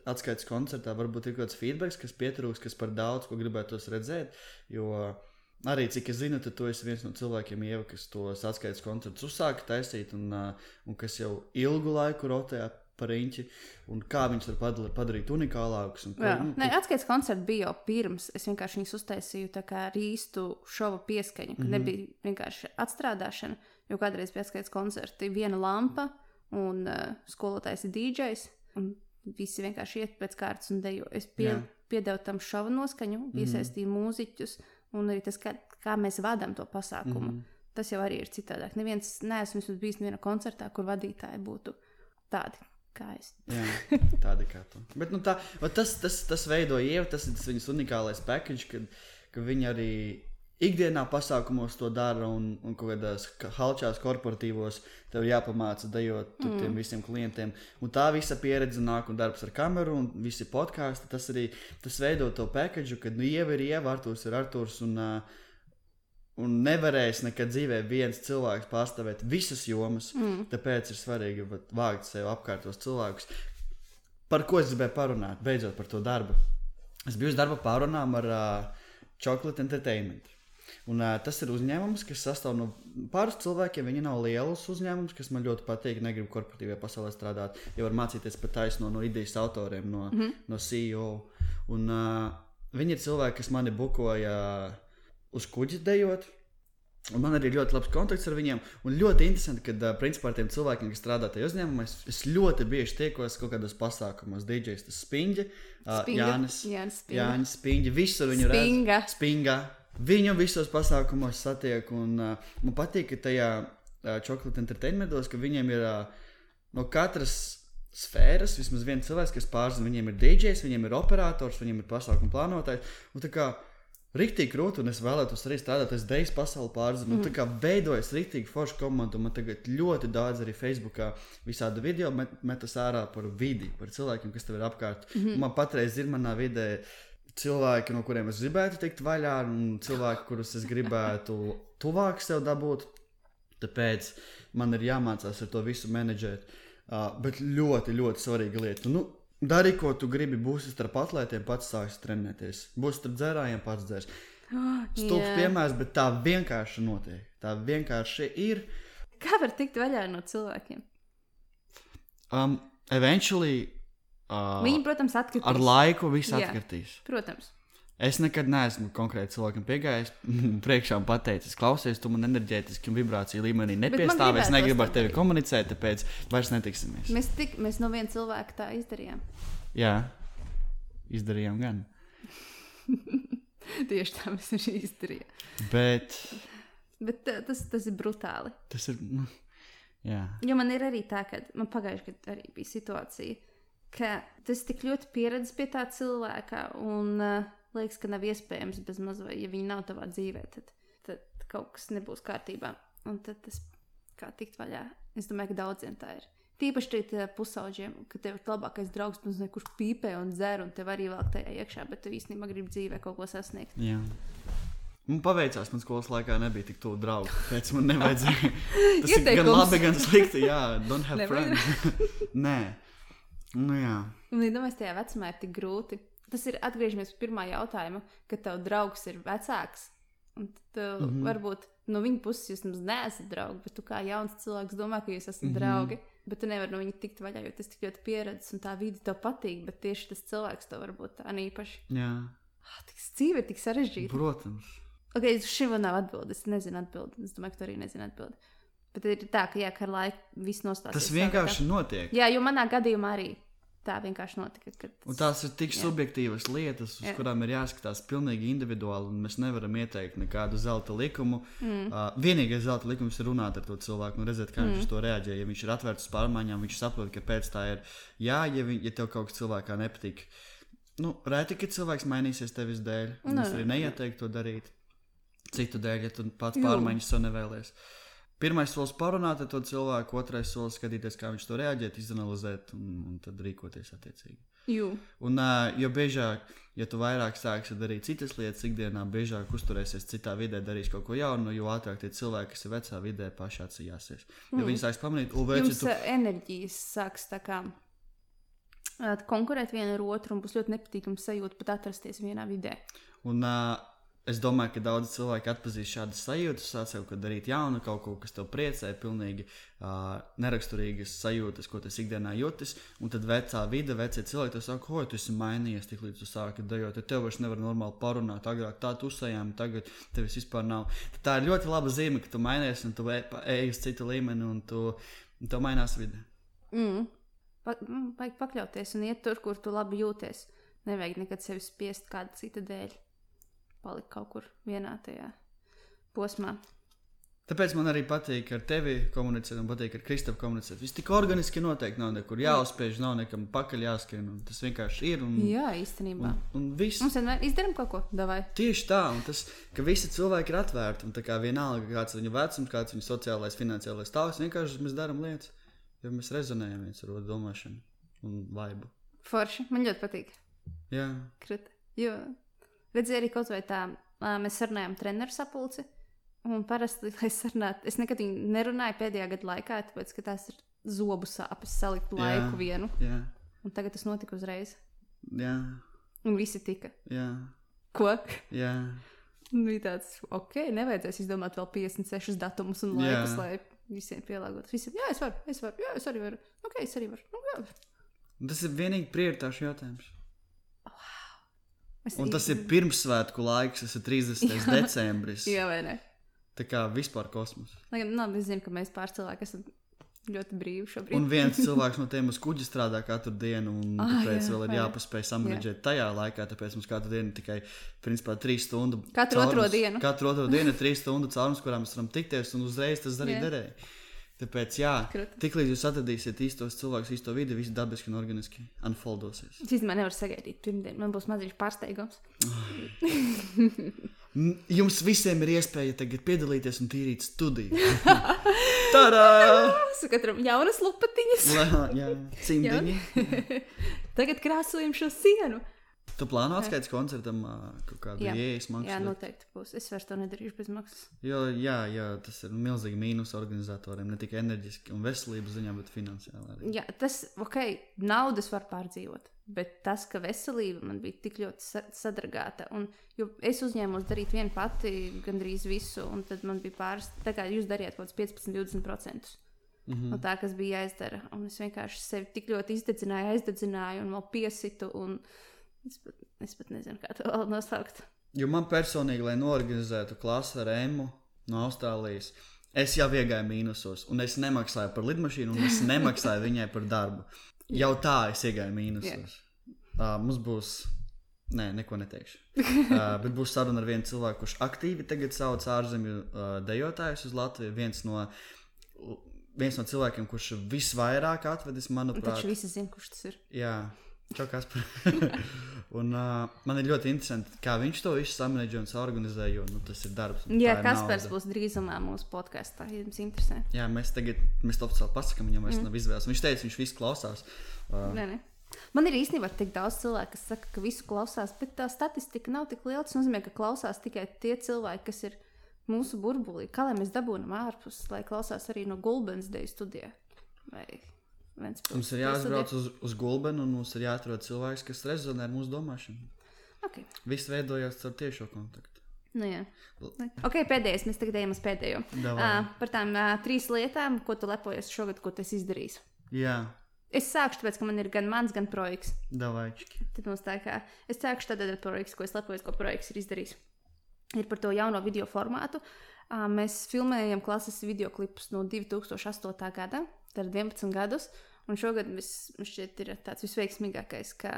atskaites koncertā. Varbūt ir kaut kāds feedback, kas pietrūks, kas par daudz ko gribētos redzēt. Jo arī cik es zinu, tu esi viens no cilvēkiem, Ieva, kas tos atskaites koncertus uzsāka taisīt un, un kas jau ilgu laiku rotē par riņķi. Un kā viņus var padal- padarīt unikālākus. un Jā, nu, Nē, atskaites koncerts bija jau pirms. Es vienkārši viņus uztaisīju tā kā rīstu šova pieskaņu, ka mm -hmm. nebija vienkārši atstrādāšana. Jo kādreiz bija atskaites koncerti, viena lampa un uh, skolotājs ir DJs. Un visi vienkārši iet pēc kārtas un dejo. Es pie, Jā. piedevu tam šova noskaņu, iesaistīju mm -hmm. mūziķus un arī tas, kā, kā mēs vadām to pasākumu. Mm -hmm. Tas jau arī ir citādāk. Neviens neesmu bijis nevienā koncertā, kur vadītāji būtu tādi kā es. Jā, tāda kā tu. Bet nu, tā, tas, tas, tas veido ievu, tas ir tas viņas unikālais package, kad, ka viņi arī ikdienā pasākumos to dara un, un kaut kādās halčās korporatīvos tev jāpamāca dejot mm. tiem visiem klientiem. Un tā visa pieredze nāk un darbs ar kameru un visi podkāsti. Tas arī tas veido to package, kad nu, ieva ir ieva, Artūrs ir Artūrs. Un, uh, Un nevarēs nekad dzīvē viens cilvēks pārstāvēt visas jomas. Mm. Tāpēc ir svarīgi vākt sev apkārtos cilvēkus, par ko es gribēju parunāt, beidzot par to darbu. Es biju uz darba pārunām ar uh, Chocolate Entertainment. Un, uh, tas ir uzņēmums, kas sastāv no pāris cilvēkiem. Viņi nav liels uzņēmums, kas man ļoti patīk. Negribu korporatīvajā pasaulē strādāt, jo var mācīties pat taisno no idejas autoriem, no, mm -hmm. no CEO. Un uh, viņi ir cilvēki, kas mani bukoja uz kuģi dejot. Un man arī ir ļoti labs kontakts ar viņiem. Un ļoti interesanti, ka, principā, ar tiem cilvēkiem, kas strādā tajā uzņēmumā, es, es ļoti bieži tiekos kaut kādos pasākumos. DJs, tas Spinģi, uh. Jānis, Jānis Spinga. Jānis Spinģi, visur viņu redz. Spinga. Spingā. Viņu visos pasākumos satiek. Un, uh, man patīk, ka tajā uh, Chocolate Entertainmentos, ka viņiem ir uh, no katras sfēras vismaz viens cilvēks, kas pārzina. Viņiem ir DJs, viņiem ir operators, viņiem ir pasākumu plānotājs. Un tā kā Rīktīgi krūti, un es vēlētos arī strādāt, es deju pasauli pārzinu. Mm. Tā kā veidojas rīktīgi forša komanda, un man tagad ļoti daudz arī Facebookā visādi video met, metas ārā par vidi, par cilvēkiem, kas tev ir apkārt. Mm -hmm. Man patreiz ir manā vidē cilvēki, no kuriem es gribētu tikt vaļā, un cilvēki, kurus es gribētu tuvāk sev dabūt. Tāpēc man ir jāmācās ar to visu menedžēt. Uh, bet ļoti, ļoti svarīga lieta. Nu, Dari, ko tu gribi, būsi starp atlētiem, pats sāksi trenēties. Būsi starp dzērājiem, pats dzērs. Stulbs Jā. piemērs, bet tā vienkārši notiek. Tā vienkārši ir. Kā var tikt vaļā no cilvēkiem? Um, eventually, uh, Viņi, protams, atkritīs. ar laiku viss Jā. atkritīs. Protams. Es nekad neesmu konkrēti cilvēkam piegājis, priekšā pateicis, klausies, tu man enerģētiski un vibrāciju līmenī nepiestāvi. Es negribu ar tevi komunicēt, tāpēc vairs netiksimies. Mēs, tik, mēs no viena cilvēka tā izdarījām. Jā, izdarījām gan. Tieši tā mēs arī izdarījām. Bet Bet tas, tas ir brutāli. tas ir. nu, Jā, Jo man ir arī tā, ka man pagājušajā gadā arī bija situācija, ka tas tik ļoti pieredzējis pie tā cilvēka, un uh, liekas, ka nav iespējams bez mazā, ja viņi nav tavā dzīvē, tad, tad kaut kas nebūs kārtībā. Un tad tas kā tikt vaļā. Es domāju, ka daudziem tā ir. Tīpaši tie pusauģiem, ka tev ir labākais draugs, un zini, kurš pīpē un dzer, un tev arī vēl tajā iekšā, bet tu īstenībā gribi dzīvē kaut ko sasniegt. jā. Man paveicās, man skolas laikā nebija tik tuvu draugu. Tāpēc man nevajadzēja. Tas ir gan labi, gan slikti. Jā, don't have friends. Nē, nu jā. Un iedomājieties, tajā vecumā ir tik grūti. Tas ir atgriežamies pie pirmā jautājuma, kad tev draugs ir vecāks. Un tad mm. -hmm. varbūt no viņa puses jūs nemaz neesat draugi, bet tu kā jauns cilvēks domā, ka jūs esat mm. -hmm. draugi. Bet tu nevari no viņa tikt vaļā, jo tas tik ļoti pieredzējis un tā vide tev patīk. Bet tieši tas cilvēks tev var būt tā īpaši. jā. Ah, tik dzīve ir tik sarežģīta. Protams. Ok, uz šim vēl nav atbildes. Es nezinu atbildi. Es domāju, ka tu arī nezini atbildi. Bet ir tā, ka jā, ka ar laiku viss nostāsies. Tas vienkārši vietā. notiek. Jā, jo manā gadījumā arī tā vienkārši notika. Kad... Un tās ir tik Jā. subjektīvas lietas, uz Jā. kurām ir jāskatās pilnīgi individuāli. un Mēs nevaram ieteikt nekādu zelta likumu. Mm. Uh, vienīgais zelta likums ir runāt ar to cilvēku un redzēt, kā mm. viņš uz to reaģē. Ja viņš ir atvērts uz pārmaiņām, viņš saprot, ka pēc tā ir jā, ja, viņ, ja tev kaut kas cilvēkā nepatīk. Nu, reti, ka cilvēks mainīsies tevis dēļ. Un Nē, es arī neieteiktu to darīt. Citu dēļ, ja tu pats pārmaiņas sev nevēlies. Pirmais solis parunāt ar to cilvēku, otrais solis skatīties, kā viņš to reaģēt, izanalizēt un, un tad rīkoties attiecīgi. Jū. Un, jo biežāk, ja tu vairāk sāksi darīt citas lietas, ikdienā biežāk uzturēsies citā vidē, darīs kaut ko jaunu, jo ātrāk tie cilvēki, kas ir vecā vidē, paši atsījāsies. Jo mm. viņi sāks pamanīt, ka Jums tu... enerģijas sāks tā kā konkurēt viena ar otru un būs ļoti nepatīkami sajūta pat atrasties vienā vidē. Un, uh, es domāju, ka daudz cilvēku atpazīst šādas sajūtas, sāc jau ko darīt jaunu, kaut ko, kas tev priecē, pilnīgi uh, neraksturīgas sajūtas, ko tas ikdienā jūtas. Un tad vecā vide, vecie cilvēki, te saka, oi, tu esi mainījies, tik līdz tu sāki dejot, tad tev vairs nevar normāli parunāt, agrāk tā tu uzsējām, tagad tevis vispār nav. Tad tā ir ļoti laba zīme, ka tu mainies un tu ej ej uz citu līmeni un tu, un tu mainās vide. Mm. Pa, mm, vajag pakļauties un iet tur, kur tu labi jūties. Nevajag nekad sevi spiest kāda cita dēļ. Palikt kaut kur vienā tajā posmā. Tāpēc man arī patīk ar tevi komunicēt, un patīk ar Kristofru komunicēt. Viss tik organiski noteikti nav nekur jāuzspiež, nav nekam pakaļ jāskrien. un Tas vienkārši ir. Un, Jā, īstenībā. un, un viss. Mums vienmēr izdarām kaut ko, davai. Tieši tā, un tas, ka visi cilvēki ir atvērti. Un tā kā vienalga, kāds ir viņa vecums, kāds ir viņa sociālais, finansiālais stāvoklis, vienkārši mēs darām lietas, jo mēs rezonējam viens ar otru domāšanu un laibu. Forši. Man ļoti patīk. Jā, Krita. Jo redzēju arī kaut vai tā, mēs sarunājām treneru sapulci. Un parasti, lai sarunātu, es nekad viņu nerunāju pēdējā gada laikā, tāpēc, ka tās ir zobu sāpes, salikt Jā. laiku vienu. jā, Un tagad tas notika uzreiz. jā. Un visi tika. jā, Ko? jā. Un bija tāds, ok, nevajadzēs izdomāt vēl 56 datumus un Jā. laikus, lai visiem pielāgotos. Visiem, jā, es varu, es varu, jā, es arī varu. Ok, es arī varu. Nu, jā. Tas ir vienīgi prioritāšu jautājums. Es Un tas ir īsti- pirmsvētku laiks, tas ir 30. decembris. Jā, vai ne? Tā kā vispār kosmos. Lai gan, labi, es zinu, ka mēs pārcilvēki esam ļoti brīvi šobrīd. Un viens cilvēks no tiem uz kuģa strādā katru dienu, un Ah, tāpēc jā, vēl ir jā. jāpaspēj samanģēt tajā laikā. Tāpēc mums katru dienu tikai principā trīs stundu. Katru otro caurums- dienu. Katru otro dienu ir trīs stundu caurums, kurām mēs varam tikties, un uzreiz tas arī Jā. derēja. Tāpēc, jā, tiklīdz jūs atradīsiet īstos cilvēkus, īsto vidi, viss dabiski un organiski unfoldosies. Es īstenībā nevaru sagaidīt pirmdienu. Man būs mazliet pārsteigums. Jums visiem ir iespēja tagad piedalīties un tīrīt studiju. Tādā! Su katram jaunas lupatiņas. Lā, Jā, cimdiņi. Tagad krāsojam šo sienu. Tu plāno atskaits koncertam kaut kādu ieejas maksu? Jā, noteikti būs. Es vairs to nedarīšu bez maksas. Jo, jā, jā, tas ir milzīgi mīnus organizatoriem. Ne tikai enerģiski un veselības ziņā, bet finansiāli arī. Jā, tas, ok, naudas var pārdzīvot. Bet tas, ka veselība man bija tik ļoti sa- sadragāta, un es uzņēmos darīt vienu pati gandrīz visu, un tad man bija pāris, tā kā jūs darījāt kaut kāds 15, 20% Mm -hmm. no tā, kas bija jāizdara. Un es vienkārši sevi tik ļoti izdedzināju, aizdedzināju, un vēl piesitu. Un es, pat, es pat nezinu, kā to vēl nosaukt. Jo man personīgi, lai norganizētu klasi ar Emu no Austrālijas, es jau iegāju mīnusos, un es nemaksāju par lidmašīnu, un es nemaksāju viņai par darbu. Jau tā es iegāju mīnusos. Uh, mums būs. Nē, neko neteikšu. uh, bet būs saruna ar vienu cilvēku, kurš aktīvi tagad sauc ārzemju uh, dejotājus uz Latviju. Viens no, viens no cilvēkiem, kurš visvairāk atvedis, Un manuprāt, taču visi zina, kurš tas ir. Jā, čau, kas par. un uh, man ir ļoti interesanti, kā viņš to visu samanģē un organizē, jo nu, tas ir darbs. Jā, Kaspars nauda. būs drīzumā mūsu podkāstā, ja jums interesē. Jā, mēs tagad, mēs to oficiāli pasakām, viņam vairs mm. nav izvēles. Viņš teica, viņš visu klausās. Uh, Nē, nē. Man ir īstenībā tik daudz cilvēku, kas saka, ka visu klausās, bet tā statistika nav tik liela. Tas nozīmē, ka klausās tikai tie cilvēki, kas ir mūsu burbulī. Kā lai mēs dabūjam ārpus, lai klausās arī no Gulbens deju studijā? Vai Ventspils mums ir jāizbrauc uz, uz gulbenu, un mums ir jāatrod cilvēks, kas rezonē ar mūsu domāšanu. Ok, Viss veidojās caur tiešo kontaktu. nu jā. Ok, pēdējais. Mēs tagad ejam uz pēdējo. Davai. Uh, par tām uh, trīs lietām, ko tu lepojies šogad, ko tu esi izdarījis. Jā, Es sākšu, tāpēc, ka man ir gan mans, gan projekts. davaički. Tad mums tā kā es sākšu tad ar projektu, ko es lepojos, ko projekts ir izdarījis. Ir par to jauno video formātu. Ā, Mēs filmējam klases video klipus no 2008. gada, tad 11 gadus. Un šogad vis, šķiet, ir tāds visveiksmīgākais, ka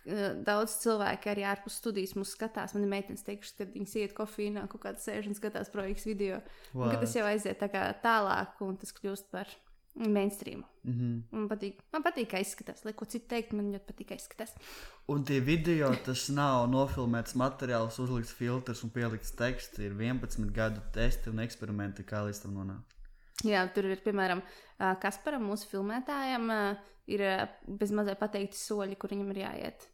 ka daudz cilvēku arī ārpus studijas mūs skatās. Man ir meitenes teikušas, ka viņas iet kofīnā, kaut kādā sēž un skatās projektu video. Un, ka tas jau aiziet tā tālāk, un tas kļūst par mainstream. Mm -hmm. Man patīk, man patīk, kā izskatās. Lai ko citu teikt, man ļoti patīk, kā izskatās. Un tie video, tas nav nofilmēts materiāls, uzlikts filtrs un pielikts teksts. Ir 11 gadu testi un eksperimenti, kā līdz tam nonākt. Jā, tur ir piemēram Kasparam, mūsu filmētājam, ir bezmazliet pateikti soļi, kur viņam ir jāiet.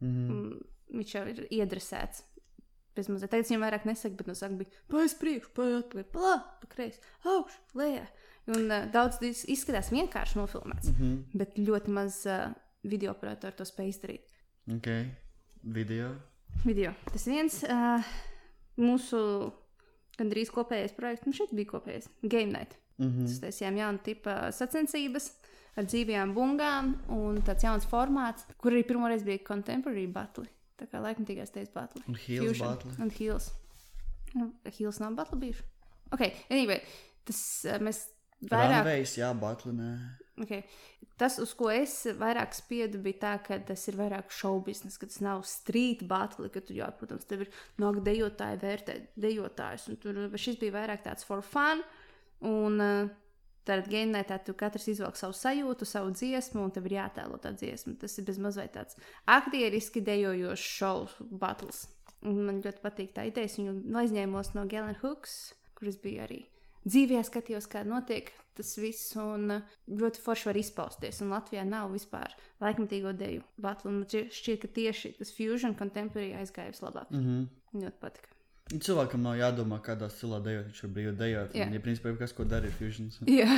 Mm -hmm. Mm, Viņš jau ir iedresēts. Bezmazliet. Tagad viņam vairāk nesaka, bet no sākuma bija paiet priekšu, paiet atpakaļ, plā, pa kreisi, augšu, lejā. Un uh, daudz iz- izskatās vienkārši nofilmēts, Mm -hmm. bet ļoti maz uh, video operatori to spēj izdarīt. Ok, video. Video. Tas viens uh, mūsu gandrīz kopējais projekts, nu šeit bija kopējais Game Night. Mm -hmm. Mēs taisījām jaunu tipu sacensības ar dzīvajām bungām un tāds jauns formāts, kur arī pirmoreiz bija contemporary battle. Tā kā laikmatīgais teiks battle. Un heels battle. Un heels. Nu, heels nav battle bijuši. Ok, anyway, tas uh, mēs vairāk. Runways, jā, batlinē. Okay. Tas, uz ko es vairāk spiedu, bija tā, ka tas ir vairāk show business, ka tas nav street battle, ka tur, jā, protams, tev ir nāk dejotāji, vērtēt dejotājus. un Tur šis bija vairāk tāds for fun. Un uh, tad gēnētā tu katrs izvelk savu sajūtu, savu dziesmu, un tev ir jātēlo tā dziesma. Tas ir bezmazliet tāds aktieriski dejojošs show battles. Un man ļoti patīk tā ideja. Es viņu aizņēmos no Galen Hooks, kuras bija arī dzīvē, skatījos, kā notiek tas viss, un uh, ļoti forši var izpausties. Un Latvijā nav vispār laikmatīgo deju batlu. Man šķiet- ka tieši tas fusion contemporary aizgāja vislabāk. Mm -hmm. Ļoti patika. Cilvēkam nav jādomā, kādā stilā dejot. Viņš var brīvi dejot. Jā. Ja principā kas ko dara, ir fusions. Jā.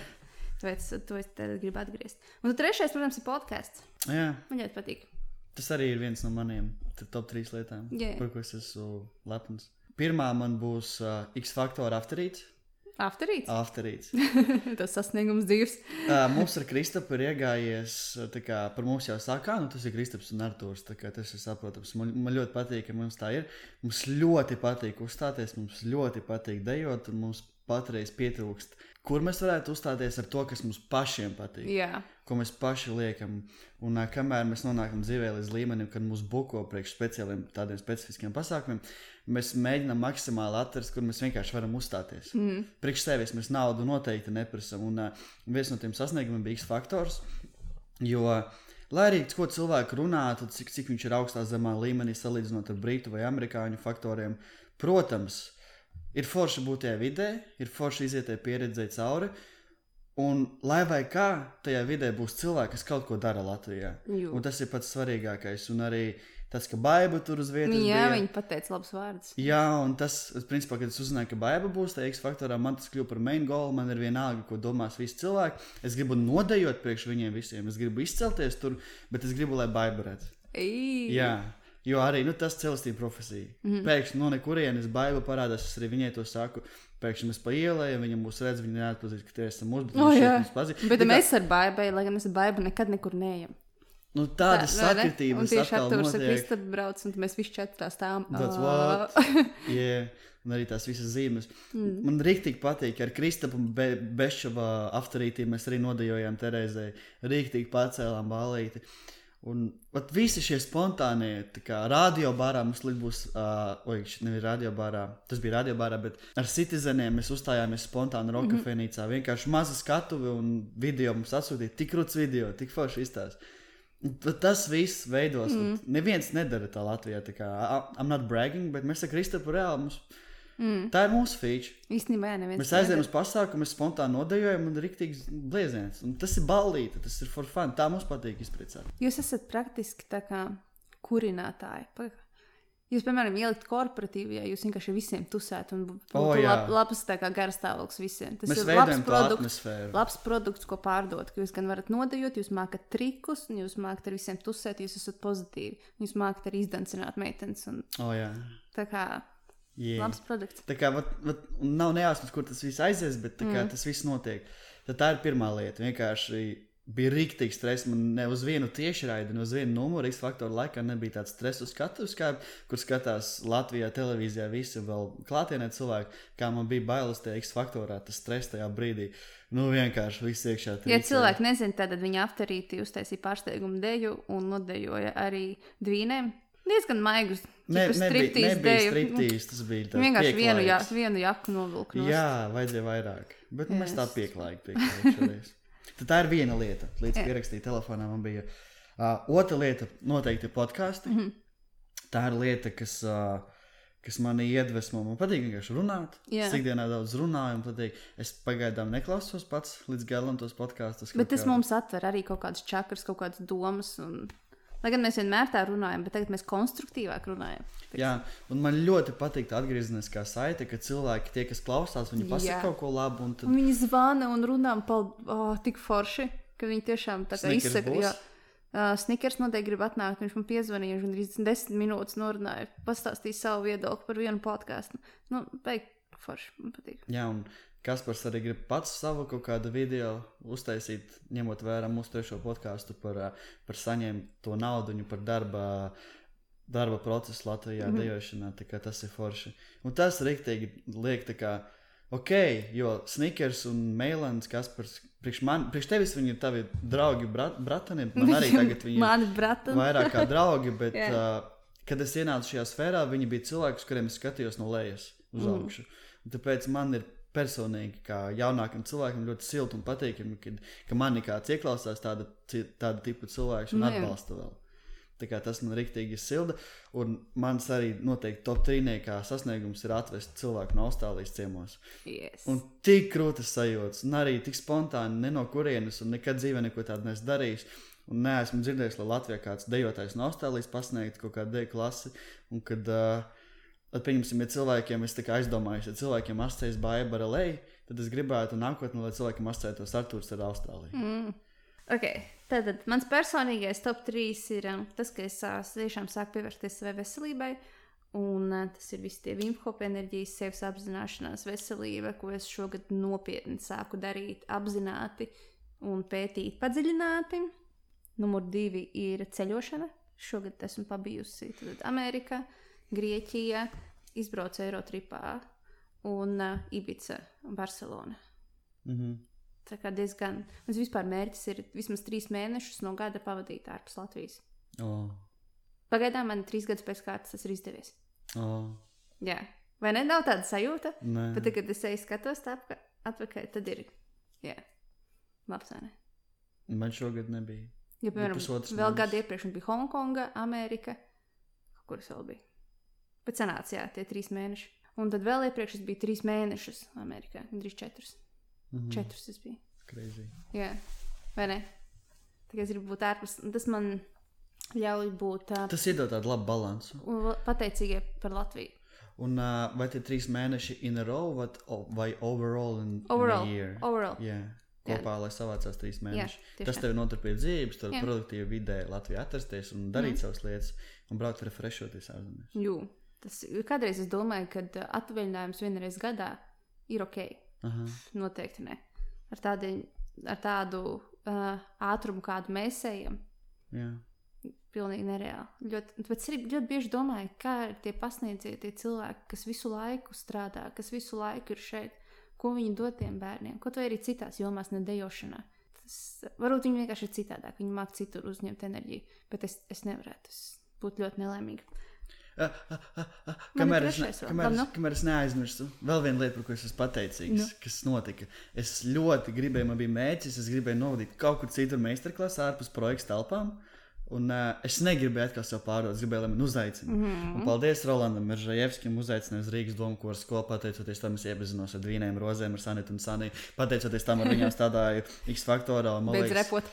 Tāpēc to es gribu atgriezt. Un trešais, protams, ir podkāsts. Jā, Man ļoti patīk. tas arī ir viens no maniem top trīs lietām, Jā. par ko es esmu lepns. Pirmā man būs uh, X Factor afterīts. Afterīts. Afterīts. Tas sasniegums dzīves. Uh, mums ar Kristapu ir iegājies, tā kā par mums jau sākā, nu tas ir Kristaps un Artūrs, tas ir saprotams. Man, man ļoti patīk, ka mums tā ir. Mums ļoti patīk uzstāties, mums ļoti patīk dejot, un mums patreiz pietrūkst, kur mēs varētu uzstāties ar to, kas mums pašiem patīk. Jā. Ko mēs paši liekam. Un uh, kamēr mēs nonākam dzīvē līdz līmenim, kad mūs buko priekš speciāliem tādiem specifiskiem pasākumiem, mēs mēģinām maksimāli atrast, kur mēs vienkārši varam uzstāties. Mm. Priekš sevis mēs naudu noteikti neprasām. Un uh, viens no tiem sasniegumiem bija X faktors. Jo, lai arī ko cilvēku runātu, cik, cik viņš ir augstā zemā līmenī salīdzinot ar brītu vai amerikāņu faktoriem, protams, ir forši būt tajā vidē, ir forši iziet tajā pieredzē cauri. Un, lai vai kā, tajā vidē būs cilvēki, kas kaut ko dara Latvijā. Jū. Un tas ir pats svarīgākais. Un arī tas, ka baiba tur uz vietas Jā, bija. viņi pateica labus vārdus. Jā, un tas, principā, kad es uzzināju, ka baiva būs tajā X faktorā, man tas kļuva par main goal. Man ir vienalga, ko domās visi cilvēki. Es gribu nodejot priekš viņiem visiem. Es gribu izcelties tur, bet es gribu, lai baiva redz. Jā, jo arī nu, tas celestība profesija. Mm -hmm. Pēkšņi no nekurienes baiva parādās. Es arī viņai to saku. Pēkšņi mēs pa ielai, viņa mūs redz, viņa neatpazīst, ka tie esam mūsu bet O, viņa šeit jā. mūs pazīst. Bet kā- mēs ar baibai, lai gan mēs ar baibu nekad nekur neejam. Nu, tādas Tā, sakritības tieši ar notiek. Kristapu brauc, un mēs visi četrā stāvam. Yeah. Un arī tās visas zīmes. Mm. Man rīktīgi patīk, ka ar Kristapu un Be Bešava afterītī mēs arī nodejojām Terēzai. Rīktīgi pacēlām balīti. Un vat, visi šie spontānie, tā kā radiobarā mums līdz būs, uh, oi, šis nevis radiobarā, tas bija radiobarā, bet ar citizeniem mēs uzstājāmies spontāni roka mm -hmm. Vienkārši maza skatuve un video mums atsūtīja tik krūts video, tik forši izstāst. Tas viss veidos. Mm. Neviens nedara tā Latvijā. Tā kā, I'm not bragging, bet mēs ar Kristapu reāli mums. Mm. Tā ir mūsu feature. Īstenībā, jā. Mēs aizējām uz pasākumu, mēs spontāni nodejojam, un rīktīgs blieziens. Un tas ir ballīte, tas ir for fun. Tā mums patīk izpriecāt. Jūs esat praktiski tā kā kurinātāji. Paga- Jūs, piemēram, ielikt korporatīvajā, jūs vienkārši visiem tusētu un būtu O, lab, labs tā kā garas stāvoklis visiem. Tas Mēs ir labs produkts, labs produkts, ko pārdot. Jūs gan varat nodejot, jūs mākat trikus, un jūs mākat ar visiem tusēt, jūs esat pozitīvi. Jūs mākat arī izdancināt meitenes. Un, Oh, jā. tā kā Yeah. labs produkts. Tā kā vat, vat, nav nejausmas, kur tas viss aizies, bet kā, mm. tas viss notiek. Tad tā ir pirmā lieta. Vienkārši bija rīktīgi stress. Man ne uz vienu tiešraidi, ne uz vienu numuru X faktoru laikā nebija tāds stress uz skatuves, kā, kur skatās Latvijā televīzijā visi vēl klātienē cilvēki. Kā man bija bailes tajā X faktorā, tas stress tajā brīdī. Nu, vienkārši viss iekšā. Ja trīcē. cilvēki nezina, tad viņi afterīti uztaisīja pārsteigumu deju un nodejoja arī dvīnēm. Diezgan maigus. Ne, nebija, nebija striptīs, tas bija tāds Vienkārši vienu, jā, vienu jaku novilku. nost. Jā, vajadzēja vairāk. Bet yes. mēs tā pieklājīgi pieklājīgi tā ir viena lieta. Līdz pierakstīju telefonā man bija. Uh, otra lieta noteikti podkāsti. Mm. -hmm. Tā ir lieta, kas, uh, kas manī iedvesmo. Man patīk vienkārši runāt. Jā. Es ikdienā daudz runāju, un patīk. Es pagaidām neklausos pats līdz galam tos podkāstus. Bet tas mums atver arī kaut kādas čakras, kaut kādas domas. Un... Lai gan mēs vienmēr tā runājam, bet tagad mēs konstruktīvāk runājam. Jā, un man ļoti patīk tā atgriezeniskā saite, ka cilvēki, tie, kas klausās, viņi pasaka Jā. kaut ko labu. un Tad... Un viņi zvana un runā par oh, tik forši, ka viņi tiešām tā kā izsaka. Uh, Snickers noteikti grib atnākt. Viņš man piezvanīja, viņš gandrīz desmit minūtes norunāja, pastāstīja savu viedokli par vienu podkāstu. Nu, beig, forši, man patīk. Jā, un Kaspars arī grib pats savu kaut kādu video uztaisīt, ņemot vērā mūsu trešo podkāstu par, ā, par saņemto naudu, par darba, darba procesu Latvijā, mm -hmm. dejošanā. Tas ir forši. Un tas rīktīgi liek tā kā. Ok, jo Snickers un Mēlēns, Kaspars, priekš, man, priekš tevis viņi ir tavi draugi, brat, bratani. Man arī tagad viņi ir Mani brati. vairāk kā draugi, bet, Jā. uh, kad es ienācu šajā sfērā, viņi bija cilvēki, uz kuriem es skatījos no lejas uz Mm. augšu. Un Tāpēc man ir personīgi, kā jaunākam cilvēkam, ļoti silti un patīkami, kad, ka manī kāds ieklausās tāda, tāda tipa cilvēks un Nu jā. atbalsta vēl. Tā kā tas man rīktīgi silda, un mans arī noteikti top trīniekā sasniegums ir atvest cilvēku no Austrālijas ciemos. Yes. Un tik krūtis sajūtas, un arī tik spontāni, ne no kurienes, un nekad dzīvē neko tādu neesmu darījis. Un neesmu dzirdējis, lai Latvijā kāds dejotājs no Austrālijas pasniegtu kaut kādu deju klasi. Un kad, uh, tad, pieņemsim, ja cilvēkiem es aizdomājos, ja cilvēkiem asociēs baiba ar LA, tad es gribētu nākotnē, lai cilvēkiem asociētos Artūrs ar Austrāliju. Mm. Okay. Tātad mans personīgais top 3 ir um, tas, ka es uh, tiešām sāku pievērsties savai veselībai. Un uh, tas ir viss tie Vimhopa enerģijas, sevis apzināšanās, veselība, ko es šogad nopietni sāku darīt, apzināti un pētīt padziļināti. Numur divi ir ceļošana. Šogad esmu pabijusi Amerikā, Grieķijā, izbraucu Eirotripā un uh, Ibiza, Barcelona. Mhm. Tā kā diezgan. Mans vispār mērķis ir vismaz trīs mēnešus no gada pavadīt ārpus Latvijas. O, Pagaidām man trīs gadus pēc kārtas tas ir izdevies. o, Jā, vai ne? Nav tāda sajūta. nē. Bet, tad, kad es eju skatos tā atpakaļ, tad ir. Jā, labs. vai ne? Man šogad nebija. Ja, piemēram, pusotrs vēl gadu iepriekš bija Hongkonga, Amerika, kuras vēl bija. Bet sanāca, jā, tie trīs mēneši. Un tad vēl iepriekš es biju trīs mēnešus Amerikā, gandrīz četrus. Mhm. Četrus es biju. Crazy. Jā, vai ne? Tā kā es gribu būt ārpus, un tas man ļauj būt uh, Tas iedod tādu labu balansu. pateicīgai par Latviju. Un uh, vai tie trīs mēneši in a row vai, vai overall in, Overall. in a year? Overall. Jā. Kopā, lai savācās trīs mēnešus. Tas tev notur pie dzīves, tur Jā. produktīvi vidē Latvijā atrasties un darīt mm. savas lietas un braukt refreshoties ārzemēs. Jū, tas kādreiz es domāju, ka uh, atvaļinājums vienreiz gadā ir ok. Aha. Noteikti ne. Ar, tādi, ar tādu uh, ātrumu, kādu mēs ejam, Jā. pilnīgi nereāli. Ļoti, bet es arī ļoti bieži domāju, kā ir tie pasniedzēji, tie cilvēki, kas visu laiku strādā, kas visu laiku ir šeit, ko viņi dod tiem bērniem, ko to arī citās jomās, ne dejošanā. Tas, varbūt viņi vienkārši ir citādāk, viņi māca citur uzņemt enerģiju, bet es, es nevarētu. Es būtu ļoti nelaimīga. Ah, ah, ah, Kamēr, es, ne, kamēr, es, nu. kamēr es neaizmirstu, vēl viena lieta, par ko es esmu pateicīgs, Nu. kas notika. Es ļoti gribēju, man bija mērķis, es gribēju novadīt kaut kur citur meistarklasē, ārpus projekta telpām. Un uh, es negribēju atkal sev pārdot, es gribēju, lai man uzaicina. Mm. -hmm. Un paldies Rolandam Meržajevskim, uzaicināja uz Rīgas domu kursu skolu. Pateicoties tam, es iepazinos ar Dvīnēm Rozēm, ar Sanitu un Saniju. Pateicoties tam, ar viņiem strādāju X faktorā. un man Beidz liekas, repot.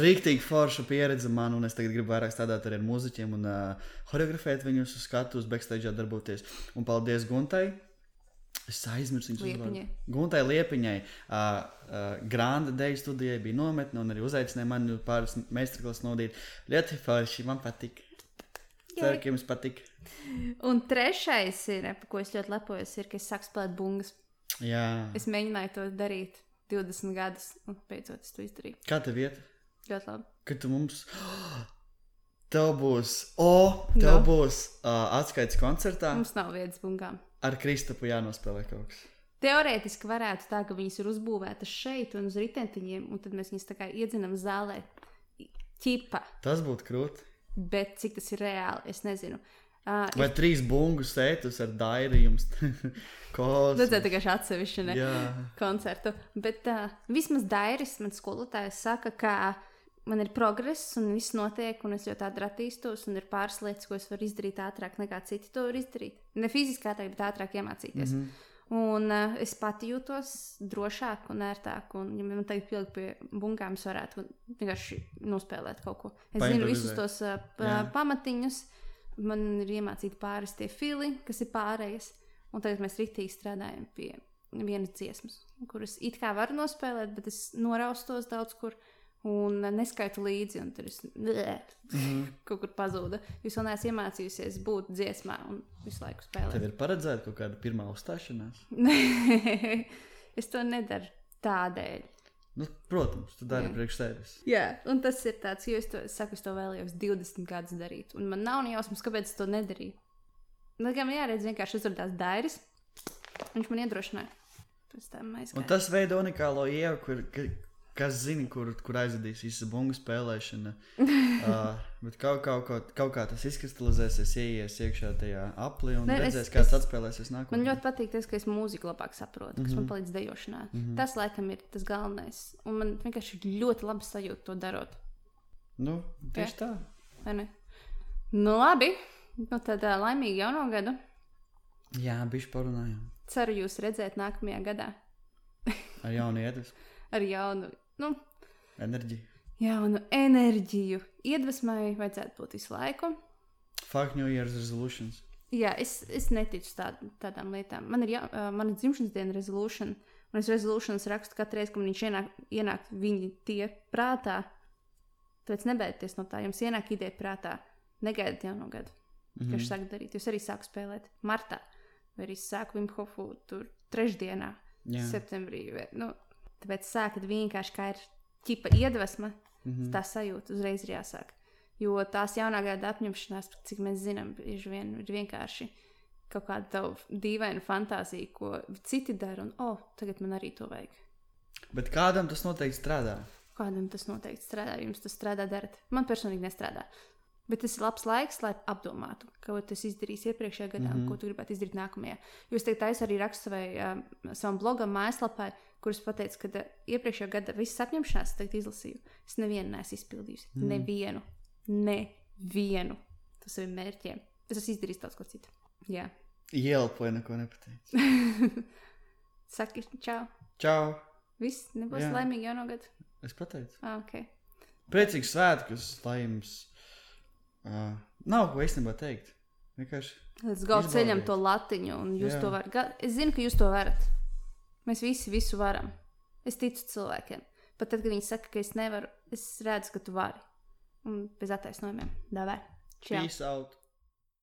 Rīktīgi forša pieredze man, un es tagad gribu vairāk strādāt arī ar muzeķiem un uh, choreografēt viņus uz skatuves, backstage darboties. Un paldies Guntai! Es aizmirsu Liepiņai. uzvārdu. Guntai Liepiņai, uh, uh, Grāna Deja studijai bija nometne, un arī uzaicināja mani pāris meistarklases nodīt. Ļoti forši, man patīk. Ceru, ka jums patīk. Un trešais, ir, par ko es ļoti lepojos, ir, ka es sāku spēlēt bungas. Jā. Es mēģināju to darīt 20 gadus, un beidzot es to izdarīju. Kā tev iet? Ļoti labi. Kad tu mums. Tev būs, o, tev Nu? būs uh, atskaites koncertā. Mums nav vietas bungām. Ar Kristapu jānospēlē kaut kas. Teorētiski varētu tā, ka viņas ir uzbūvētas šeit un uz ritentiņiem, un tad mēs viņus tā kā iedzinām zālē. Ķipa, Tas būtu krūti. bet cik tas ir reāli, es nezinu. Uh, Vai trīs bungu sētus ar dairījums? Kos. Tas ir tikai atsevišķi koncertu. Bet uh, vismaz Dairis, man skolotājs, saka, ka man ir progress un viss notiek, un es ļoti ātri attīstos, un ir pāris lietas, ko es varu izdarīt ātrāk nekā citi to var izdarīt. Ne fiziski ātrāk, bet ātrāk iemācīties. Mm -hmm. Un uh, es pati jūtos drošāk un ērtāk. Un, ja man tagad pielikt pie bungām, es varētu vienkārši nospēlēt kaut ko. Es zinu visus tos uh, Jā. pamatiņus. Man ir iemācīti pāris tie fili, kas ir pārējais. Un tagad mēs rītīgi strādājam pie vienas dziesmas, kuras it kā varu nospēlēt, bet es noraustos daudz kur un neskaitu līdzi. Un tur es blē, mm -hmm. kaut kur pazudu. Jūs vēl neesat iemācījusies būt dziesmā un visu laiku spēlēt. Tev ir paredzēta kaut kāda pirmā uzstāšanās? es to nedaru tādēļ. Nu, protams, tu dari priekš sevis. Jā, un tas ir tāds, jo es to es saku, es to vēlējos 20 gadus darīt. Un man nav jausmas, kāpēc es to nedarīju. Man jāredz, vienkārši uzrādās Dairis. Viņš man iedrošināja. Tam Un tas veido unikālo ievu, kur, kas zina, kur, kur aizvedīs visa bungu spēlēšana. uh, bet kaut, kaut, kaut, kaut kā tas izkristalizēsies, ieies iekšā tajā aplī un Ne, es- redzēs, kā tas es- atspēlēsies nākotnē. Man ļoti patīk tas, ka es mūziku labāk saprotu, kas mm -hmm. man palīdz dejošanā. Mm -hmm. Tas, laikam, ir tas galvenais. Un man vienkārši ir ļoti labi sajūta to darot. Nu, tieši Jā. tā. vai ne? Nu, labi. Nu, tad uh, laimīgi jauno gadu. Jā, bišķi parunājām. Ceru jūs redzēt nākamajā gadā Ar jaunu iedvesmu, ar jaunu, nu, enerģiju. jaunu enerģiju. Iedvesmai vajadzētu būt visu laiku. Fuck New Year's resolutions. Jā, es, es neticu tād, tādām lietām. Man ir jā, uh, mana dzimšanas diena resolution. Un es resolutions rakstu katru reizi, kad man viņš ienāk, ienāk viņi tie prātā. Tāpēc nebaidieties no tā, jums ienāk ideja prātā. Negaidiet jauno gadu. mm -hmm. ka viņš sāk darīt. Jūs arī sākat spēlēt martā, vai arī sāku Vimhofu tur trešdienā, Jā. septembrī. Vai, nu, tāpēc sākat vienkārši kā ir ķipa iedvesma, mm -hmm. tā sajūta uzreiz ir jāsāk. Jo tās jaunā gada apņemšanās, cik mēs zinām, bieži vien ir vienkārši kaut kāda dīvaina fantāzija, ko citi dara, un oh, tagad man arī to vajag. Bet kādam tas noteikti strādā? Kādam tas noteikti strādā, jums tas strādā, darat. Man personīgi nestrādā. Bet tas ir labs laiks, lai apdomātu, ko tu izdarīsi iepriekšējā gadā mm -hmm. ko tu gribētu izdarīt nākamajā. Jūs teikt, es arī rakstu savai, uh, savam blogam, mājaslapā, kuras pateicu, ka uh, iepriekšējā gada visas apņemšanās tagad izlasīju. Es nevienu neesmu izpildījusi. Mm. Nevienu. Nevienu. Tas saviem mērķiem. Es esmu izdarījis daudz ko citu. Jā. Ielpoju, neko nepateicu. Saki, čau. Čau! Viss nebūs Jā. laimīgi jauno gadu. Es pateicu. Ah, okay. Priecīgs svētkus, lai jums. Uh, nav ko īstenībā teikt. Vienkārši. Līdz galam Izbaudiet. ceļam to latiņu, un jūs Jā. to varat. Es zinu, ka jūs to varat. Mēs visi visu varam. Es ticu cilvēkiem. Pat tad, kad viņi saka, ka es nevaru, es redzu, ka tu vari. Un bez attaisnojumiem. Davai. Peace out!